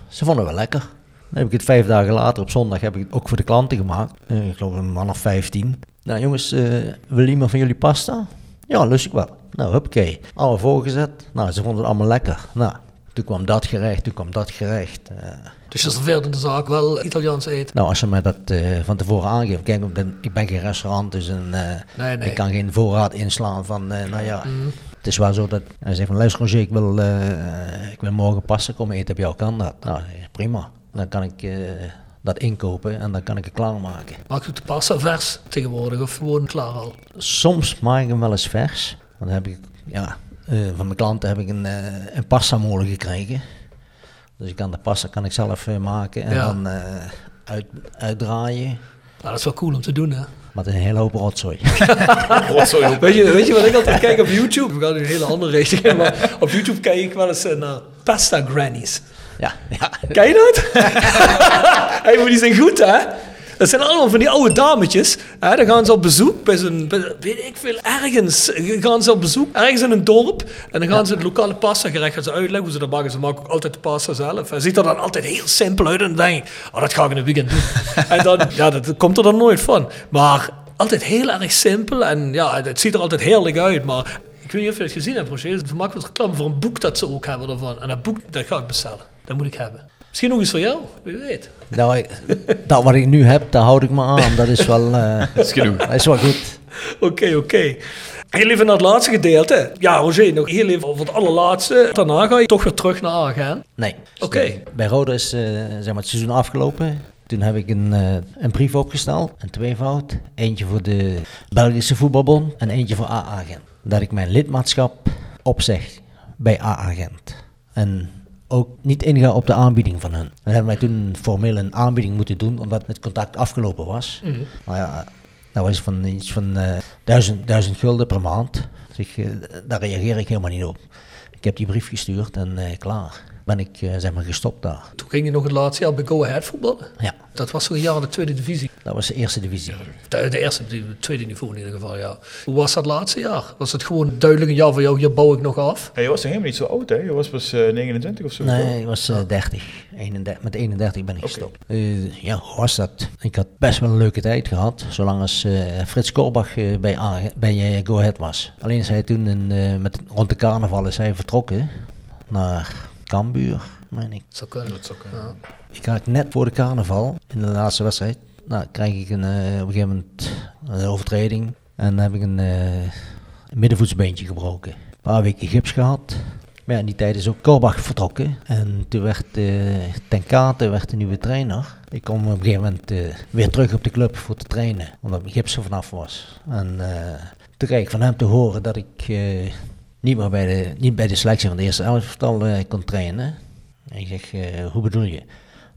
ze vonden het wel lekker. Dan heb ik het vijf dagen later op zondag heb ik het ook voor de klanten gemaakt. Eh, ik geloof een man of vijftien. Nou jongens, eh, wil iemand van jullie pasta? Ja, lust ik wel. Nou, huppakee. Allemaal voorgezet. Nou, ze vonden het allemaal lekker. Nou, toen kwam dat gerecht, toen kwam dat gerecht. Eh, Dus je in de zaak wel Italiaans eten. nou, als ze mij dat van tevoren aangeven. Kijk, ik ben, ik ben geen restaurant, dus een, Nee, nee. ik kan geen voorraad inslaan van, nou ja. Het is wel zo dat hij zegt van, luister Roger, ik wil, ik wil morgen pasta komen eten op jou, kan dat? Nou, prima. Dan kan ik eh, dat inkopen en dan kan ik het klaarmaken. Maakt het de pasta vers tegenwoordig of gewoon klaar al? Soms maak ik hem wel eens vers. Dan heb ik, ja, eh, van mijn klanten heb ik een, eh een pasta molen gekregen. Dus ik kan de pasta kan ik zelf eh, maken en Ja. dan eh, uit, uitdraaien. Nou, dat is wel cool om te doen, hè? Met een hele hoop rotzooi. Weet je, weet je wat ik altijd kijk op YouTube? We gaan nu een hele andere richting in, maar op YouTube kijk ik wel eens naar pasta grannies. Ja, ja. Ken je dat? hey, maar die zijn goed, hè? Dat zijn allemaal van die oude dametjes. Hè? Dan gaan ze op bezoek bij zo'n, weet ik veel, ergens. Gaan ze op bezoek, ergens in een dorp. En dan gaan ze het lokale pasta gerecht gaan ze uitleggen hoe ze dat maken. Ze maken ook altijd de pasta zelf. En ziet er dan altijd heel simpel uit. En dan denk ik, oh, dat ga ik in een weekend doen. en dan, ja, dat komt er dan nooit van. Maar altijd heel erg simpel. En ja, het ziet er altijd heerlijk uit. Maar ik weet niet of je het gezien hebt, Roger. Ze maken wat reclame voor een boek dat ze ook hebben ervan. En dat boek, dat ga ik bestellen. Dat moet ik hebben. Misschien nog eens voor jou, wie weet. Nou, ik- dat wat ik nu heb, daar houd ik me aan. Dat is wel, eh, Dat is genoeg. dat is wel goed. Oké, oké. Heel even naar het laatste gedeelte. Ja, Roger, nog heel even over het allerlaatste. Daarna ga je toch weer terug naar Agen. Nee. Oké. Bij Roda is eh, zeg maar het seizoen afgelopen. Toen heb ik een, eh, een brief opgesteld, een tweevoud. Eentje voor de Belgische voetbalbond en eentje voor AA Gent. dat ik mijn lidmaatschap opzeg bij A-agent. En ook niet inga op de aanbieding van hen. Dan hebben wij toen formeel een aanbieding moeten doen, omdat het contact afgelopen was. Mhm. Maar ja, dat was van iets van eh duizend, duizend gulden per maand. Dus daar reageer ik helemaal niet op. Ik heb die brief gestuurd en eh, klaar. Ben ik eh, zeg maar gestopt daar. Toen ging je nog het laatste jaar bij Go Ahead voetballen. Ja, Dat was zo'n jaar de tweede divisie. dat was de eerste divisie. De, de eerste, de tweede niveau in ieder geval, ja. Hoe was dat laatste jaar? Was het gewoon duidelijk een jaar van jou, hier bouw ik nog af? Hey, je was toch helemaal niet zo oud, hè? Je was pas eh, 29 of zo? Nee, ik was eh, 30. 31. Met 31 ben ik gestopt. Eh, ja, hoe was dat? Ik had best wel een leuke tijd gehad, zolang als eh, Frits Korbach eh, bij, A- bij eh, Go Ahead was. Alleen is hij toen in, eh, met, rond de carnaval is hij vertrokken naar Cambuur, meen ik. Zou kunnen. Ja. Ik had net voor de carnaval, in de laatste wedstrijd, nou, krijg ik een, eh, op een gegeven moment een overtreding. En dan heb ik een, eh, een middenvoetsbeentje gebroken. Een paar weken gips gehad. Maar ja, in die tijd is ook Korbach vertrokken. En toen werd eh Ten Kate werd de nieuwe trainer. Ik kom op een gegeven moment eh, weer terug op de club voor te trainen. Omdat mijn gips er vanaf was. En eh, toen kreeg ik van hem te horen dat ik eh, niet meer bij de, niet bij de selectie van de eerste elftal eh, kon trainen. En ik zeg, eh, hoe bedoel je?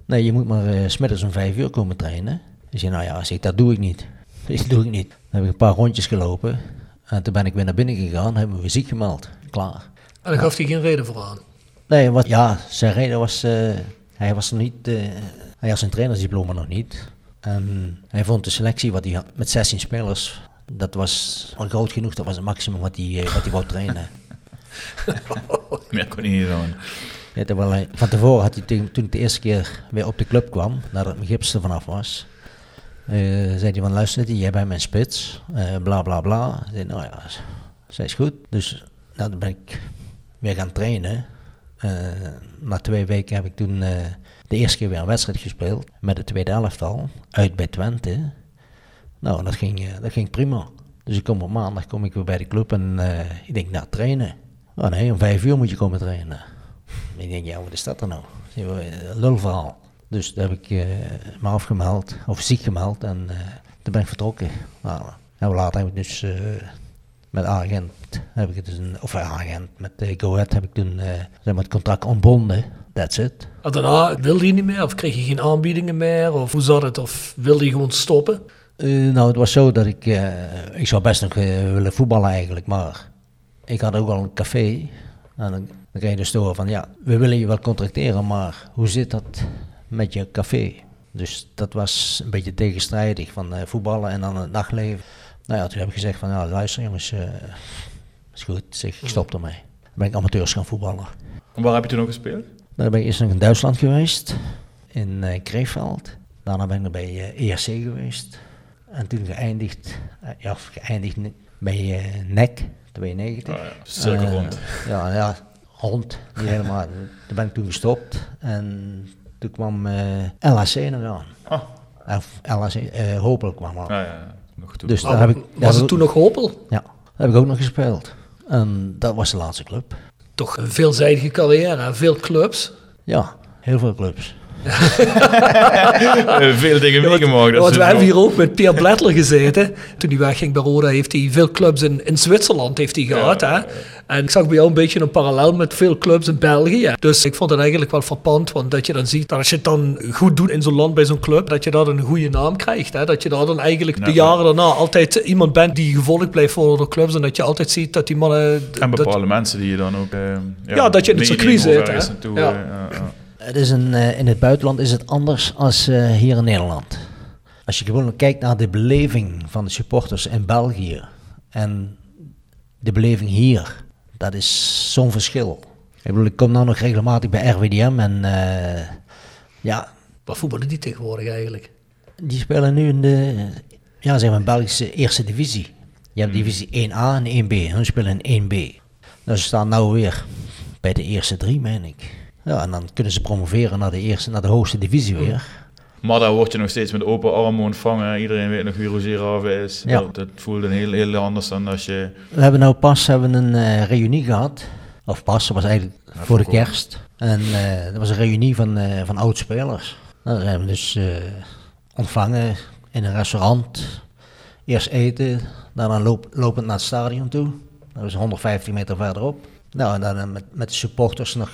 Nee, je moet maar 's smiddags om vijf uur komen trainen. Ik zei, nou ja, zeg, dat doe ik niet. Dat doe ik niet. Dan heb ik een paar rondjes gelopen. En toen ben ik weer naar binnen gegaan, hebben we ziek gemeld. Klaar. En daar gaf hij geen reden voor aan. Nee, wat, ja, zijn reden was, hij was niet, hij had zijn trainersdiploma nog niet. En hij vond de selectie wat hij had, met 16 spelers, dat was al groot genoeg, dat was het maximum wat hij, eh, wat hij wou trainen. Meer kon hij niet doen. Ja, terwijl hij, van tevoren had hij toen, toen ik de eerste keer weer op de club kwam, nadat mijn gips er vanaf was, eh, zei hij van luister, jij bent mijn spits, eh, bla bla bla. Ik zei, nou ja, zij is goed. Dus nou, dan ben ik weer gaan trainen. Na twee weken heb ik toen de eerste keer weer een wedstrijd gespeeld met de tweede elftal, uit bij Twente. Nou, dat ging, eh, dat ging prima. Dus ik kom op maandag kom ik weer bij de club en eh, ik denk, nou trainen. Oh nee, om vijf uur moet je komen trainen. Ik denk, ja, wat is dat er nou? Een lulverhaal. Dus daar heb ik eh, me afgemeld, of ziek gemeld en eh, toen ben ik vertrokken. Nou, en later heb ik dus eh, met agent, heb ik dus een, of eh, agent, met uh, Go heb ik toen eh, zeg maar het contract ontbonden. That's it. En daarna wilde hij niet meer? Of kreeg je geen aanbiedingen meer? Of hoe zat het? Of wilde hij gewoon stoppen? Eh, nou, het was zo dat ik, eh, ik zou best nog eh, willen voetballen eigenlijk, maar ik had ook al een café. En dan, dan kreeg je dus horen van, ja, we willen je wel contracteren, maar hoe zit dat met je café? Dus dat was een beetje tegenstrijdig, van voetballen en dan het nachtleven. Nou ja, toen heb ik gezegd van, ja, luister jongens, is goed, zeg, ik stop ermee. Dan ben ik amateurs gaan voetballen. En waar heb je toen nog gespeeld? Dan ben ik eerst nog in Duitsland geweest, in eh Kreefeld. Daarna ben ik nog bij eh, ERC geweest. En toen geëindigd, eh, ja, geëindigd bij eh NEC, 92. Oh ja, cirkel Eh, rond. Ja, ja, rond, niet helemaal. Toen ben ik toen gestopt en toen kwam eh LHC nog aan. Ah. Of LHC, eh Hopel kwam aan. Ja, ja, nog toe. Dus Ah, daar heb ik... daar was heb het toen nog Hopel? Ja, daar heb ik ook nog gespeeld. En dat was de laatste club. Toch een veelzijdige carrière, veel clubs. Ja, heel veel clubs. Eh, veel dingen meegemaakt. Want we hebben hier ook met Pierre Blettler gezeten. Toen hij wegging bij Roda heeft hij veel clubs in, in Zwitserland heeft hij gehad. Hè? En ik zag bij jou een beetje een parallel met veel clubs in België. Dus ik vond het eigenlijk wel frappant. Want dat je dan ziet dat als je het dan goed doet in zo'n land bij zo'n club, dat je daar een goede naam krijgt. Hè? Dat je daar dan eigenlijk de Ja. jaren daarna altijd iemand bent die gevolgd blijft worden door clubs. En dat je altijd ziet dat die mannen... En dat- bepaalde mensen die je dan ook... eh, Ja, dat je in het circuit zit, hè? naartoe, Ja. eh. Het is een, eh, in het buitenland is het anders als eh, hier in Nederland. Als je gewoon kijkt naar de beleving van de supporters in België en de beleving hier, dat is zo'n verschil. Ik bedoel, ik kom nou nog regelmatig bij RWDM en eh, ja, Wat voetballen die tegenwoordig eigenlijk? die spelen nu in de ja, zeg maar, Belgische eerste divisie. Je hebt divisie 1A en 1B. Hun spelen in 1B. Dus ze staan nou weer bij de eerste drie, meen ik. Ja, en dan kunnen ze promoveren naar de, eerste, naar de hoogste divisie weer. Maar daar word je nog steeds met open armen ontvangen. Iedereen weet nog wie Roger Rave is. Ja. Dat, dat voelt een heel, heel anders dan als je... We hebben nou pas hebben een eh, reunie gehad. Of pas, dat was eigenlijk voor de kerst. En eh dat was een reunie van, eh van oud-spelers. Nou, dan zijn we dus ontvangen in een restaurant. Eerst eten, daarna loop, lopend naar het stadion toe. Dat was 150 meter verderop. Nou, en dan met, met de supporters nog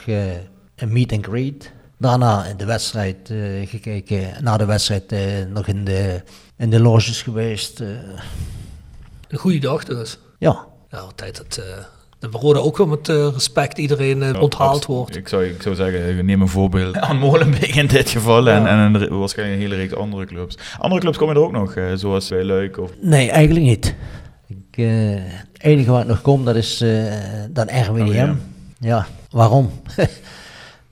een meet and greet. Daarna in de wedstrijd eh, gekeken. Na de wedstrijd eh, nog in de, in de loges geweest. eh. Een goede dag dus. ja, Ja, altijd dat de Roda ook wel met respect iedereen onthaald wordt. Ik zou, ik zou zeggen, neem een voorbeeld aan Molenbeek in dit geval. En, en een, waarschijnlijk een hele reeks andere clubs. Andere clubs komen er ook nog, eh, zoals bij Luik of... nee, eigenlijk niet. Ik, eh, het enige wat nog komt, dat is eh, dan RWDM. RWDM. Ja, waarom?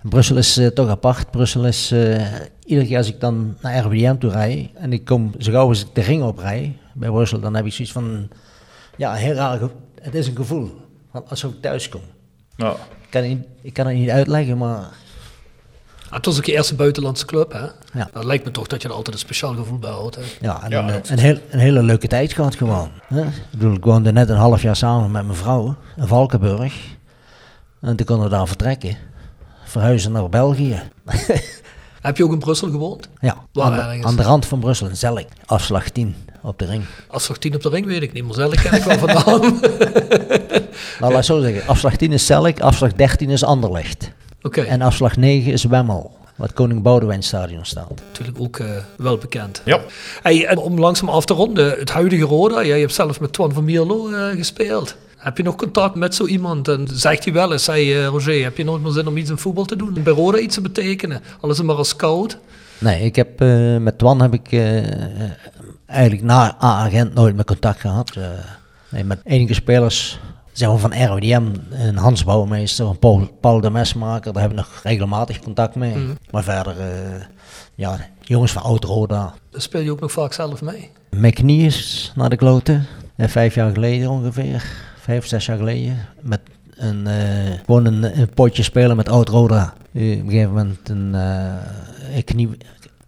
Brussel is eh, toch apart. Brussel is, eh, iedere keer als ik dan naar RWDM toe rijd en ik kom zo gauw als ik de ring oprij bij Brussel, dan heb ik zoiets van, ja, heel raar Het is een gevoel, van alsof ik thuis kom. Ja. Ik kan, het niet, ik kan het niet uitleggen, maar Ah, het was ook je eerste buitenlandse club, hè? Ja. Dat lijkt me toch dat je er altijd een speciaal gevoel bij houdt. Hè? Ja, en Ja, een, absoluut. een, heel, een hele leuke tijd gehad gewoon. Hè? Ik bedoel, ik woonde net een half jaar samen met mijn vrouw in Valkenburg. En toen konden we daar vertrekken. Verhuizen naar België. Heb je ook in Brussel gewoond? Ja, Waar aan de, ergens? aan de rand van Brussel, in Zelk. Afslag 10 op de ring. Afslag 10 op de ring weet ik niet, maar zelf ken ik wel vandaan. Nou, laat ik zo zeggen. Afslag 10 is Zelk, afslag 13 is Anderlecht. Oké, En afslag 9 is Wemmel, wat Koning Boudewijn stadion staat. natuurlijk ook eh, wel bekend. Ja. Hey, en om langzaam af te ronden, het huidige Roda, jij hebt zelf met Twan van Mierlo eh, gespeeld. Heb je nog contact met zo iemand? En zegt hij wel eens, hey, eh, Roger, heb je nooit meer zin om iets in voetbal te doen? Bij Roda iets te betekenen? Al is het maar als scout? Nee, ik heb, eh, met Twan heb ik eh, eigenlijk na A-agent nooit meer contact gehad. Eh, nee, met enige spelers, zeg maar van RWDM, een Hans Bouwmeester, een Paul, Paul de Mesmaker, daar heb ik nog regelmatig contact mee. Maar verder, ja, jongens van Oud-Roda. Dan speel je ook nog vaak zelf mee. McNee is naar de kloten, vijf jaar geleden ongeveer, vijf, zes jaar geleden. Met een, eh, gewoon een, een potje spelen met Oud-Roda. Eh, op een gegeven moment een, eh, een knie,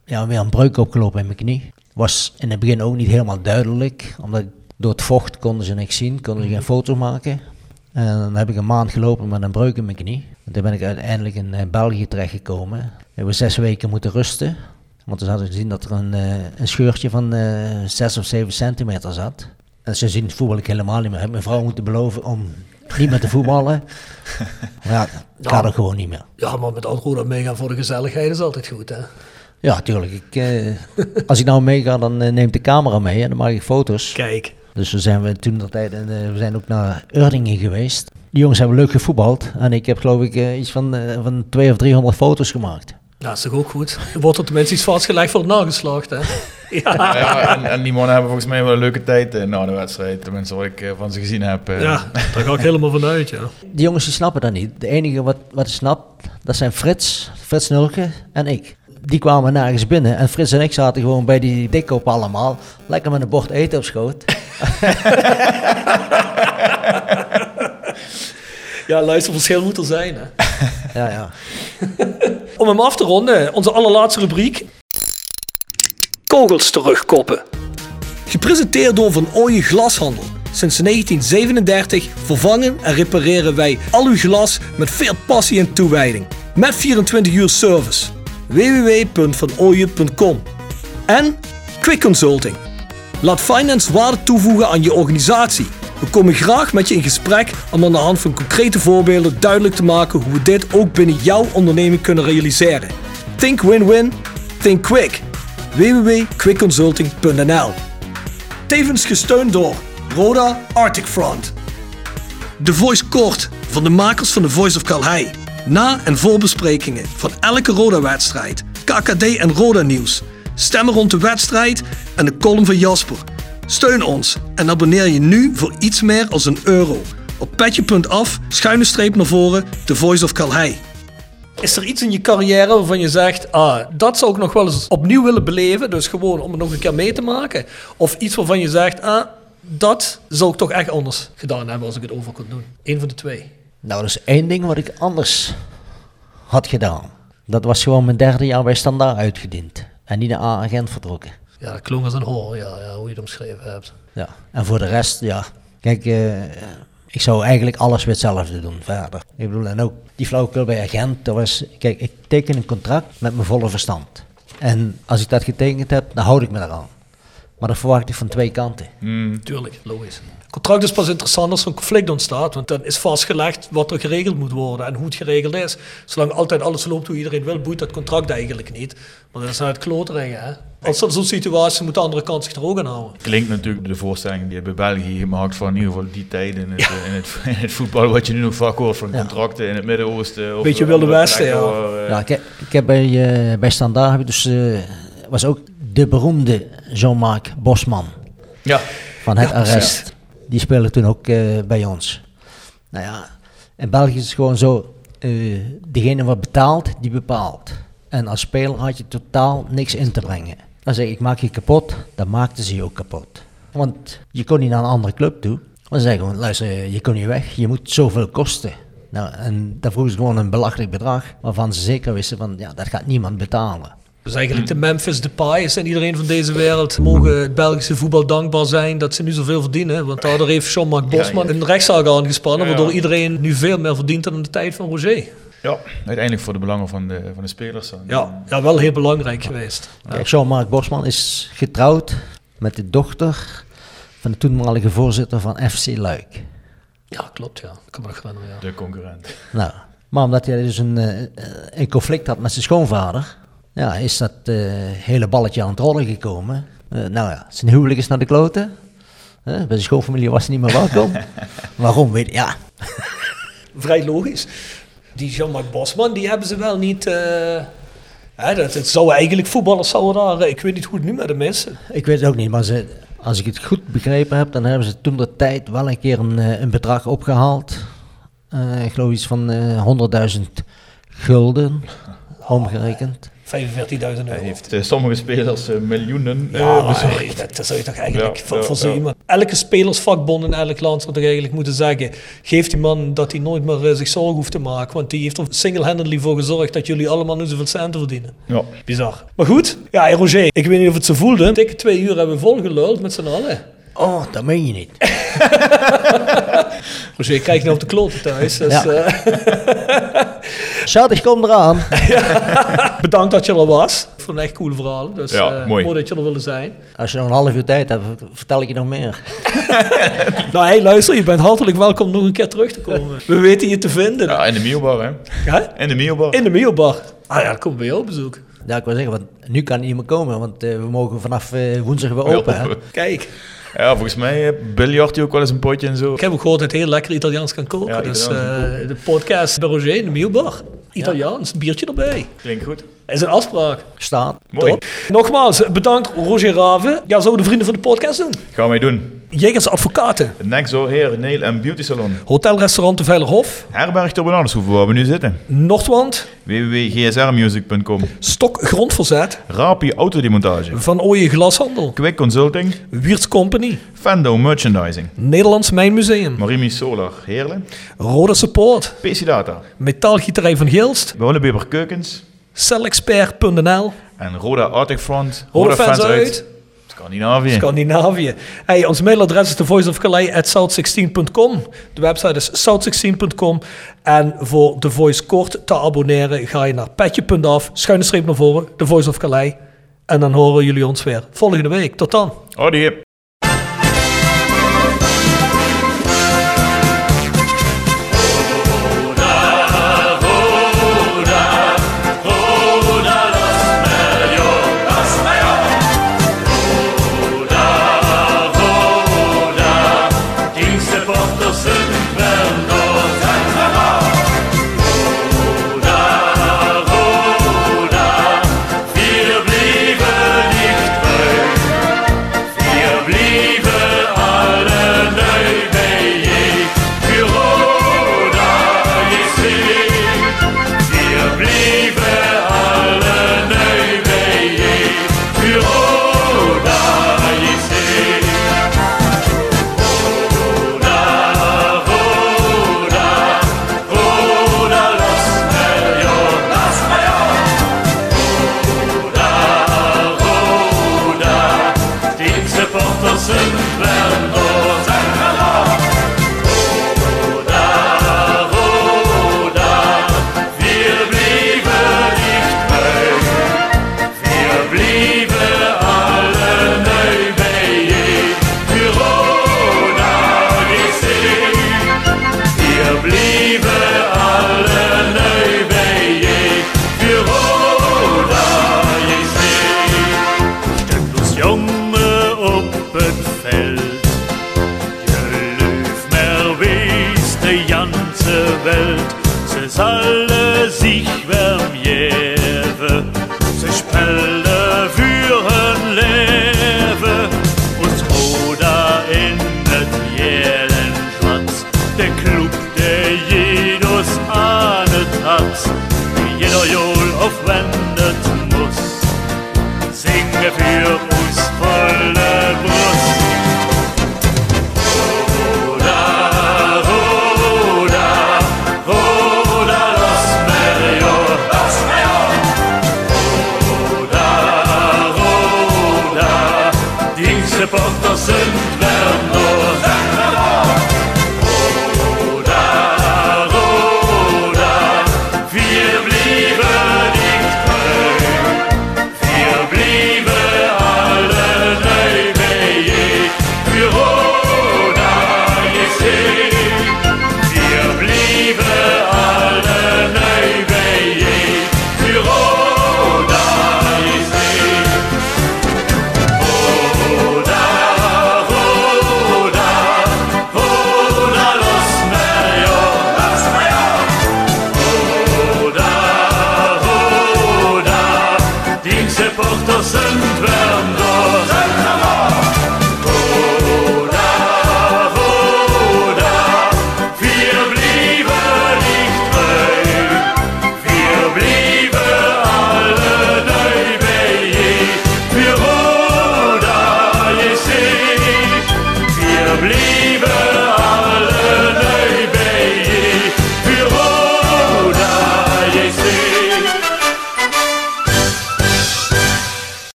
ja, weer een breuk opgelopen in mijn knie. Was in het begin ook niet helemaal duidelijk, omdat door het vocht konden ze niks zien, konden ze geen foto maken. En dan heb ik een maand gelopen met een breuk in mijn knie. En toen ben ik uiteindelijk in eh, België terechtgekomen. We hebben zes weken moeten rusten. Want we hadden gezien dat er een, eh, een scheurtje van eh 6 of 7 centimeter zat. En sindsdien voetbal ik helemaal niet meer. Ik heb mijn vrouw moeten beloven om niet meer te voetballen. Maar ja, dat gaat er gewoon niet meer. Ja, maar met Oud-Roda meegaan voor de gezelligheid is altijd goed, hè? Ja, tuurlijk. Ik, eh, als ik nou meega, dan eh, neemt de camera mee en dan maak ik foto's. Kijk, Dus we zijn we toen dat tijd, en, eh, we zijn ook naar Urdingen geweest. Die jongens hebben leuk gevoetbald. En ik heb geloof ik eh, iets van, eh, van 200 of 300 foto's gemaakt. Dat is toch ook goed? Er wordt er tenminste iets vastgelegd voor het nageslacht, hè? Ja, Ja, en, en die mannen hebben volgens mij wel een leuke tijd eh, na de wedstrijd. Tenminste, wat ik eh, van ze gezien heb. eh. ja daar ga ik helemaal vanuit, ja. Die jongens die snappen dat niet. De enige wat, wat ik snap, dat zijn Frits, Frits Nulke en ik. Die kwamen nergens binnen en Frits en ik zaten gewoon bij die dikkop allemaal. Lekker met een bord eten op schoot. Ja, luisterverschil moet er zijn, hè? Ja, ja. Om hem af te ronden, onze allerlaatste rubriek. Kogels terugkoppen. Gepresenteerd door Van Ooyen Glashandel. Sinds 1937 vervangen en repareren wij al uw glas met veel passie en toewijding. Met 24 uur service. www.vanooyen.com En Quick Consulting. Laat finance waarde toevoegen aan je organisatie. We komen graag met je in gesprek om aan de hand van concrete voorbeelden duidelijk te maken hoe we dit ook binnen jouw onderneming kunnen realiseren. Think win-win, think quick. www.quickconsulting.nl Tevens gesteund door Roda Arctic Front. De Voice Kort van de makers van The Voice of Calhei. Na- en voorbesprekingen van elke Roda-wedstrijd, KKD en Roda-nieuws. Stemmen rond de wedstrijd en de column van Jasper. Steun ons en abonneer je nu voor iets meer als een euro. Op petje.af, schuine streep naar voren, The Voice of Calhei. Is er iets in je carrière waarvan je zegt, ah, dat zou ik nog wel eens opnieuw willen beleven, dus gewoon om het nog een keer mee te maken? Of iets waarvan je zegt, ah, dat zou ik toch echt anders gedaan hebben als ik het over kon doen? Eén van de twee. Nou, dat is één ding wat ik anders had gedaan. Dat was gewoon mijn derde jaar bij Standaard uitgediend. En niet de A-agent vertrokken. Ja, dat klonk als een hoor, ja, ja, hoe je het omschreven hebt. Ja. En voor de rest, ja. Kijk, eh, ik zou eigenlijk alles weer hetzelfde doen verder. Ik bedoel, en ook die flauwekul bij agent, dat was... Kijk, ik teken een contract met mijn volle verstand. En als ik dat getekend heb, dan houd ik me eraan. Maar dat verwacht ik van twee kanten. Tuurlijk, logisch. Contract is pas interessant als er een conflict ontstaat, want dan is vastgelegd wat er geregeld moet worden en hoe het geregeld is. Zolang altijd alles loopt hoe iedereen wil, boeit dat contract eigenlijk niet. Maar dat is nou het kloteringen, hè. Als er zo'n situatie is, moet de andere kant zich er ook aan houden. Klinkt natuurlijk de voorstelling die je bij België gemaakt van in ieder geval die tijden in het, in het, in het voetbal, wat je nu nog vaak hoort van Ja. contracten in het Midden-Oosten. of Beetje Wilde Westen, ja. waar, eh, Ja, ik, heb- ik heb bij, eh, bij Standaard heb ik dus, eh, was ook de beroemde Jean-Marc Bosman ja. van het Ja, arrest. Die speelde toen ook eh, bij ons. Nou ja, in België is het gewoon zo, eh, degene wat betaalt, die bepaalt. En als speler had je totaal niks in te brengen. Dan zeg ik, ik maak je kapot, dan maakten ze je ook kapot. Want je kon niet naar een andere club toe. Dan zeggen gewoon, luister, je kon niet weg, je moet zoveel kosten. Nou, en dan vroegen ze gewoon een belachelijk bedrag, waarvan ze zeker wisten van, ja, dat gaat niemand betalen. Dus eigenlijk de Memphis Depay's en iedereen van deze wereld mogen het Belgische voetbal dankbaar zijn dat ze nu zoveel verdienen. Want daardoor heeft Jean-Marc Bosman Ja, ja. een rechtszaak aangespannen, Ja, ja. waardoor iedereen nu veel meer verdient dan in de tijd van Roger. ja, uiteindelijk voor de belangen van de, van de spelers. dan. Ja, ja wel heel belangrijk geweest. Kijk, Jean-Marc Bosman is getrouwd met de dochter van de toenmalige voorzitter van FC Luik. Ja, klopt, ja. Ik kan me nog herinneren, ja. De concurrent. Nou, maar omdat hij dus een, eh, eh, een conflict had met zijn schoonvader, ja, is dat eh, hele balletje aan het rollen gekomen. Eh, nou ja, zijn huwelijk is naar de kloten. Eh, bij zijn schoonfamilie was hij niet meer welkom. Waarom? Weet ik, ja. Vrij logisch. Die Jean-Marc Bosman, die hebben ze wel niet... hè, dat, het zou eigenlijk voetballers zouden daar... Ik weet niet hoe het nu met hem is. Ik weet het ook niet, maar ze, als ik het goed begrepen heb, dan hebben ze toen de tijd wel een keer een, een bedrag opgehaald. Eh, ik geloof iets van eh 100.000 gulden, omgerekend. 45.000 euro. Hij heeft eh, sommige spelers eh, miljoenen eh, Ja, bezorgd. maar dat, dat zou je toch eigenlijk Ja, voor, ja, voorzien. Elke spelersvakbond in elk land zou toch eigenlijk moeten zeggen... geef die man dat hij nooit meer eh, zich zorgen hoeft te maken. Want die heeft er single-handedly voor gezorgd... dat jullie allemaal nu zoveel centen verdienen. Ja. Bizar. Maar goed, ja, Roger, ik weet niet of het zo voelde. Dikke twee uur hebben we volgeluld met z'n allen. Oh, dat meen je niet. Roger, ik kijk nu op de kloten thuis. Dus, Ja. eh, Schat, ik kom eraan. bedankt dat je er was. Ik vond het echt cool verhaal. Dus Ja, eh, mooi. dat je er wilde zijn. Als je nog een half uur tijd hebt, vertel ik je nog meer. Nou, hey, luister, je bent hartelijk welkom nog een keer terug te komen. We weten je te vinden. Ja, in de Miobar, hè? Hè? In de Miobar. In de Miobar. Ah ja, we bij jou op bezoek. Ja, ik wil zeggen, want nu kan niet meer komen, want eh, we mogen vanaf eh, woensdag weer open. Hè? Kijk, Ja, volgens mij eh, biljart hij ook wel eens een potje en zo. ik heb ook gehoord dat heel lekker Italiaans kan koken. Ja, dus eh, de podcast bij Roger in de Miobar. Italiaans, biertje erbij. Klinkt goed. Is een afspraak. Staat. Mooi. Top. Nogmaals, bedankt Roger Raven. Ja, zouden de vrienden van de podcast doen? Gaan wij doen. Jegers Advocaten. Nexo Heer, Nail en Beauty Salon. Hotelrestaurant de Veilerhof. Herberg ter Bananenshoeve, waar we nu zitten. Noordwand. www.gsrmusic.com. Stok Grondverzet. Rapi Autodemontage. Van Ooyen Glashandel. Quick Consulting. Wiertz Company. Fendo Merchandising. Nederlands Mijnmuseum. Marimi Solar Heerlen. Rode Support. PC Data. Metaalgieterij van Gilst. Wonnebeber Keukens. Cellexpert.nl. En Roda Arctic Front. Rode fans uit. Scandinavië. Scandinavië. Hey, ons mailadres is thevoiceofcalais.south16.com. De website is south16.com. En voor The Voice kort te abonneren ga je naar petje.af, schuine streep naar voren, The Voice of Calais. En dan horen jullie ons weer volgende week. Tot dan. Adieu.